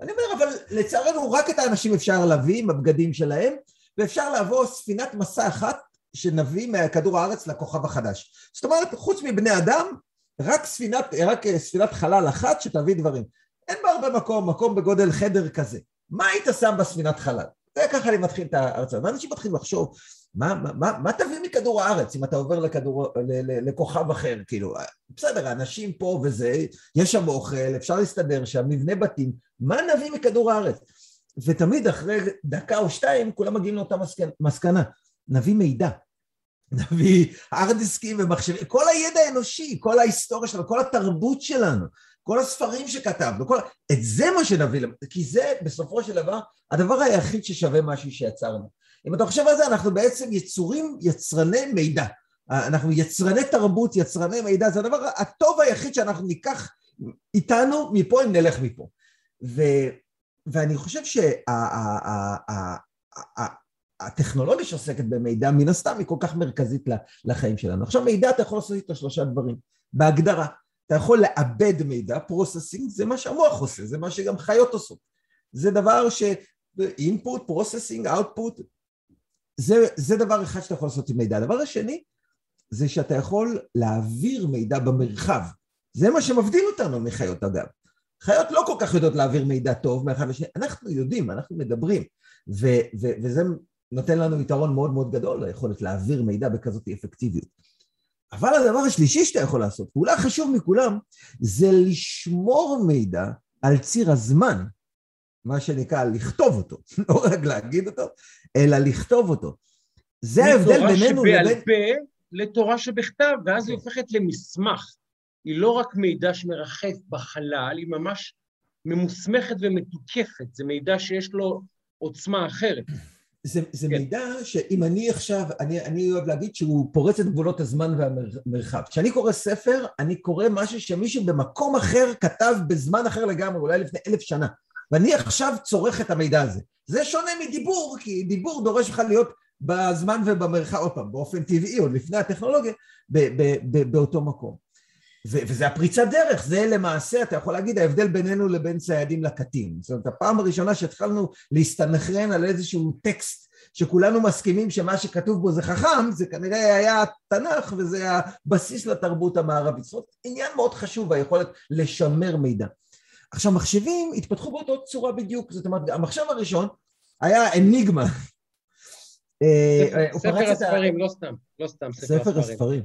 אני אומר, אבל לצערנו רק את האנשים אפשר להביא עם הבגדים שלהם, ואפשר לעבור ספינת מסע אחת שנביא מכדור הארץ לכוכב החדש. זאת אומרת, חוץ מבני אדם, רק ספינת, רק אה, ספינת חלל אחת שתביא דברים. אין בה הרבה מקום, מקום בגודל חדר כזה. מה היית שם בספינת חלל? וככה אני מתחיל את ההרצאה, ואנשים מתחילים לחשוב, מה, מה, מה, מה תביא מכדור הארץ אם אתה עובר לכדור, ל, ל, לכוכב אחר, כאילו, בסדר, האנשים פה וזה, יש שם אוכל, אפשר להסתדר שם, מבנה בתים, מה נביא מכדור הארץ? ותמיד אחרי דקה או שתיים כולם מגיעים לאותה מסקנה, נביא מידע. נביא הארד דיסקים ומחשבים, כל הידע האנושי, כל ההיסטוריה שלנו, כל התרבות שלנו, כל הספרים שכתבנו, כל... את זה מה שנביא, כי זה בסופו של דבר הדבר היחיד ששווה משהו שיצרנו. אם אתה חושב על זה, אנחנו בעצם יצורים, יצרני מידע. אנחנו יצרני תרבות, יצרני מידע, זה הדבר הטוב היחיד שאנחנו ניקח איתנו מפה אם נלך מפה. ו, ואני חושב שהטכנולוגיה שעוסקת במידע, מן הסתם היא כל כך מרכזית לחיים שלנו. עכשיו מידע אתה יכול לעשות איתו שלושה דברים, בהגדרה. אתה יכול לעבד מידע, processing, זה מה שהמוח עושה, זה מה שגם חיות עושות. זה דבר ש... input, processing, output, זה, דבר אחד שאתה יכול לעשות עם מידע. הדבר השני, זה שאתה יכול להעביר מידע במרחב. זה מה שמבדיל אותנו מחיות אגב. חיות לא כל כך יודעות להעביר מידע טוב מאחד לשני, אנחנו יודעים, אנחנו מדברים, ו- ו- וזה נותן לנו יתרון מאוד מאוד גדול, היכולת להעביר מידע בכזאת אפקטיביות. אבל הדבר השלישי שאתה יכול לעשות, ואולי חשוב מכולם, זה לשמור מידע על ציר הזמן, מה שנקרא לכתוב אותו, לא רק להגיד אותו, אלא לכתוב אותו. זה ההבדל בינינו לבין... מתורה שבעל פה לתורה שבכתב, ואז היא הופכת למסמך. היא לא רק מידע שמרחף בחלל, היא ממש ממוסמכת ומתוקפת, זה מידע שיש לו עוצמה אחרת. זה, זה כן. מידע שאם אני עכשיו, אני, אני אוהב להגיד שהוא פורץ את גבולות הזמן והמרחב. כשאני קורא ספר, אני קורא משהו שמישהו במקום אחר כתב בזמן אחר לגמרי, אולי לפני אלף שנה. ואני עכשיו צורך את המידע הזה. זה שונה מדיבור, כי דיבור דורש לך להיות בזמן ובמרחב, עוד פעם, באופן טבעי, עוד לפני הטכנולוגיה, ב, ב, ב, באותו מקום. ו- וזה הפריצת דרך, זה למעשה, אתה יכול להגיד, ההבדל בינינו לבין ציידים לקטים. זאת אומרת, הפעם הראשונה שהתחלנו להסתנכרן על איזשהו טקסט שכולנו מסכימים שמה שכתוב בו זה חכם, זה כנראה היה תנ"ך וזה הבסיס לתרבות המערבית. זאת אומרת, עניין מאוד חשוב, היכולת לשמר מידע. עכשיו, מחשבים התפתחו באותו צורה בדיוק, זאת אומרת, המחשב הראשון היה אניגמה. אה, ספר הספרים, לא סתם, לא סתם ספר הספרים.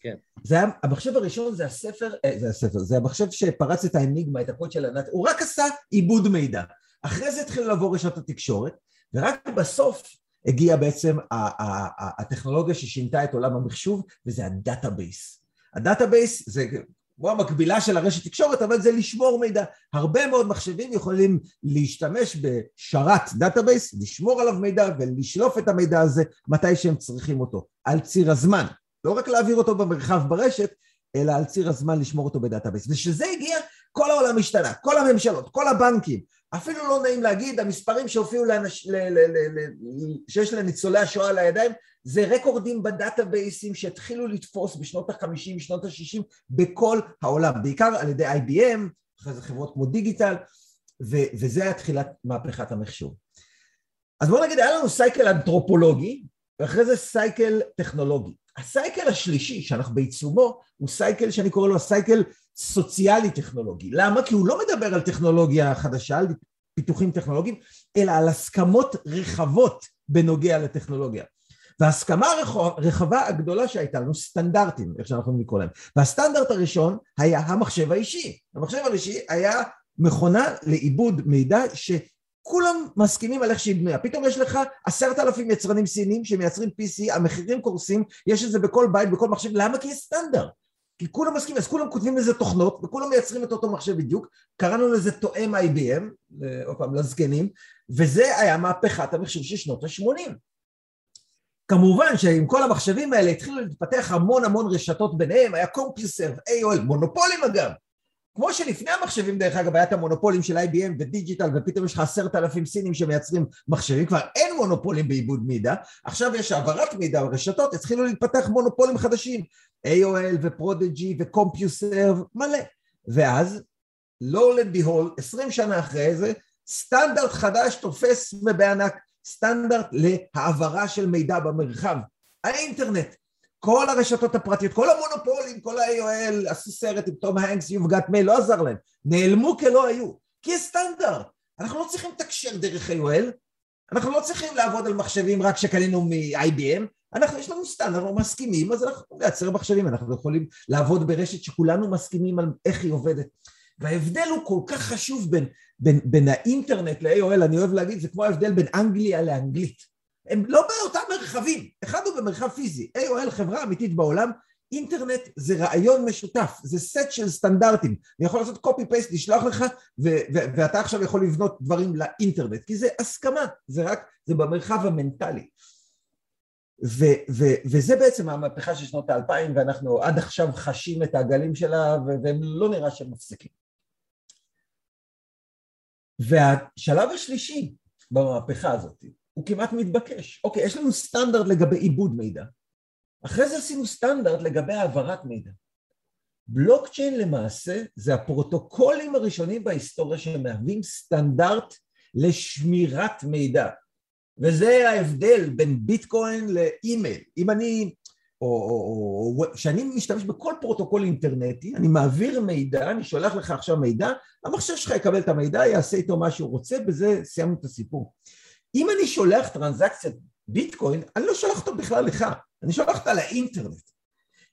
כן. זה היה, המחשב הראשון זה הספר, אה, זה הספר, זה המחשב שפרץ את האניגמה, את הקוד של הנאצ... הוא רק עשה עיבוד מידע. אחרי זה התחילו לבוא רשת התקשורת, ורק בסוף הגיעה בעצם הטכנולוגיה ששינתה את עולם המחשוב, וזה ה database. ה database זה כמו המקבילה של הרשת תקשורת, אבל זה לשמור מידע. הרבה מאוד מחשבים יכולים להשתמש בשרת database, לשמור עליו מידע ולשלוף את המידע הזה מתי שהם צריכים אותו, על ציר הזמן. לא רק להעביר אותו במרחב ברשת, אלא על ציר הזמן לשמור אותו ב database. וכשזה הגיע, כל העולם השתנה, כל הממשלות, כל הבנקים, אפילו לא נעים להגיד, המספרים שהופיעו לאנש, ל, ל, ל, ל, שיש לניצולי השואה על הידיים, זה רקורדים בדאטאבייסים שהתחילו לתפוס בשנות ה-50, שנות ה-60 בכל העולם, בעיקר על ידי IBM, אחרי זה חברות כמו Digital, ו- וזה היה תחילת מהפכת המחשוב. אז בואו נגיד, היה לנו cycle אנתרופולוגי, ואחרי זה סייקל טכנולוגי. הסייקל השלישי שאנחנו בעיצומו הוא סייקל שאני קורא לו הסייקל סוציאלי טכנולוגי. למה? כי הוא לא מדבר על טכנולוגיה חדשה, על פיתוחים טכנולוגיים, אלא על הסכמות רחבות בנוגע לטכנולוגיה. וההסכמה הרחבה הגדולה שהייתה לנו, סטנדרטים, איך שאנחנו יכולים לקרוא להם. והסטנדרט הראשון היה המחשב האישי. המחשב האישי היה מכונה לעיבוד מידע ש... כולם מסכימים על איך שהיא בנויה. פתאום יש לך עשרת אלפים יצרנים סינים שמייצרים PC, המחירים קורסים, יש את זה בכל בית, בכל מחשב, למה? כי יש סטנדרט. כי כולם מסכימים, אז כולם כותבים לזה תוכנות, וכולם מייצרים את אותו מחשב בדיוק, קראנו לזה תואם IBM, עוד פעם, לזקנים, וזה היה מהפכת המחשב של שנות ה-80. כמובן שעם כל המחשבים האלה התחילו להתפתח המון המון רשתות ביניהם, היה קומפיוסרף, AOL, מונופולים אגב, כמו שלפני המחשבים דרך אגב היה את המונופולים של IBM ו Digital ופתאום יש לך עשרת אלפים סינים שמייצרים מחשבים, כבר אין מונופולים בעיבוד מידע, עכשיו יש העברת מידע ברשתות, התחילו להתפתח מונופולים חדשים, AOL ו Prodigy ו CompuServe, מלא. ואז, לא לביהול, עשרים שנה אחרי זה, סטנדרט חדש תופס בענק, סטנדרט להעברה של מידע במרחב, האינטרנט. כל הרשתות הפרטיות, כל המונופולים, כל ה-AOL, עשו סרט עם תום האנקס, You've got mail, לא עזר להם. נעלמו כלא היו, כי יש סטנדרט. אנחנו לא צריכים לתקשר דרך AOL, אנחנו לא צריכים לעבוד על מחשבים רק שקנינו מ-IBM, אנחנו, יש לנו סטנדרט, אנחנו מסכימים, אז אנחנו לייצר מחשבים, אנחנו יכולים לעבוד ברשת שכולנו מסכימים על איך היא עובדת. וההבדל הוא כל כך חשוב בין, בין, בין האינטרנט ל-AOL, אני אוהב להגיד, זה כמו ההבדל בין אנגליה לאנגלית. הם לא באותם מרחבים, אחד הוא במרחב פיזי, AOL חברה אמיתית בעולם, אינטרנט זה רעיון משותף, זה סט של סטנדרטים, אני יכול לעשות קופי פייסט, לשלוח לך, ואתה עכשיו יכול לבנות דברים לאינטרנט, כי זה הסכמה, זה רק, זה במרחב המנטלי. ו- ו- וזה בעצם המהפכה של שנות האלפיים, ואנחנו עד עכשיו חשים את הגלים שלה, והם לא נראה שהם מפסיקים. והשלב השלישי במהפכה הזאת הוא כמעט מתבקש. אוקיי, יש לנו סטנדרט לגבי עיבוד מידע. אחרי זה עשינו סטנדרט לגבי העברת מידע. בלוקצ'יין למעשה זה הפרוטוקולים הראשונים בהיסטוריה שמהווים סטנדרט לשמירת מידע. וזה ההבדל בין ביטקוין לאימייל. אם אני, או כשאני משתמש בכל פרוטוקול אינטרנטי, אני מעביר מידע, אני שולח לך עכשיו מידע, המחשב שלך יקבל את המידע, יעשה איתו מה שהוא רוצה, בזה סיימנו את הסיפור. אם אני שולח טרנזקציית ביטקוין, אני לא שולח אותו בכלל לך, אני שולח אותה לאינטרנט.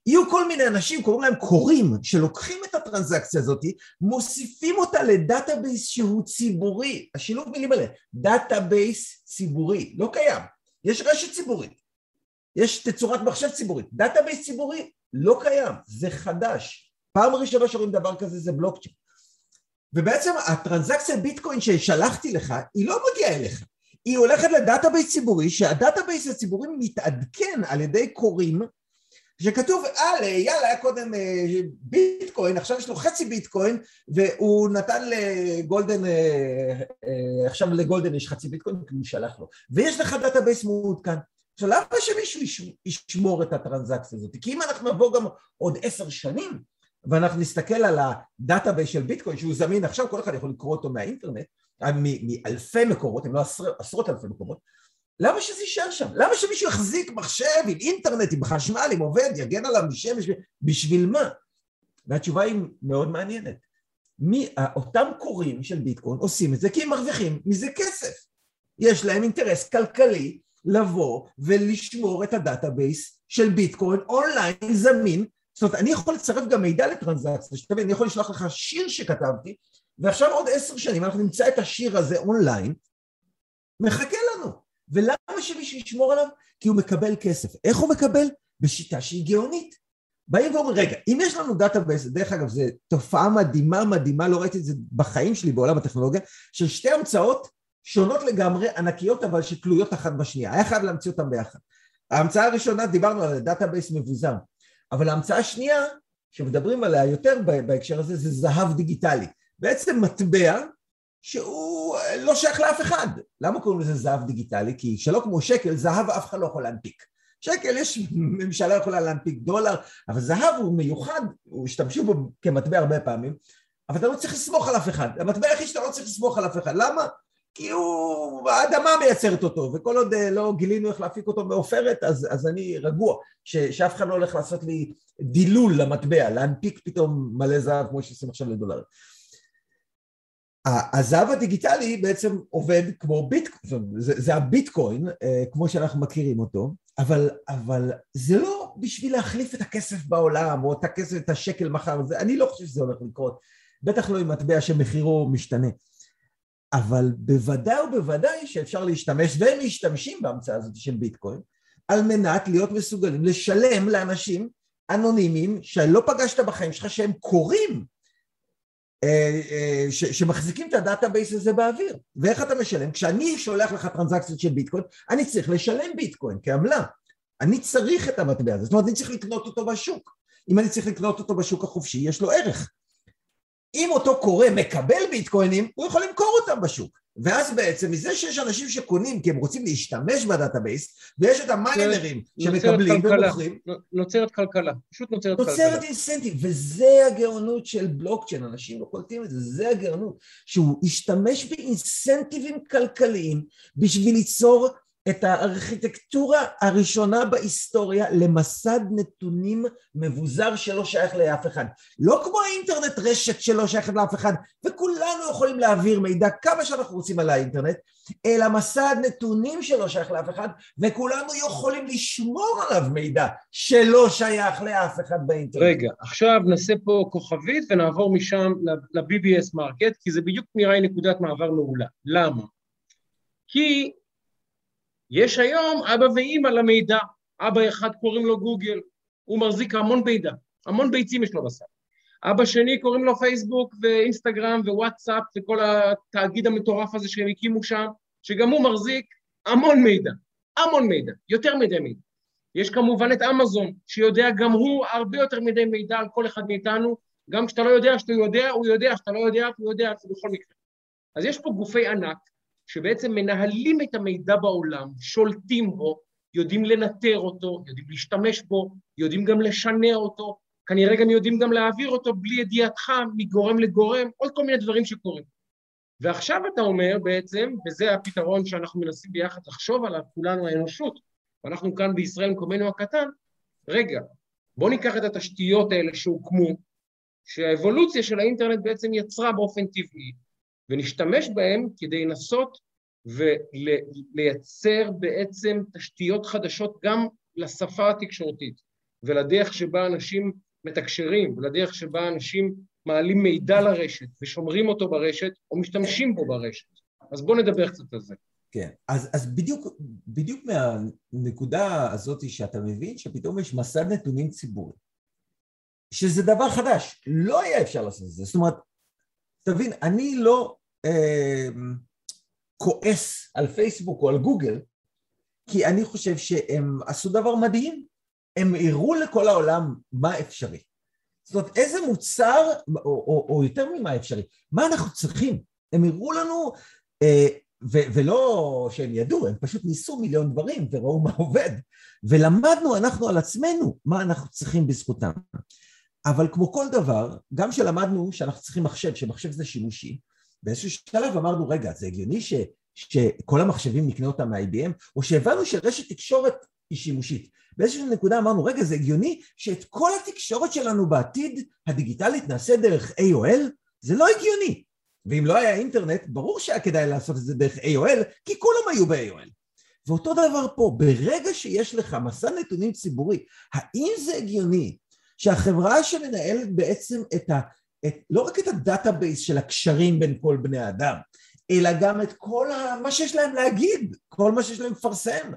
יהיו כל מיני אנשים, קוראים להם כורים, שלוקחים את הטרנזקציה הזאת, מוסיפים אותה ל database שהוא ציבורי. השילוב מילים האלה, database ציבורי, לא קיים. יש רשת ציבורית, יש תצורת מחשב ציבורית. database ציבורי לא קיים, זה חדש. פעם ראשונה שרואים דבר כזה זה בלוקצ'יין. ובעצם הטרנזקציה ביטקוין ששלחתי לך, היא לא מגיעה אליך. היא הולכת ל database ציבורי, שה database הציבורי מתעדכן על ידי כורים, שכתוב, אה, יאללה, היה קודם אה, ביטקוין, עכשיו יש לו חצי ביטקוין, והוא נתן לגולדן, אה, אה, עכשיו לגולדן יש חצי ביטקוין, כי הוא שלח לו. ויש לך database מעודכן. עכשיו, למה שמישהו ישמור את הטרנזקציה הזאת? כי אם אנחנו נבוא גם עוד עשר שנים, ואנחנו נסתכל על ה database של ביטקוין, שהוא זמין עכשיו, כל אחד יכול לקרוא אותו מהאינטרנט, מאלפי מקורות, אם לא עשר, עשרות אלפי מקומות, למה שזה יישאר שם? למה שמישהו יחזיק מחשב עם אינטרנט, עם חשמל, עם עובד, יגן עליו משמש, בשביל מה? והתשובה היא מאוד מעניינת. מי, אותם כורים של ביטקוין עושים את זה כי הם מרוויחים מזה כסף. יש להם אינטרס כלכלי לבוא ולשמור את ה database של ביטקוין אונליין זמין. זאת אומרת, אני יכול לצרף גם מידע לטרנזקציה, שתבין, אני יכול לשלוח לך שיר שכתבתי, ועכשיו עוד עשר שנים אנחנו נמצא את השיר הזה אונליין, מחכה לנו. ולמה שמישהו ישמור עליו? כי הוא מקבל כסף. איך הוא מקבל? בשיטה שהיא גאונית. באים ואומרים, רגע, אם יש לנו database, דרך אגב, זו תופעה מדהימה מדהימה, לא ראיתי את זה בחיים שלי בעולם הטכנולוגיה, של שתי המצאות שונות לגמרי, ענקיות, אבל שתלויות אחת בשנייה. היה חייב להמציא אותן ביחד. ההמצאה הראשונה, דיברנו על database מבוזר, אבל ההמצאה השנייה, שמדברים עליה יותר בהקשר הזה, זה זהב דיגיטלי. בעצם מטבע שהוא לא שייך לאף אחד. למה קוראים לזה זהב דיגיטלי? כי שלא כמו שקל, זהב אף אחד לא יכול להנפיק. שקל יש, ממשלה יכולה להנפיק דולר, אבל זהב הוא מיוחד, השתמשו בו כמטבע הרבה פעמים, אבל אתה לא צריך לסמוך על אף אחד. המטבע היחיד שאתה לא צריך לסמוך על אף אחד. למה? כי הוא, האדמה מייצרת אותו, וכל עוד לא גילינו איך להפיק אותו מעופרת, אז, אז אני רגוע, ש, שאף אחד לא הולך לעשות לי דילול למטבע, להנפיק פתאום מלא זהב כמו שעושים עכשיו לדולר. הזהב הדיגיטלי בעצם עובד כמו ביטקוין, זה, זה הביטקוין כמו שאנחנו מכירים אותו, אבל, אבל זה לא בשביל להחליף את הכסף בעולם או את הכסף, את השקל מחר, זה, אני לא חושב שזה הולך לקרות, בטח לא עם מטבע שמחירו משתנה, אבל בוודאי ובוודאי שאפשר להשתמש, והם משתמשים בהמצאה הזאת של ביטקוין, על מנת להיות מסוגלים לשלם לאנשים אנונימיים שלא פגשת בחיים שלך שהם כורים ש, שמחזיקים את ה database הזה באוויר. ואיך אתה משלם? כשאני שולח לך טרנזקציות של ביטקוין, אני צריך לשלם ביטקוין כעמלה. אני צריך את המטבע הזה, זאת אומרת, אני צריך לקנות אותו בשוק. אם אני צריך לקנות אותו בשוק החופשי, יש לו ערך. אם אותו כורה מקבל ביטקוינים, הוא יכול למכור אותם בשוק. ואז בעצם מזה שיש אנשים שקונים כי הם רוצים להשתמש ב database, ויש את המיינרים שמקבלים ומוכרים. נוצרת כלכלה, פשוט נוצרת כלכלה. נוצרת incentive, וזה הגאונות של בלוקצ'יין, אנשים לא קולטים את זה, זה הגאונות, שהוא השתמש באינסנטיבים כלכליים בשביל ליצור את הארכיטקטורה הראשונה בהיסטוריה למסד נתונים מבוזר שלא שייך לאף אחד. לא כמו האינטרנט רשת שלא שייכת לאף אחד, וכולנו יכולים להעביר מידע כמה שאנחנו רוצים על האינטרנט, אלא מסד נתונים שלא שייך לאף אחד, וכולנו יכולים לשמור עליו מידע שלא שייך לאף אחד באינטרנט. רגע, עכשיו נעשה פה כוכבית ונעבור משם ל- BBS Market, כי זה בדיוק נראה לי נקודת מעבר מעולה. למה? כי יש היום אבא ואימא למידע. אבא אחד קוראים לו גוגל, הוא מחזיק המון מידע, המון ביצים יש לו בסל. אבא שני קוראים לו פייסבוק ואינסטגרם ווואטסאפ וכל התאגיד המטורף הזה שהם הקימו שם, שגם הוא מחזיק המון מידע, המון מידע, יותר מדי מידע. יש כמובן את אמזון, שיודע גם הוא הרבה יותר מדי מידע על כל אחד מאיתנו, גם כשאתה לא יודע שאתה יודע, הוא יודע, שאתה לא יודע, הוא יודע, זה בכל מקרה. אז יש פה גופי ענק שבעצם מנהלים את המידע בעולם, שולטים בו, יודעים לנטר אותו, יודעים להשתמש בו, יודעים גם לשנע אותו, כנראה גם יודעים גם להעביר אותו בלי ידיעתך מגורם לגורם, עוד כל מיני דברים שקורים. ועכשיו אתה אומר בעצם, וזה הפתרון שאנחנו מנסים ביחד לחשוב עליו, כולנו האנושות, ואנחנו כאן בישראל מקומנו הקטן, רגע, בואו ניקח את התשתיות האלה שהוקמו, שהאבולוציה של האינטרנט בעצם יצרה באופן טבעי, ונשתמש בהם כדי לנסות ולייצר בעצם תשתיות חדשות גם לשפה התקשורתית ולדרך שבה אנשים מתקשרים ולדרך שבה אנשים מעלים מידע לרשת ושומרים אותו ברשת או משתמשים בו ברשת. אז בואו נדבר קצת על זה. כן, אז, אז בדיוק, בדיוק מהנקודה הזאת שאתה מבין שפתאום יש מסד נתונים ציבורי, שזה דבר חדש, לא היה אפשר לעשות את זה, זאת אומרת, תבין, אני לא אה, כועס על פייסבוק או על גוגל, כי אני חושב שהם עשו דבר מדהים, הם הראו לכל העולם מה אפשרי. זאת אומרת, איזה מוצר, או, או, או יותר ממה אפשרי, מה אנחנו צריכים? הם הראו לנו, אה, ו, ולא שהם ידעו, הם פשוט ניסו מיליון דברים וראו מה עובד, ולמדנו אנחנו על עצמנו מה אנחנו צריכים בזכותם. אבל כמו כל דבר, גם שלמדנו שאנחנו צריכים מחשב, שמחשב זה שימושי, באיזשהו שלב אמרנו, רגע, זה הגיוני ש, שכל המחשבים נקנה אותם מ-IBM, או שהבנו שרשת תקשורת היא שימושית. באיזושהי נקודה אמרנו, רגע, זה הגיוני שאת כל התקשורת שלנו בעתיד הדיגיטלית נעשה דרך AOL? זה לא הגיוני. ואם לא היה אינטרנט, ברור שהיה כדאי לעשות את זה דרך AOL, כי כולם היו ב-AOL. ואותו דבר פה, ברגע שיש לך מסד נתונים ציבורי, האם זה הגיוני שהחברה שמנהלת בעצם את ה... את, לא רק את ה database של הקשרים בין כל בני האדם, אלא גם את כל ה, מה שיש להם להגיד, כל מה שיש להם לפרסם.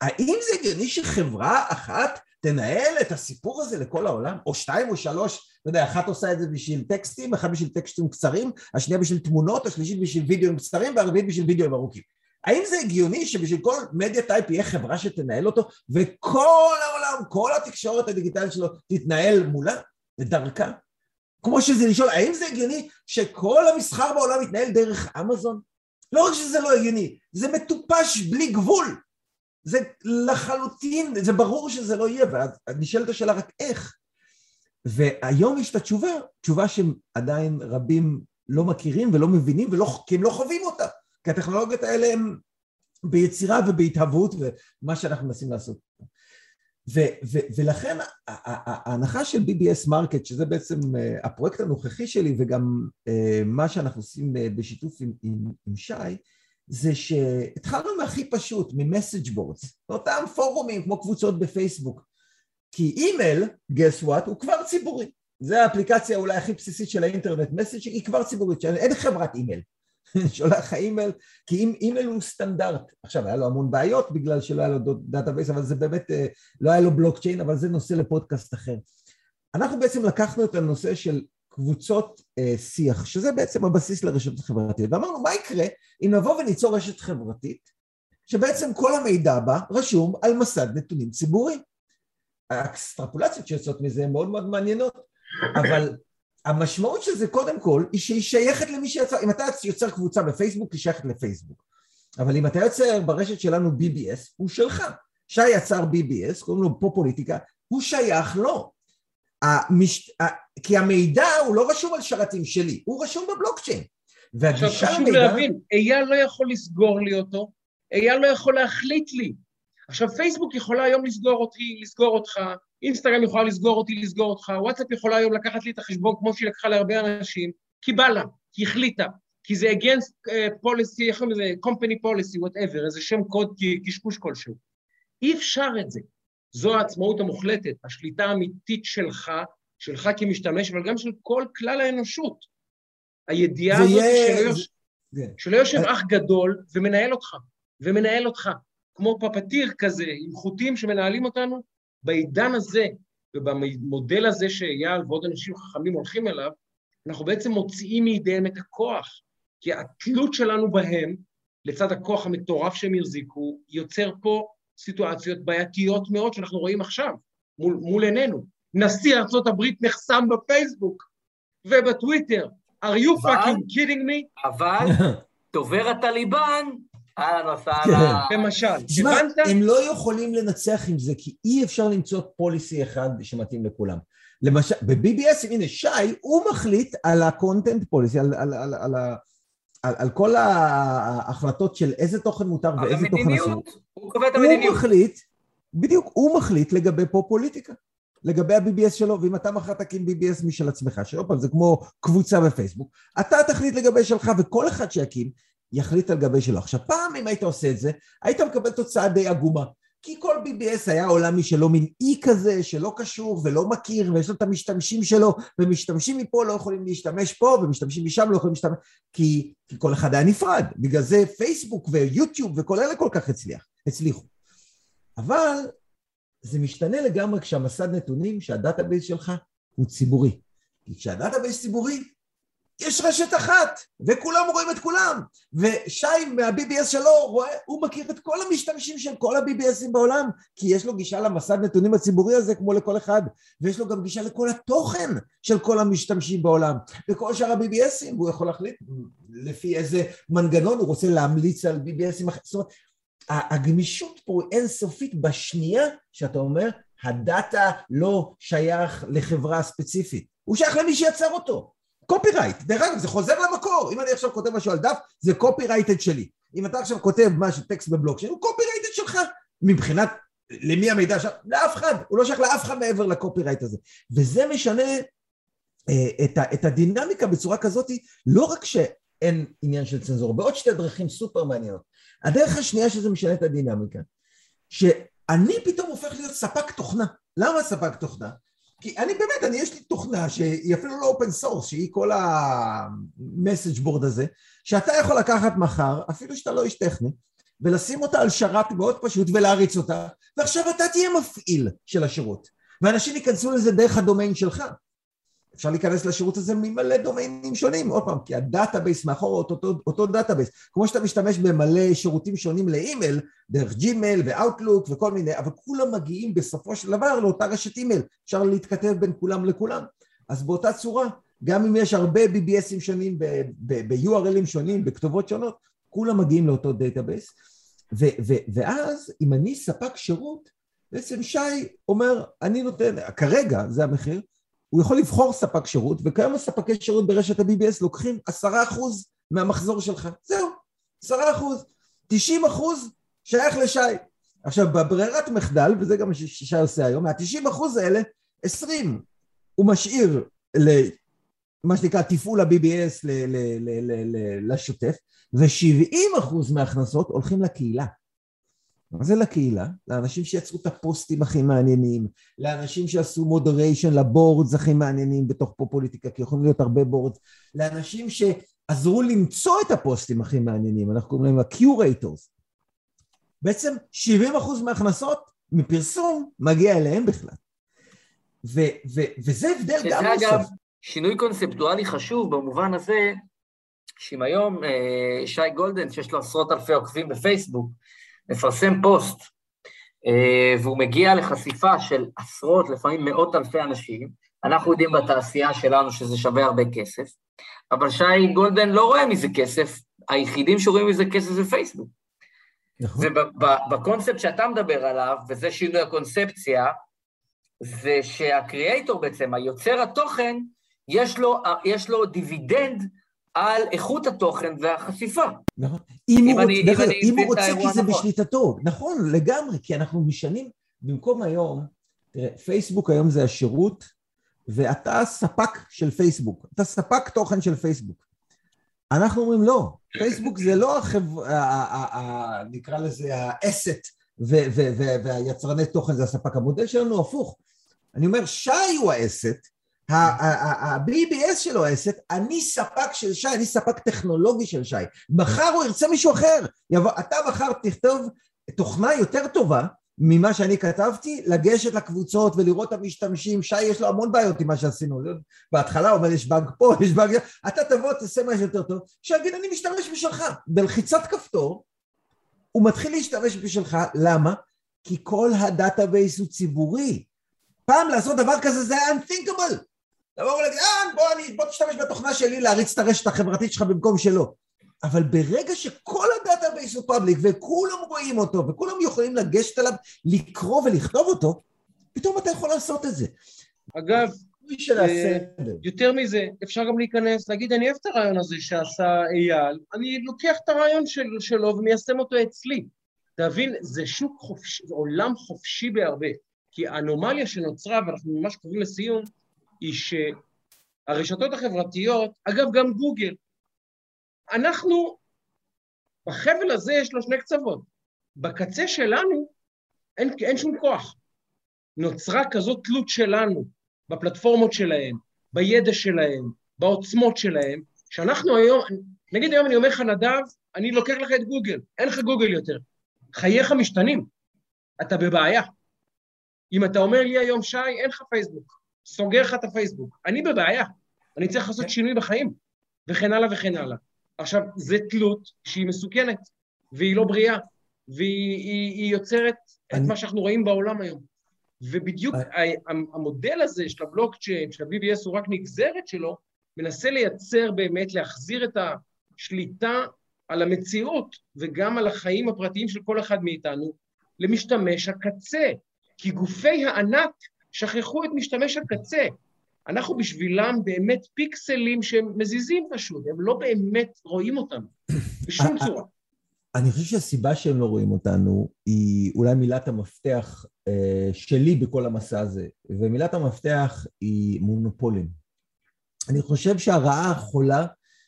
האם זה הגיוני שחברה אחת תנהל את הסיפור הזה לכל העולם? או שתיים או שלוש, אתה יודע, אחת עושה את זה בשביל טקסטים, אחת בשביל טקסטים קצרים, השנייה בשביל תמונות, השלישית בשביל וידאוים קצרים, והרביעית בשביל וידאוים ארוכים. האם זה הגיוני שבשביל כל מדיה טייפ יהיה חברה שתנהל אותו, וכל העולם, כל התקשורת הדיגיטלית שלו תתנהל מולה, לדרכה? כמו שזה לשאול, האם זה הגיוני שכל המסחר בעולם מתנהל דרך אמזון? לא רק שזה לא הגיוני, זה מטופש בלי גבול. זה לחלוטין, זה ברור שזה לא יהיה, ואז נשאלת השאלה רק איך. והיום יש את התשובה, תשובה שעדיין רבים לא מכירים ולא מבינים, ולא, כי הם לא חווים אותה. כי הטכנולוגיות האלה הן ביצירה ובהתהוות, ומה שאנחנו מנסים לעשות. ו- ו- ולכן ההנחה של BBS Market, שזה בעצם אה, הפרויקט הנוכחי שלי וגם אה, מה שאנחנו עושים אה, בשיתוף עם, עם, עם שי, זה שהתחלנו מהכי פשוט, מ message boards, אותם פורומים כמו קבוצות בפייסבוק. כי אימייל, guess what, הוא כבר ציבורי. זה האפליקציה אולי הכי בסיסית של האינטרנט, message היא כבר ציבורית, אין חברת אימייל. שולח לך אימייל, כי אימייל הוא סטנדרט. עכשיו, היה לו המון בעיות בגלל שלא היה לו database, אבל זה באמת, אה, לא היה לו בלוקצ'יין, אבל זה נושא לפודקאסט אחר. אנחנו בעצם לקחנו את הנושא של קבוצות אה, שיח, שזה בעצם הבסיס לרשתות חברתיות, ואמרנו, מה יקרה אם נבוא וניצור רשת חברתית, שבעצם כל המידע בה רשום על מסד נתונים ציבורי. האקסטרפולציות שיוצאות מזה הן מאוד מאוד מעניינות, אבל המשמעות של זה קודם כל היא שהיא שייכת למי שיצר, אם אתה יוצר קבוצה בפייסבוק היא שייכת לפייסבוק. אבל אם אתה יוצר ברשת שלנו BBS הוא שלך. שי יצר BBS קוראים לו פה פוליטיקה הוא שייך לו. המש... כי המידע הוא לא רשום על שרתים שלי הוא רשום בבלוקצ'יין. עכשיו חשוב למידע... להבין אייל לא יכול לסגור לי אותו אייל לא יכול להחליט לי עכשיו פייסבוק יכולה היום לסגור אותי, לסגור אותך אינסטגרם יכולה לסגור אותי, לסגור אותך, וואטסאפ יכולה היום לקחת לי את החשבון כמו שהיא לקחה להרבה אנשים, כי בא לה, כי החליטה, כי זה against uh, policy, איך קוראים לזה, company policy, whatever, איזה שם קוד קשקוש כלשהו. אי אפשר את זה. זו העצמאות המוחלטת, השליטה האמיתית שלך, שלך כמשתמש, אבל גם של כל כלל האנושות. הידיעה הזאת יהיה... שלא, יוש... זה... שלא יושב אח גדול ומנהל אותך, ומנהל אותך, כמו פפטיר כזה, עם חוטים שמנהלים אותנו, בעידן הזה ובמודל הזה שאייל ועוד אנשים חכמים הולכים אליו, אנחנו בעצם מוציאים מידיהם את הכוח, כי התלות שלנו בהם, לצד הכוח המטורף שהם יחזיקו, יוצר פה סיטואציות בעייתיות מאוד שאנחנו רואים עכשיו, מול, מול עינינו. נשיא ארה"ב נחסם בפייסבוק ובטוויטר. are you fucking kidding me? אבל דובר הטליבן, אהלן וסהלן. למשל, תשמע, הבנת? הם לא יכולים לנצח עם זה, כי אי אפשר למצוא פוליסי אחד שמתאים לכולם. למשל, ב-BBS, הנה, שי, הוא מחליט על ה-content policy, על, על, על, על, על, על כל ההחלטות של איזה תוכן מותר ואיזה תוכן אסור. הוא קובע את הוא המדיניות. מחליט, בדיוק, הוא מחליט לגבי פה פוליטיקה. לגבי ה-BBS שלו, ואם אתה מחר תקים BBS משל עצמך, שעוד פעם זה כמו קבוצה בפייסבוק, אתה תחליט לגבי שלך, וכל אחד שיקים יחליט על גבי שלו. עכשיו, פעם אם היית עושה את זה, היית מקבל תוצאה די עגומה. כי כל BBS היה עולם משלו, מין אי כזה שלא קשור ולא מכיר, ויש לו את המשתמשים שלו, ומשתמשים מפה לא יכולים להשתמש פה, ומשתמשים משם לא יכולים להשתמש, כי, כי כל אחד היה נפרד. בגלל זה פייסבוק ויוטיוב וכל אלה כל כך הצליח, הצליחו. אבל זה משתנה לגמרי כשהמסד נתונים, שה database שלך הוא ציבורי. כי כשה database ציבורי, יש רשת אחת, וכולם רואים את כולם. ושי מה-BBS שלו רואה, הוא מכיר את כל המשתמשים של כל ה-BBSים בעולם, כי יש לו גישה למסד נתונים הציבורי הזה כמו לכל אחד, ויש לו גם גישה לכל התוכן של כל המשתמשים בעולם, וכל שאר ה-BBSים, והוא יכול להחליט לפי איזה מנגנון הוא רוצה להמליץ על BBSים אחרים. זאת אומרת, הגמישות פה היא אינסופית בשנייה שאתה אומר, הדאטה לא שייך לחברה ספציפית, הוא שייך למי שיצר אותו. copyright, דרך אגב זה חוזר למקור, אם אני עכשיו כותב משהו על דף זה copyrighted שלי, אם אתה עכשיו כותב משהו טקסט בבלוקצ'יין הוא copyrighted שלך, מבחינת למי המידע שם, לאף אחד, הוא לא שייך לאף אחד מעבר ל copyright הזה, וזה משנה אה, את, ה, את הדינמיקה בצורה כזאת, לא רק שאין עניין של צנזורה, בעוד שתי דרכים סופר מעניינות, הדרך השנייה שזה משנה את הדינמיקה, שאני פתאום הופך להיות ספק תוכנה, למה ספק תוכנה? כי אני באמת, אני יש לי תוכנה שהיא אפילו לא open source, שהיא כל ה message board הזה, שאתה יכול לקחת מחר, אפילו שאתה לא איש טכני, ולשים אותה על שרת מאוד פשוט ולהריץ אותה, ועכשיו אתה תהיה מפעיל של השירות, ואנשים ייכנסו לזה דרך הדומיין שלך. אפשר להיכנס לשירות הזה ממלא דומיינים שונים, עוד פעם, כי ה database מאחור אותו, אותו, אותו database, כמו שאתה משתמש במלא שירותים שונים לאימייל, דרך ג'ימייל ואוטלוק וכל מיני, אבל כולם מגיעים בסופו של דבר לאותה רשת אימייל, אפשר להתכתב בין כולם לכולם. אז באותה צורה, גם אם יש הרבה BBSים שונים, ב-URLים שונים, בכתובות שונות, כולם מגיעים לאותו database, ואז אם אני ספק שירות, בעצם שי אומר, אני נותן, כרגע זה המחיר, הוא יכול לבחור ספק שירות, וכיום הספקי שירות ברשת ה-BBS לוקחים עשרה אחוז מהמחזור שלך. זהו, עשרה אחוז. תשעים אחוז שייך לשי. עכשיו, בברירת מחדל, וזה גם מה ששי עושה היום, מהתשעים אחוז האלה, עשרים הוא משאיר למה שנקרא תפעול ה-BBS השוטף, ושבעים אחוז מההכנסות הולכים לקהילה. מה זה לקהילה? לאנשים שיצרו את הפוסטים הכי מעניינים, לאנשים שעשו moderation ל boards הכי מעניינים בתוך פה פוליטיקה, כי יכולים להיות הרבה boards, לאנשים שעזרו למצוא את הפוסטים הכי מעניינים, אנחנו קוראים להם ה-Curators. בעצם 70% מההכנסות מפרסום מגיע אליהם בכלל. ו- ו- וזה הבדל שזה גם אגב נוסף. שינוי קונספטואלי חשוב במובן הזה, שאם היום אה, שי גולדן, שיש לו עשרות אלפי עוקבים בפייסבוק, מפרסם פוסט, אה, והוא מגיע לחשיפה של עשרות, לפעמים מאות אלפי אנשים, אנחנו יודעים בתעשייה שלנו שזה שווה הרבה כסף, אבל שי גולדן לא רואה מזה כסף, היחידים שרואים מזה כסף זה פייסבוק. נכון. ובקונספט שאתה מדבר עליו, וזה שינוי הקונספציה, זה שהקריאייטור בעצם, היוצר התוכן, יש לו, יש לו דיבידנד על איכות התוכן והחשיפה. נכון. אם אם הוא אני- רוצה, דרך אם אני אם הוא רוצה כי זה נכון. בשליטתו, נכון, לגמרי, כי אנחנו משנים, במקום היום, תראה, פייסבוק היום זה השירות, ואתה ספק של פייסבוק, אתה ספק תוכן של פייסבוק. אנחנו אומרים לא, פייסבוק זה לא החברה, נקרא לזה האסט, והיצרני תוכן זה הספק, המודל שלנו הפוך. אני אומר, שי הוא האסט, ה-BBS שלו האסט, אני ספק של שי, אני ספק טכנולוגי של שי. מחר הוא ירצה מישהו אחר. יבוא, אתה מחר תכתוב תוכנה יותר טובה ממה שאני כתבתי, לגשת לקבוצות ולראות את המשתמשים, שי יש לו המון בעיות עם מה שעשינו, בהתחלה הוא אומר יש באג פה, יש באג, אתה תבוא תעשה משהו יותר טוב, שיגיד אני משתמש בשלך, בלחיצת כפתור הוא מתחיל להשתמש בשלך, למה? כי כל ה database הוא ציבורי, פעם לעשות דבר כזה זה היה unthinkable, לבוא ולהגיד אה בוא, אני, בוא תשתמש בתוכנה שלי להריץ את הרשת החברתית שלך במקום שלו אבל ברגע שכל ה database הוא public וכולם רואים אותו וכולם יכולים לגשת אליו, לקרוא ולכתוב אותו, פתאום אתה יכול לעשות את זה. אגב, אה, יותר מזה, אפשר גם להיכנס, להגיד, אני אוהב את הרעיון הזה שעשה אייל, אני לוקח את הרעיון של, שלו ומיישם אותו אצלי. תבין, זה שוק חופשי, זה עולם חופשי בהרבה. כי האנומליה שנוצרה, ואנחנו ממש קרובים לסיום, היא שהרשתות החברתיות, אגב, גם גוגל, אנחנו, בחבל הזה יש לו שני קצוות. בקצה שלנו אין, אין שום כוח. נוצרה כזאת תלות שלנו בפלטפורמות שלהם, בידע שלהם, בעוצמות שלהם, שאנחנו היום, נגיד היום אני אומר לך, נדב, אני לוקח לך את גוגל, אין לך גוגל יותר. חייך משתנים, אתה בבעיה. אם אתה אומר לי היום, שי, אין לך פייסבוק, סוגר לך את הפייסבוק, אני בבעיה, אני צריך לעשות שינוי בחיים, וכן הלאה וכן הלאה. עכשיו, זה תלות שהיא מסוכנת, והיא לא בריאה, והיא היא, היא יוצרת אני... את מה שאנחנו רואים בעולם היום. ובדיוק אני... המודל הזה של הבלוקצ'יין, של ה-BBS, הוא רק נגזרת שלו, מנסה לייצר באמת, להחזיר את השליטה על המציאות וגם על החיים הפרטיים של כל אחד מאיתנו למשתמש הקצה. כי גופי הענק שכחו את משתמש הקצה. אנחנו בשבילם באמת פיקסלים שהם מזיזים פשוט, הם לא באמת רואים אותנו, בשום צורה. אני חושב שהסיבה שהם לא רואים אותנו היא אולי מילת המפתח אה, שלי בכל המסע הזה, ומילת המפתח היא מונופולים. אני חושב שהרעה החולה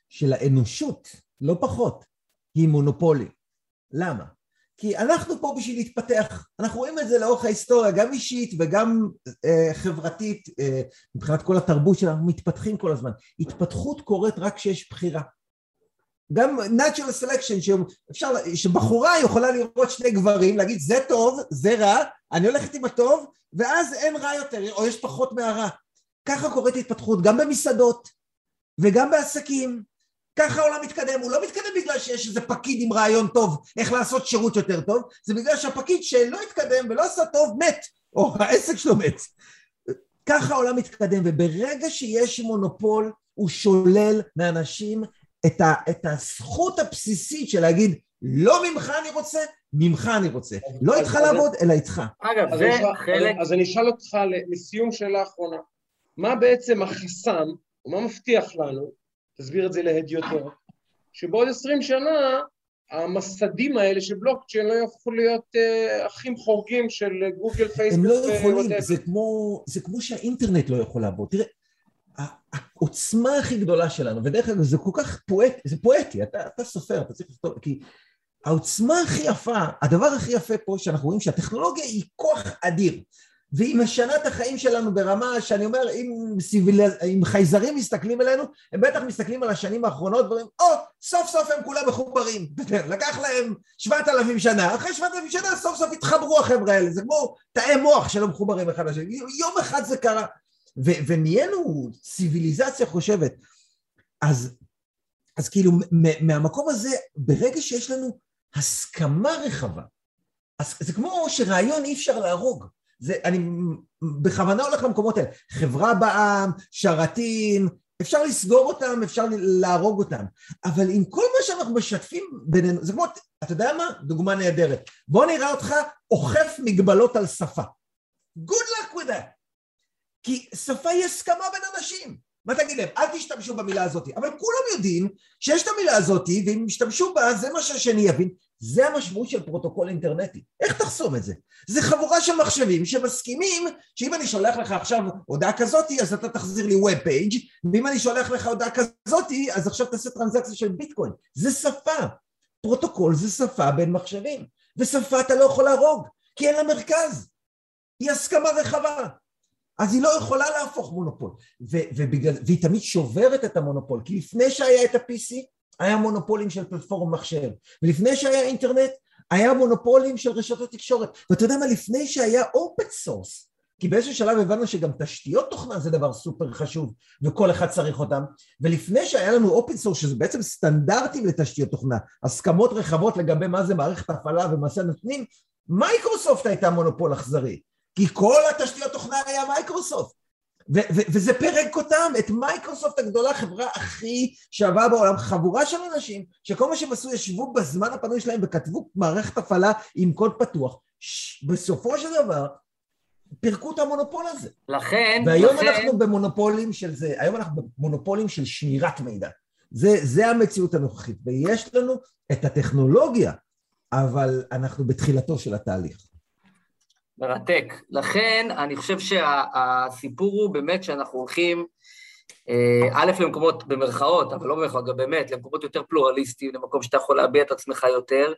של האנושות, לא פחות, היא מונופולים. למה? כי אנחנו פה בשביל להתפתח, אנחנו רואים את זה לאורך ההיסטוריה, גם אישית וגם אה, חברתית, אה, מבחינת כל התרבות שלנו, מתפתחים כל הזמן. התפתחות קורית רק כשיש בחירה. גם natural selection, שאפשר, שבחורה יכולה לראות שני גברים, להגיד זה טוב, זה רע, אני הולכת עם הטוב, ואז אין רע יותר, או יש פחות מהרע. ככה קורית התפתחות, גם במסעדות, וגם בעסקים, ככה העולם מתקדם, הוא לא מתקדם בגלל שיש איזה פקיד עם רעיון טוב איך לעשות שירות יותר טוב, זה בגלל שהפקיד שלא התקדם ולא עשה טוב מת, או העסק שלו מת. ככה העולם מתקדם, וברגע שיש מונופול הוא שולל מאנשים את, ה, את הזכות הבסיסית של להגיד לא ממך אני רוצה, ממך אני רוצה. לא איתך לעבוד, אלא איתך. אגב, זה חלק... אז אני אשאל אותך לסיום שאלה אחרונה. מה בעצם החסם, או מה מבטיח לנו, תסביר את זה להדיוטות, שבעוד עשרים שנה המסדים האלה של בלוקצ'יין לא יהפכו להיות אה, אחים חורגים של גוגל, פייסבוק הם לא יכולים, זה כמו, זה כמו שהאינטרנט לא יכול לעבוד. תראה, העוצמה הכי גדולה שלנו, ודרך אגב זה כל כך פואטי, זה פואטי, אתה, אתה סופר, אתה צריך לכתוב, כי העוצמה הכי יפה, הדבר הכי יפה פה שאנחנו רואים שהטכנולוגיה היא כוח אדיר. והיא משנה את החיים שלנו ברמה שאני אומר, אם, סיביל... אם חייזרים מסתכלים עלינו, הם בטח מסתכלים על השנים האחרונות ואומרים, או, oh, סוף סוף הם כולם מחוברים. לקח להם שבעת אלפים שנה, אחרי שבעת אלפים שנה סוף סוף התחברו החבר'ה האלה, זה כמו תאי מוח שלא מחוברים אחד לשני, יום אחד זה קרה. ו- ונהיינו ציוויליזציה חושבת. אז, אז כאילו, מהמקום הזה, ברגע שיש לנו הסכמה רחבה, אז זה כמו שרעיון אי אפשר להרוג. זה, אני בכוונה הולך למקומות האלה. חברה בעם, שרתים, אפשר לסגור אותם, אפשר להרוג אותם. אבל עם כל מה שאנחנו משתפים בינינו, זה כמו, אתה יודע מה? דוגמה נהדרת. בוא נראה אותך אוכף מגבלות על שפה. Good luck with that. כי שפה היא הסכמה בין אנשים. מה תגיד להם? אל תשתמשו במילה הזאת. אבל כולם יודעים שיש את המילה הזאת, ואם ישתמשו בה, זה מה שהשני יבין. זה המשמעות של פרוטוקול אינטרנטי. איך תחסום את זה? זה חבורה של מחשבים שמסכימים שאם אני שולח לך עכשיו הודעה כזאתי, אז אתה תחזיר לי web page, ואם אני שולח לך הודעה כזאתי, אז עכשיו תעשה טרנזקציה של ביטקוין. זה שפה. פרוטוקול זה שפה בין מחשבים. ושפה אתה לא יכול להרוג, כי אין לה מרכז. היא הסכמה רחבה. אז היא לא יכולה להפוך מונופול. ו- ובגלל, והיא תמיד שוברת את המונופול, כי לפני שהיה את ה-PC, היה מונופולים של platform מחשב, ולפני שהיה אינטרנט, היה מונופולים של רשתות תקשורת. ואתה יודע מה, לפני שהיה open source, כי באיזשהו שלב הבנו שגם תשתיות תוכנה זה דבר סופר חשוב, וכל אחד צריך אותם, ולפני שהיה לנו open source, שזה בעצם סטנדרטים לתשתיות תוכנה, הסכמות רחבות לגבי מה זה מערכת הפעלה ומה זה נותנים, מייקרוסופט הייתה מונופול אכזרי, כי כל התשתיות תוכנה היה מייקרוסופט. ו- ו- וזה פירק אותם, את מייקרוסופט הגדולה, חברה הכי שווה בעולם, חבורה של אנשים שכל מה שהם עשו, ישבו בזמן הפנוי שלהם וכתבו מערכת הפעלה עם קוד פתוח. ש- בסופו של דבר, פירקו את המונופול הזה. לכן, והיום לכן, אנחנו במונופולים של זה, היום אנחנו במונופולים של שמירת מידע. זה, זה המציאות הנוכחית, ויש לנו את הטכנולוגיה, אבל אנחנו בתחילתו של התהליך. מרתק. לכן, אני חושב שהסיפור הוא באמת שאנחנו הולכים, אה, א', למקומות במרכאות, אבל לא במרכאות, גם באמת, למקומות יותר פלורליסטיים, למקום שאתה יכול להביע את עצמך יותר,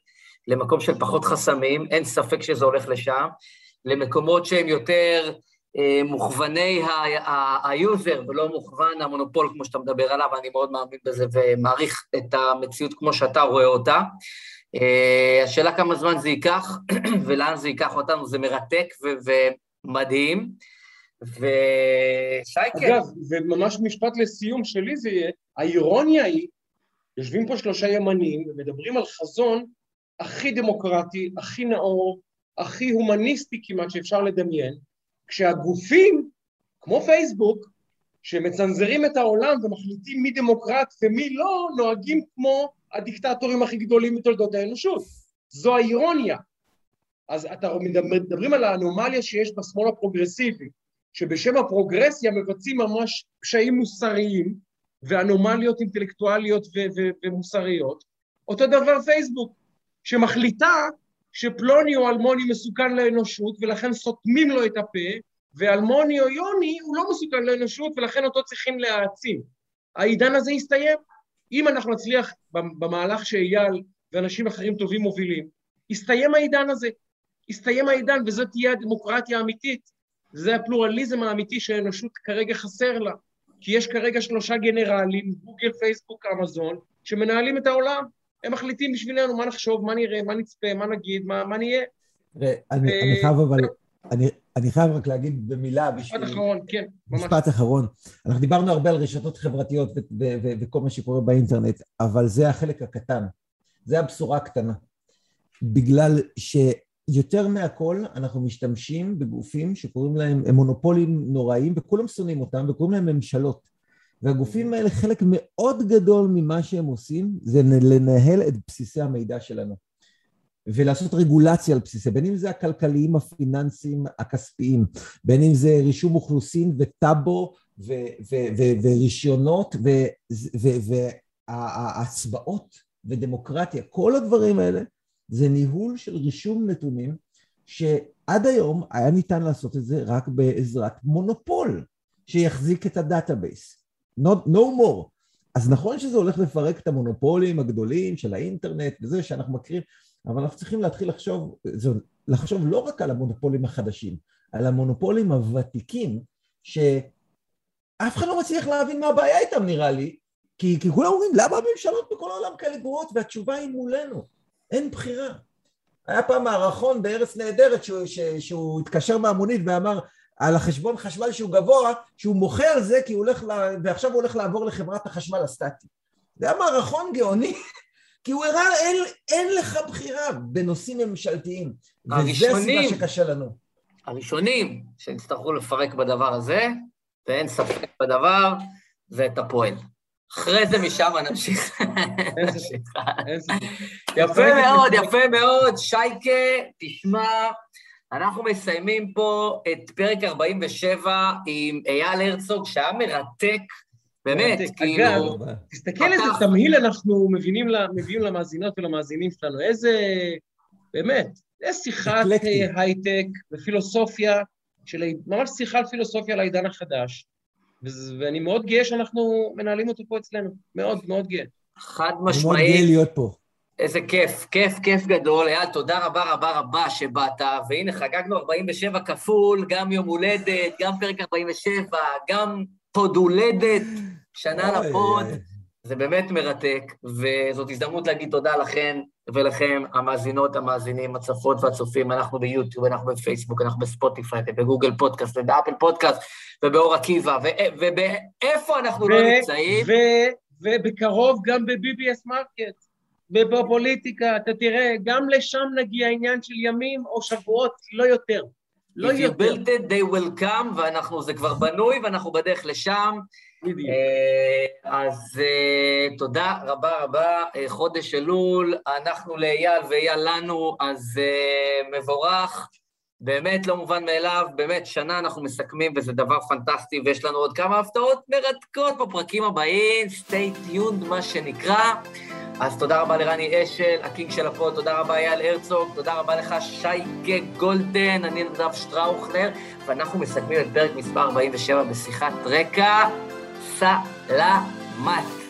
למקום של פחות חסמים, אין ספק שזה הולך לשם, למקומות שהם יותר אה, מוכווני ה user ולא מוכוון המונופול כמו שאתה מדבר עליו, אני מאוד מאמין בזה ומעריך את המציאות כמו שאתה רואה אותה. אה, השאלה כמה זמן זה ייקח ולאן זה ייקח אותנו, זה מרתק ומדהים. ושייקה... אגב, וממש משפט לסיום שלי זה יהיה, האירוניה היא, יושבים פה שלושה ימנים ומדברים על חזון הכי דמוקרטי, הכי נאור, הכי הומניסטי כמעט שאפשר לדמיין, כשהגופים, כמו פייסבוק, שמצנזרים את העולם ומחליטים מי דמוקרט ומי לא, נוהגים כמו הדיקטטורים הכי גדולים בתולדות האנושות. זו האירוניה. אז אתה מדברים על האנומליה שיש בשמאל הפרוגרסיבי, שבשם הפרוגרסיה מבצעים ממש פשעים מוסריים ואנומליות אינטלקטואליות ו- ו- ומוסריות. אותו דבר פייסבוק, שמחליטה שפלוני או אלמוני מסוכן לאנושות ולכן סותמים לו את הפה, ואלמוני או יוני הוא לא מסוכן לאנושות ולכן אותו צריכים להעצים. העידן הזה יסתיים. אם אנחנו נצליח במהלך שאייל ואנשים אחרים טובים מובילים, יסתיים העידן הזה. יסתיים העידן וזאת תהיה הדמוקרטיה האמיתית. זה הפלורליזם האמיתי שהאנושות כרגע חסר לה. כי יש כרגע שלושה גנרלים, גוגל, פייסבוק, אמזון, שמנהלים את העולם. הם מחליטים בשבילנו מה נחשוב, מה נראה, מה נצפה, מה נגיד, מה, מה נהיה. אני, אה, אני חייב אבל, אני, אני חייב רק להגיד במילה בשביל... משפט אחרון, כן, ממש. משפט אחרון. אנחנו דיברנו הרבה על רשתות חברתיות ו- ו- ו- וכל מה שקורה באינטרנט, אבל זה החלק הקטן. זה הבשורה הקטנה. בגלל שיותר מהכל אנחנו משתמשים בגופים שקוראים להם, הם מונופולים נוראים וכולם שונאים אותם וקוראים להם ממשלות. והגופים האלה, חלק מאוד גדול ממה שהם עושים זה לנהל את בסיסי המידע שלנו. ולעשות רגולציה על בסיסי, בין אם זה הכלכליים, הפיננסיים, הכספיים, בין אם זה רישום אוכלוסין וטאבו ורישיונות והצבעות ודמוקרטיה, כל הדברים האלה זה ניהול של רישום נתונים שעד היום היה ניתן לעשות את זה רק בעזרת מונופול שיחזיק את ה database. Not, no more. אז נכון שזה הולך לפרק את המונופולים הגדולים של האינטרנט וזה שאנחנו מכירים, אבל אנחנו צריכים להתחיל לחשוב, לחשוב לא רק על המונופולים החדשים, על המונופולים הוותיקים, שאף אחד לא מצליח להבין מה הבעיה איתם נראה לי, כי, כי כולם אומרים, למה הממשלות בכל העולם כאלה גרועות? והתשובה היא מולנו, אין בחירה. היה פעם מערכון בארץ נהדרת שהוא, ש, שהוא התקשר מהמונית ואמר על החשבון חשמל שהוא גבוה, שהוא על זה כי הוא הולך, לה, ועכשיו הוא הולך לעבור לחברת החשמל הסטטי. זה היה מערכון גאוני, כי הוא הראה, אין, אין לך בחירה בנושאים ממשלתיים. וזה הראשונים. הסיבה שקשה לנו. הראשונים שיצטרכו לפרק בדבר הזה, ואין ספק בדבר, זה את הפועל. אחרי זה משם נמשיך. יפה מאוד, יפה מאוד. שייקה, תשמע, אנחנו מסיימים פה את פרק 47 עם אייל הרצוג, שהיה מרתק, באמת. כאילו... אגב, תסתכל איזה תמהיל אנחנו מביאים למאזינות ולמאזינים שלנו, איזה, באמת, זה שיחת הייטק ופילוסופיה, של, ממש שיחה על פילוסופיה לעידן החדש, וזה- ואני מאוד גאה שאנחנו מנהלים אותו פה אצלנו, מאוד מאוד גאה. חד אני מאוד גאה משמעית, להיות פה. איזה כיף, כיף, כיף גדול. אייל, תודה רבה רבה רבה שבאת, והנה חגגנו 47 כפול, גם יום הולדת, גם פרק 47, גם פוד הולדת, שנה לפוד. זה באמת מרתק, וזאת הזדמנות להגיד תודה לכן ולכם, המאזינות, המאזינים, הצופות והצופים. אנחנו ביוטיוב, אנחנו בפייסבוק, אנחנו בספוטיפיי, ובגוגל פודקאסט, ובאפל פודקאסט, ובאור עקיבא, ואיפה אנחנו לא נמצאים? ובקרוב גם ב-BBS market, ובפוליטיקה, אתה תראה, גם לשם נגיע עניין של ימים או שבועות, לא יותר. לא If you built it, they will come, ואנחנו, זה כבר בנוי, ואנחנו בדרך לשם. בדיוק. אה, אז אה, תודה רבה רבה, אה, חודש אלול, אנחנו לאייל ואייל לנו, אז מבורך. באמת לא מובן מאליו, באמת, שנה אנחנו מסכמים וזה דבר פנטסטי, ויש לנו עוד כמה הפתעות מרתקות בפרקים הבאים, stay tuned, מה שנקרא. אז תודה רבה לרני אשל, ה king של ה pod, תודה רבה אייל הרצוג, תודה רבה לך שייקה גולדן, אני נדב שטראוכלר, ואנחנו מסכמים את פרק מספר 47 בשיחת רקע. סלמת.